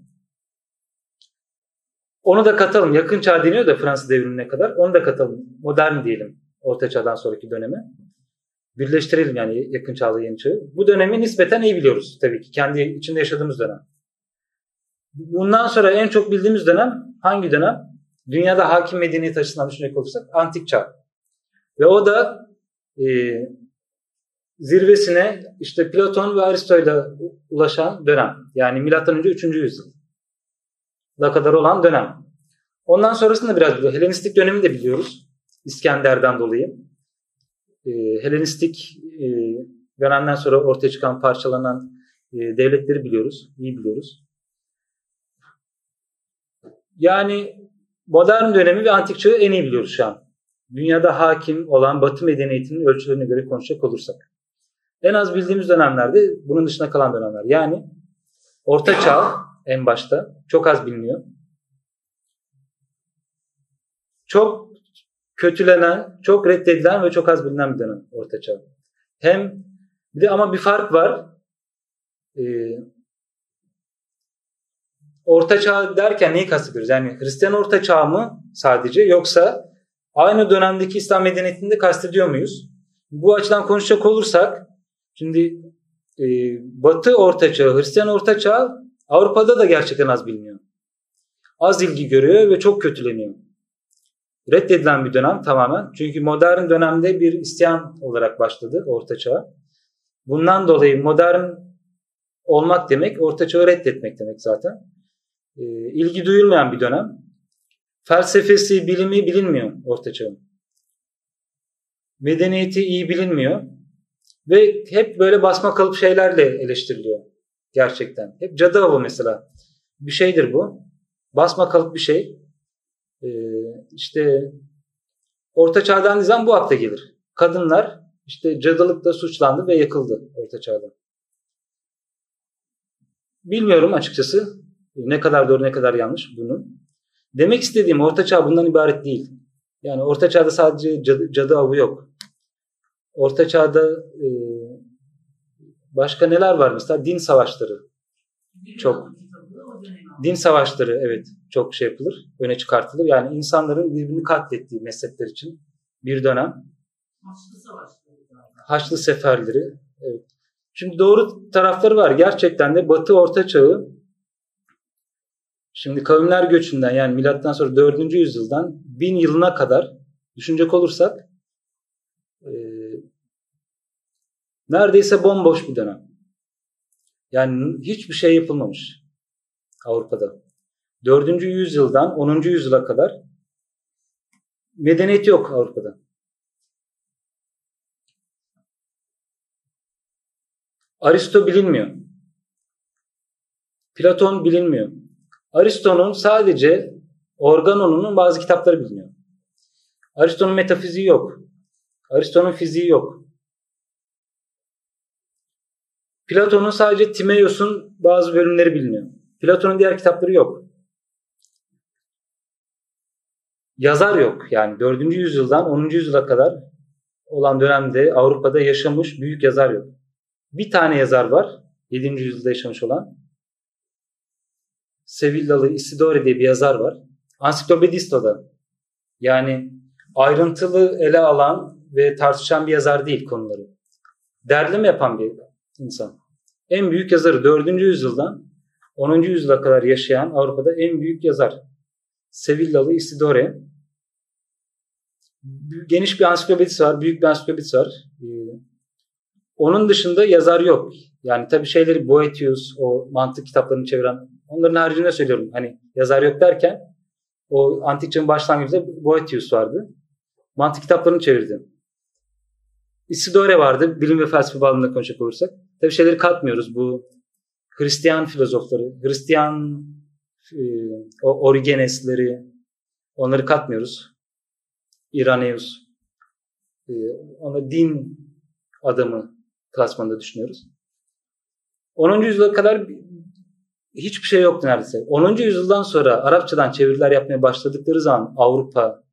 Onu da katalım. Yakın çağ deniyor da Fransız devrimine kadar. Onu da katalım. Modern diyelim. Orta çağdan sonraki dönemi. Birleştirelim yani yakın çağla yeni çağı. Bu dönemi nispeten iyi biliyoruz tabii ki. Kendi içinde yaşadığımız dönem. Bundan sonra en çok bildiğimiz dönem hangi dönem? Dünyada hakim medeniyet açısından düşünecek olursak antik çağ. Ve o da e, zirvesine işte Platon ve Aristo'yla ulaşan dönem. Yani milattan önce 3. yüzyıl kadar olan dönem. Ondan sonrasında biraz biliyoruz. Helenistik dönemi de biliyoruz. İskender'den dolayı. E, Helenistik e, dönemden sonra ortaya çıkan parçalanan e, devletleri biliyoruz. iyi biliyoruz. Yani modern dönemi ve antik çağı en iyi biliyoruz şu an. Dünyada hakim olan Batı medeniyetinin ölçülerine göre konuşacak olursak. En az bildiğimiz dönemlerde bunun dışına kalan dönemler. Yani Orta Çağ en başta çok az biliniyor. Çok kötülenen, çok reddedilen ve çok az bilinen bir dönem Orta Çağ. Hem bir de ama bir fark var. Ee, Orta Çağ derken neyi kastediyoruz? Yani Hristiyan Orta Çağ mı sadece yoksa aynı dönemdeki İslam medeniyetini de kastediyor muyuz? Bu açıdan konuşacak olursak şimdi e, Batı Orta Çağ, Hristiyan Orta Çağ Avrupa'da da gerçekten az biliniyor. Az ilgi görüyor ve çok kötüleniyor. Reddedilen bir dönem tamamen. Çünkü modern dönemde bir isyan olarak başladı Orta Çağ. Bundan dolayı modern olmak demek Orta Çağ'ı reddetmek demek zaten. E, ilgi duyulmayan bir dönem. Felsefesi, bilimi bilinmiyor Orta Çağ'ın. Medeniyeti iyi bilinmiyor. Ve hep böyle basma kalıp şeylerle eleştiriliyor. Gerçekten. Hep cadı avı mesela. Bir şeydir bu. Basma kalıp bir şey. Ee, işte Orta Çağ'dan dizem bu akla gelir. Kadınlar işte cadılıkla suçlandı ve yakıldı Orta Çağ'da. Bilmiyorum açıkçası. Ne kadar doğru ne kadar yanlış bunu. Demek istediğim Orta Çağ bundan ibaret değil. Yani Orta Çağ'da sadece cadı, cadı avı yok. Orta Çağ'da e, başka neler var mesela? Din savaşları. Çok. Din savaşları evet çok şey yapılır, öne çıkartılır. Yani insanların birbirini katlettiği mezhepler için bir dönem. Haçlı savaşları. Haçlı seferleri. Evet. Şimdi doğru tarafları var. Gerçekten de Batı Orta Çağı Şimdi kavimler göçünden yani milattan sonra 4. yüzyıldan 1000 yılına kadar düşünecek olursak e, neredeyse bomboş bir dönem. Yani hiçbir şey yapılmamış Avrupa'da. 4. yüzyıldan 10. yüzyıla kadar medeniyet yok Avrupa'da. Aristo bilinmiyor. Platon bilinmiyor. Aristo'nun sadece Organon'un bazı kitapları biliniyor. Aristo'nun metafiziği yok. Aristo'nun fiziği yok. Platon'un sadece Timaeus'un bazı bölümleri biliniyor. Platon'un diğer kitapları yok. Yazar yok. Yani 4. yüzyıldan 10. yüzyıla kadar olan dönemde Avrupa'da yaşamış büyük yazar yok. Bir tane yazar var. 7. yüzyılda yaşamış olan. Sevillalı Isidore diye bir yazar var. Ansiklopedisto'da Yani ayrıntılı ele alan ve tartışan bir yazar değil konuları. Derleme yapan bir insan. En büyük yazarı 4. yüzyıldan 10. yüzyıla kadar yaşayan Avrupa'da en büyük yazar. Sevillalı Isidore. Geniş bir ansiklopedisi var, büyük bir ansiklopedisi var. Ee, onun dışında yazar yok. Yani tabii şeyleri Boetius, o mantık kitaplarını çeviren, onların haricinde söylüyorum. Hani yazar yok derken o antik çağın başlangıcında Boetius vardı. Mantık kitaplarını çevirdi. Isidore vardı. Bilim ve felsefe bağlamında konuşacak olursak. Tabii şeyleri katmıyoruz. Bu Hristiyan filozofları, Hristiyan e, o Origenesleri onları katmıyoruz. İraneus. E, ona din adamı klasmanında düşünüyoruz. 10. yüzyıla kadar hiçbir şey yoktu neredeyse. 10. yüzyıldan sonra Arapçadan çeviriler yapmaya başladıkları zaman Avrupa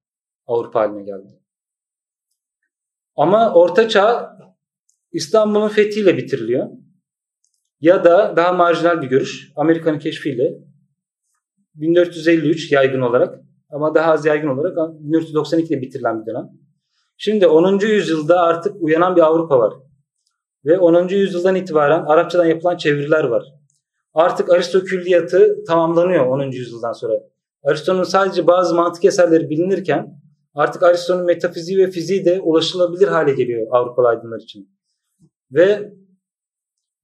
Avrupa haline geldi. Ama Orta Çağ İstanbul'un fethiyle bitiriliyor. Ya da daha marjinal bir görüş Amerika'nın keşfiyle 1453 yaygın olarak ama daha az yaygın olarak 1492 ile bitirilen bir dönem. Şimdi 10. yüzyılda artık uyanan bir Avrupa var. Ve 10. yüzyıldan itibaren Arapçadan yapılan çeviriler var. Artık Aristo külliyatı tamamlanıyor 10. yüzyıldan sonra. Aristo'nun sadece bazı mantık eserleri bilinirken artık Aristo'nun metafiziği ve fiziği de ulaşılabilir hale geliyor Avrupalı aydınlar için. Ve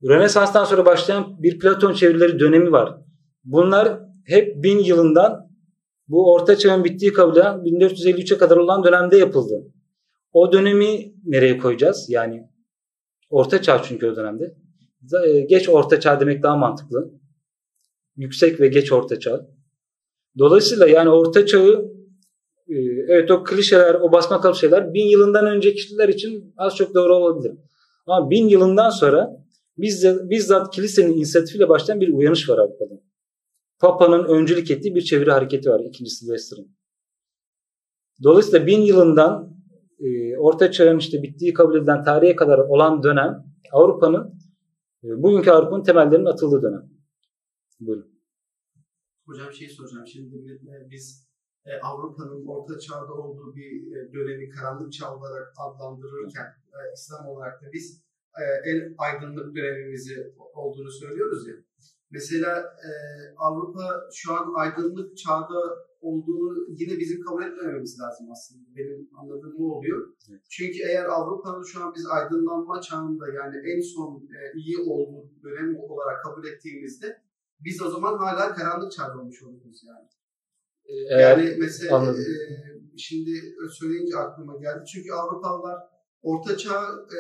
Rönesans'tan sonra başlayan bir Platon çevirileri dönemi var. Bunlar hep bin yılından bu Orta Çağ'ın bittiği kabul edilen 1453'e kadar olan dönemde yapıldı. O dönemi nereye koyacağız? Yani Orta Çağ çünkü o dönemde. E, geç Orta Çağ demek daha mantıklı. Yüksek ve geç Orta Çağ. Dolayısıyla yani Orta Çağ'ı e, evet o klişeler, o basma kalıp şeyler bin yılından önceki kişiler için az çok doğru olabilir. Ama bin yılından sonra bizzat, bizzat kilisenin inisiyatifiyle başlayan bir uyanış var Avrupa'da. Papa'nın öncülük ettiği bir çeviri hareketi var ikinci Sylvester'ın. Dolayısıyla bin yılından e, Orta Çağ'ın işte bittiği kabul edilen tarihe kadar olan dönem Avrupa'nın e, bugünkü Avrupa'nın temellerinin atıldığı dönem. Buyurun. Hocam şey soracağım. Şimdi e, biz e, Avrupa'nın Orta Çağ'da olduğu bir e, dönemi karanlık çağ olarak adlandırırken e, İslam olarak da biz e, en aydınlık dönemimizi olduğunu söylüyoruz ya. Mesela e, Avrupa şu an aydınlık çağda olduğunu yine bizim kabul etmememiz lazım aslında. Benim anladığım bu oluyor. Evet. Çünkü eğer Avrupa'nın şu an biz aydınlanma çağında yani en son e, iyi olduğu dönem olarak kabul ettiğimizde biz o zaman hala karanlık çağda olmuş oluyoruz yani. E, yani mesela e, şimdi söyleyince aklıma geldi. Çünkü Avrupalılar Orta Çağ, e,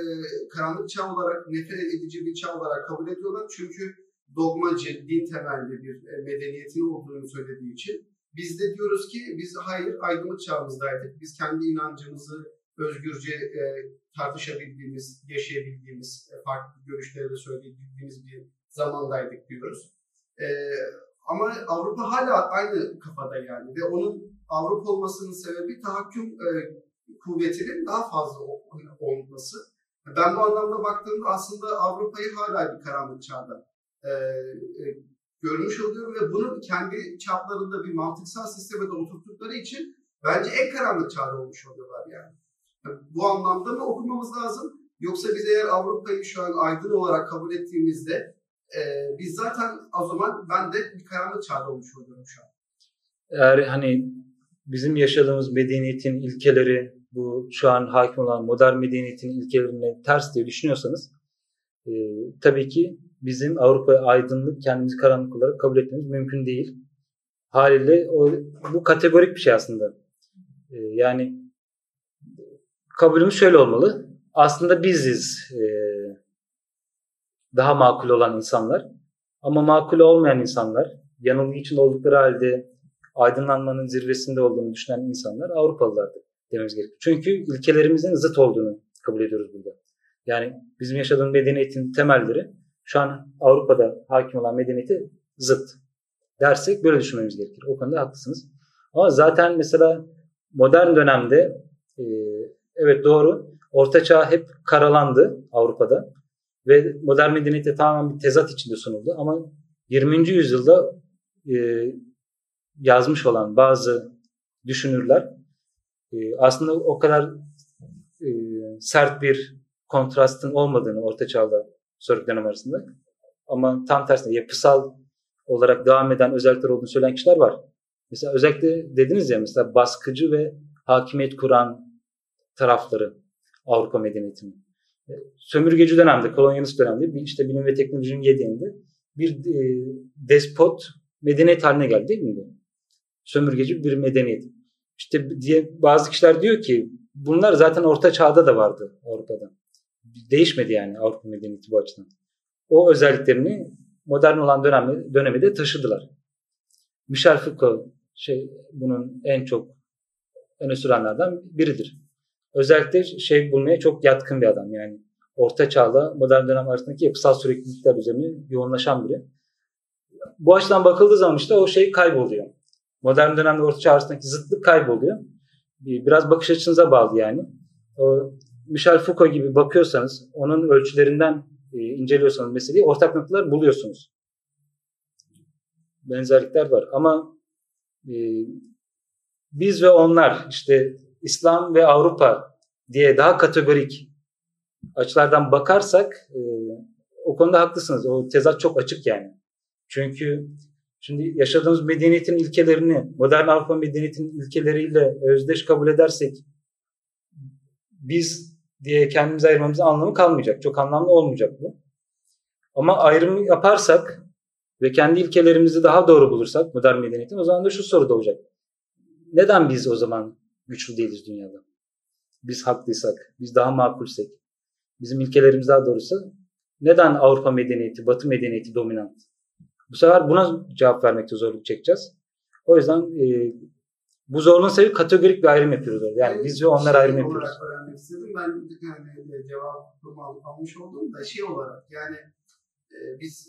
karanlık çağ olarak nefret edici bir çağ olarak kabul ediyorlar. Çünkü dogmacı, din temelli bir e, medeniyetin olduğunu söylediği için biz de diyoruz ki biz hayır aydınlık çağımızdaydık. Biz kendi inancımızı özgürce e, tartışabildiğimiz, yaşayabildiğimiz, e, farklı görüşleri de söyleyebildiğimiz bir zamandaydık diyoruz. E, ama Avrupa hala aynı kafada yani ve onun Avrupa olmasının sebebi tahakküm e, kuvvetinin daha fazla olması. Ben bu anlamda baktığımda aslında Avrupa'yı hala bir karanlık çağda e, e, görmüş oluyorum ve bunu kendi çaplarında bir mantıksal sisteme de oturttukları için bence en karanlık çağda olmuş oluyorlar yani. Bu anlamda mı okumamız lazım? Yoksa biz eğer Avrupa'yı şu an aydın olarak kabul ettiğimizde e, biz zaten o zaman ben de bir karanlık çağda olmuş oluyorum şu an. Eğer hani bizim yaşadığımız medeniyetin ilkeleri bu şu an hakim olan modern medeniyetin ilkelerine ters diye düşünüyorsanız e, tabii ki bizim Avrupa aydınlık kendimizi karanlık olarak kabul etmemiz mümkün değil. Haliyle o, bu kategorik bir şey aslında. E, yani kabulümüz şöyle olmalı. Aslında biziz e, daha makul olan insanlar. Ama makul olmayan insanlar, yanılgı içinde oldukları halde aydınlanmanın zirvesinde olduğunu düşünen insanlar Avrupalılardır dememiz gerekiyor. Çünkü ilkelerimizin zıt olduğunu kabul ediyoruz burada. Yani bizim yaşadığımız medeniyetin temelleri şu an Avrupa'da hakim olan medeniyeti zıt dersek böyle düşünmemiz gerekir. O konuda haklısınız. Ama zaten mesela modern dönemde e, evet doğru Orta Çağ hep karalandı Avrupa'da ve modern medeniyete tamamen bir tezat içinde sunuldu. Ama 20. yüzyılda e, yazmış olan bazı düşünürler e, aslında o kadar e, sert bir kontrastın olmadığını Orta Çağ'da sonraki dönem arasında ama tam tersine yapısal olarak devam eden özellikler olduğunu söyleyen kişiler var. Mesela özellikle dediniz ya mesela baskıcı ve hakimiyet kuran tarafları Avrupa medeniyetinin. E, sömürgeci dönemde, kolonyalist dönemde işte bilim ve teknolojinin yediğinde bir despot medeniyet haline geldi değil mi? Sömürgeci bir medeniyet. İşte diye bazı kişiler diyor ki bunlar zaten orta çağda da vardı Avrupa'da. Değişmedi yani Avrupa medeniyeti bu açıdan. O özelliklerini modern olan dönemi, dönemi de taşıdılar. Michel Foucault şey bunun en çok öne sürenlerden biridir. Özellikle şey bulmaya çok yatkın bir adam yani. Orta çağla modern dönem arasındaki yapısal süreklilikler üzerine yoğunlaşan biri. Bu açıdan bakıldığı zaman işte o şey kayboluyor. Modern dönemde orta çağ arasındaki zıtlık kayboluyor. Biraz bakış açınıza bağlı yani. Michel Foucault gibi bakıyorsanız, onun ölçülerinden e, inceliyorsanız meseleyi ortak noktalar buluyorsunuz. Benzerlikler var ama e, biz ve onlar işte İslam ve Avrupa diye daha kategorik açılardan bakarsak e, o konuda haklısınız. O tezat çok açık yani. Çünkü şimdi yaşadığımız medeniyetin ilkelerini modern Avrupa medeniyetinin ilkeleriyle özdeş kabul edersek biz diye kendimizi ayırmamızın anlamı kalmayacak. Çok anlamlı olmayacak bu. Ama ayrım yaparsak ve kendi ilkelerimizi daha doğru bulursak modern medeniyetin o zaman da şu soru doğacak. Neden biz o zaman güçlü değiliz dünyada? Biz haklıysak, biz daha makulsek, bizim ilkelerimiz daha doğruysa neden Avrupa medeniyeti, Batı medeniyeti dominant? Bu sefer buna cevap vermekte zorluk çekeceğiz. O yüzden e, bu zorluğun sebebi kategorik bir ayrım yapıyoruz orada. Yani biz ve onlar şey ayrım yapıyoruz. olarak öğrenmek istedim. Ben yani cevabımı almış oldum da şey olarak yani e, biz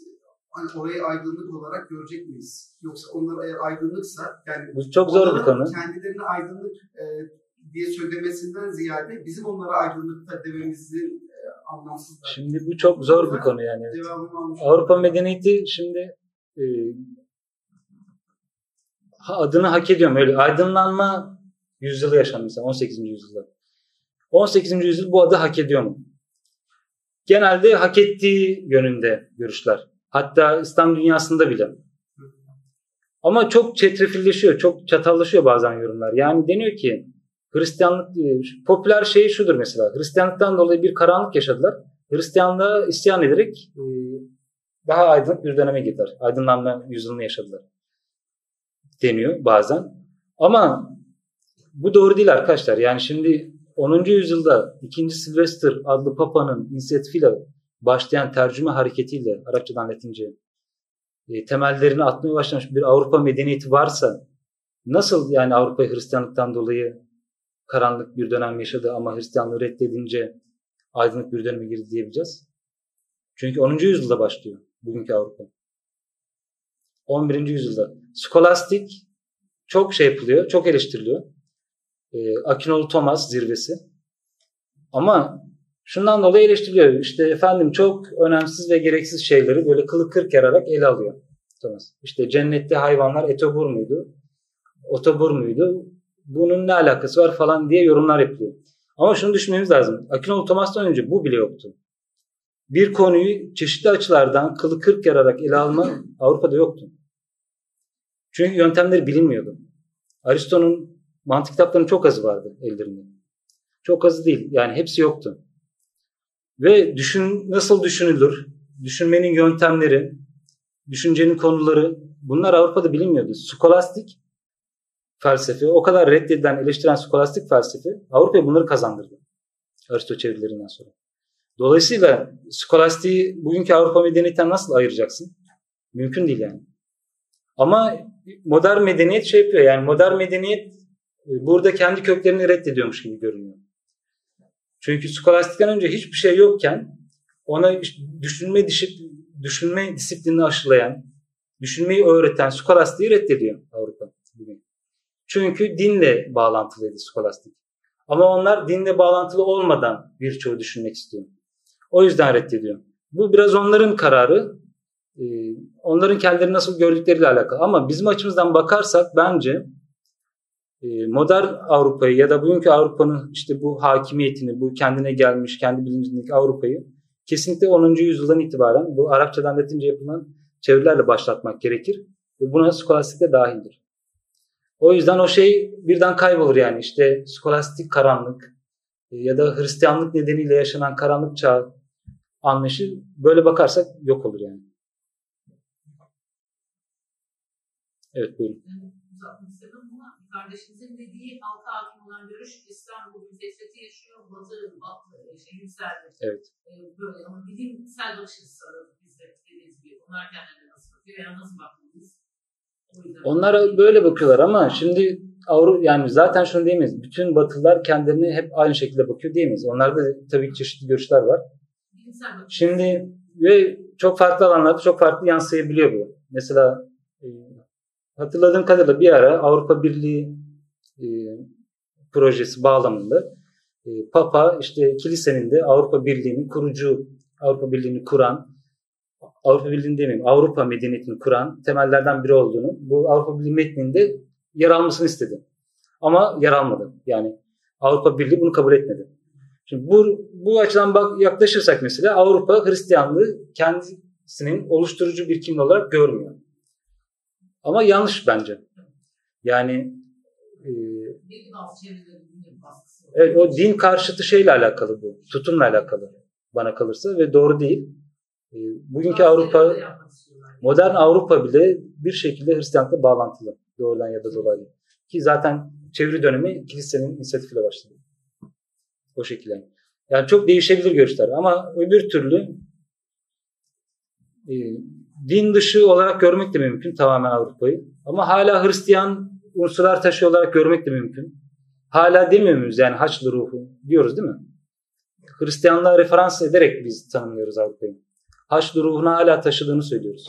hani orayı aydınlık olarak görecek miyiz? Yoksa onlar eğer aydınlıksa yani bu çok zor bir konu. Kendilerini aydınlık e, diye söylemesinden ziyade bizim onlara aydınlıkta dememizin e, anlamsız. Şimdi bu çok zor bir konu yani. Avrupa medeniyeti şimdi e, adını hak ediyorum. Öyle aydınlanma yüzyılı yaşandı mesela 18. yüzyılda. 18. yüzyıl bu adı hak ediyor mu? Genelde hak ettiği yönünde görüşler. Hatta İslam dünyasında bile. Ama çok çetrefilleşiyor, çok çatallaşıyor bazen yorumlar. Yani deniyor ki Hristiyanlık, e, popüler şey şudur mesela. Hristiyanlıktan dolayı bir karanlık yaşadılar. Hristiyanlığa isyan ederek e, daha aydınlık bir döneme girdiler. Aydınlanma yüzyılını yaşadılar deniyor bazen. Ama bu doğru değil arkadaşlar. Yani şimdi 10. yüzyılda 2. Sylvester adlı papanın inisiyatifiyle başlayan tercüme hareketiyle Arapçadan Latince e, temellerini atmaya başlamış bir Avrupa medeniyeti varsa nasıl yani Avrupa Hristiyanlıktan dolayı karanlık bir dönem yaşadı ama Hristiyanlığı reddedince aydınlık bir döneme girdi diyebileceğiz? Çünkü 10. yüzyılda başlıyor bugünkü Avrupa. 11. yüzyılda. Skolastik çok şey yapılıyor, çok eleştiriliyor. Ee, Akinoğlu Thomas zirvesi. Ama şundan dolayı eleştiriliyor. İşte efendim çok önemsiz ve gereksiz şeyleri böyle kılı kırk yararak ele alıyor Thomas. İşte cennette hayvanlar etobur muydu? Otobur muydu? Bunun ne alakası var falan diye yorumlar yapılıyor. Ama şunu düşünmemiz lazım. Akinoğlu Thomas'tan önce bu bile yoktu. Bir konuyu çeşitli açılardan kılı kırk yararak ele alma Avrupa'da yoktu. Çünkü yöntemleri bilinmiyordu. Aristo'nun mantık kitaplarının çok azı vardı ellerinde. Çok azı değil. Yani hepsi yoktu. Ve düşün nasıl düşünülür? Düşünmenin yöntemleri, düşüncenin konuları bunlar Avrupa'da bilinmiyordu. Skolastik felsefe, o kadar reddedilen, eleştiren skolastik felsefe Avrupa'ya bunları kazandırdı. Aristo çevirilerinden sonra. Dolayısıyla skolastiği bugünkü Avrupa medeniyetinden nasıl ayıracaksın? Mümkün değil yani. Ama modern medeniyet şey yapıyor yani modern medeniyet e, burada kendi köklerini reddediyormuş gibi görünüyor. Çünkü skolastikten önce hiçbir şey yokken ona düşünme düşünme disiplinini aşılayan, düşünmeyi öğreten skolastiği reddediyor Avrupa bugün. Çünkü dinle bağlantılıydı skolastik. Ama onlar dinle bağlantılı olmadan birçoğu düşünmek istiyor. O yüzden reddediyor. Bu biraz onların kararı. Ee, onların kendileri nasıl gördükleriyle alakalı. Ama bizim açımızdan bakarsak bence e, modern Avrupa'yı ya da bugünkü Avrupa'nın işte bu hakimiyetini, bu kendine gelmiş, kendi bilincindeki Avrupa'yı kesinlikle 10. yüzyıldan itibaren bu Arapçadan Latince yapılan çevirilerle başlatmak gerekir. Ve buna skolastik de dahildir. O yüzden o şey birden kaybolur yani işte skolastik karanlık e, ya da Hristiyanlık nedeniyle yaşanan karanlık çağ anlayışı böyle bakarsak yok olur yani. Evet buyurun. Kardeşimizin dediği halka hakim olan görüş İslam bugün fesfeti yaşıyor, batı, batı şey yükseldi. Evet. Ee, böyle ama bilimsel bakış açısı aradık biz de dediğiniz gibi. Onlar kendilerine nasıl bakıyor veya nasıl bakmalıyız? O yüzden- Onlar böyle bakıyorlar ama şimdi Avrupa yani zaten şunu diyemeyiz. Bütün Batılılar kendilerine hep aynı şekilde bakıyor diyemeyiz. Onlarda tabii ki çeşitli görüşler var. Şimdi ve çok farklı alanlarda çok farklı yansıyabiliyor bu. Mesela e, hatırladığım kadarıyla bir ara Avrupa Birliği e, projesi bağlamında e, Papa işte kilisenin de Avrupa Birliği'nin kurucu Avrupa Birliği'ni kuran Avrupa Birliği'ni demeyeyim Avrupa medeniyetini kuran temellerden biri olduğunu bu Avrupa Birliği metninde yer almasını istedi. Ama yer almadı. Yani Avrupa Birliği bunu kabul etmedi. Şimdi bu, bu açıdan bak, yaklaşırsak mesela Avrupa Hristiyanlığı kendisinin oluşturucu bir kimlik olarak görmüyor. Ama yanlış bence. Yani e, evet, o din karşıtı şeyle alakalı bu. Tutumla alakalı bana kalırsa ve doğru değil. E, bugünkü Avrupa, modern Avrupa bile bir şekilde Hristiyanlıkla bağlantılı. Doğrudan ya da dolaylı. Ki zaten çeviri dönemi kilisenin inisiyatifiyle başladı. O şekilde. Yani çok değişebilir görüşler ama öbür türlü e, din dışı olarak görmek de mümkün tamamen Avrupa'yı. Ama hala Hristiyan unsurlar taşıyor olarak görmek de mümkün. Hala demiyor muyuz yani Haçlı ruhu diyoruz değil mi? Hristiyanlığa referans ederek biz tanımlıyoruz Avrupa'yı. Haçlı ruhunu hala taşıdığını söylüyoruz.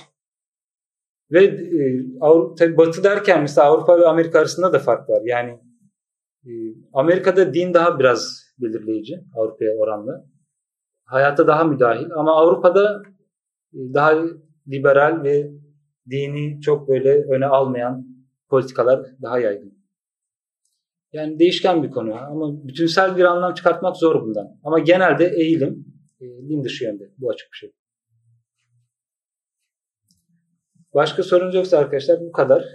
Ve e, Avrupa, Batı derken mesela Avrupa ve Amerika arasında da fark var. Yani e, Amerika'da din daha biraz belirleyici Avrupa'ya oranla. Hayata daha müdahil ama Avrupa'da e, daha liberal ve dini çok böyle öne almayan politikalar daha yaygın. Yani değişken bir konu ama bütünsel bir anlam çıkartmak zor bundan. Ama genelde eğilim e, din dışı yönde. Bu açık bir şey. Başka sorunuz yoksa arkadaşlar bu kadar.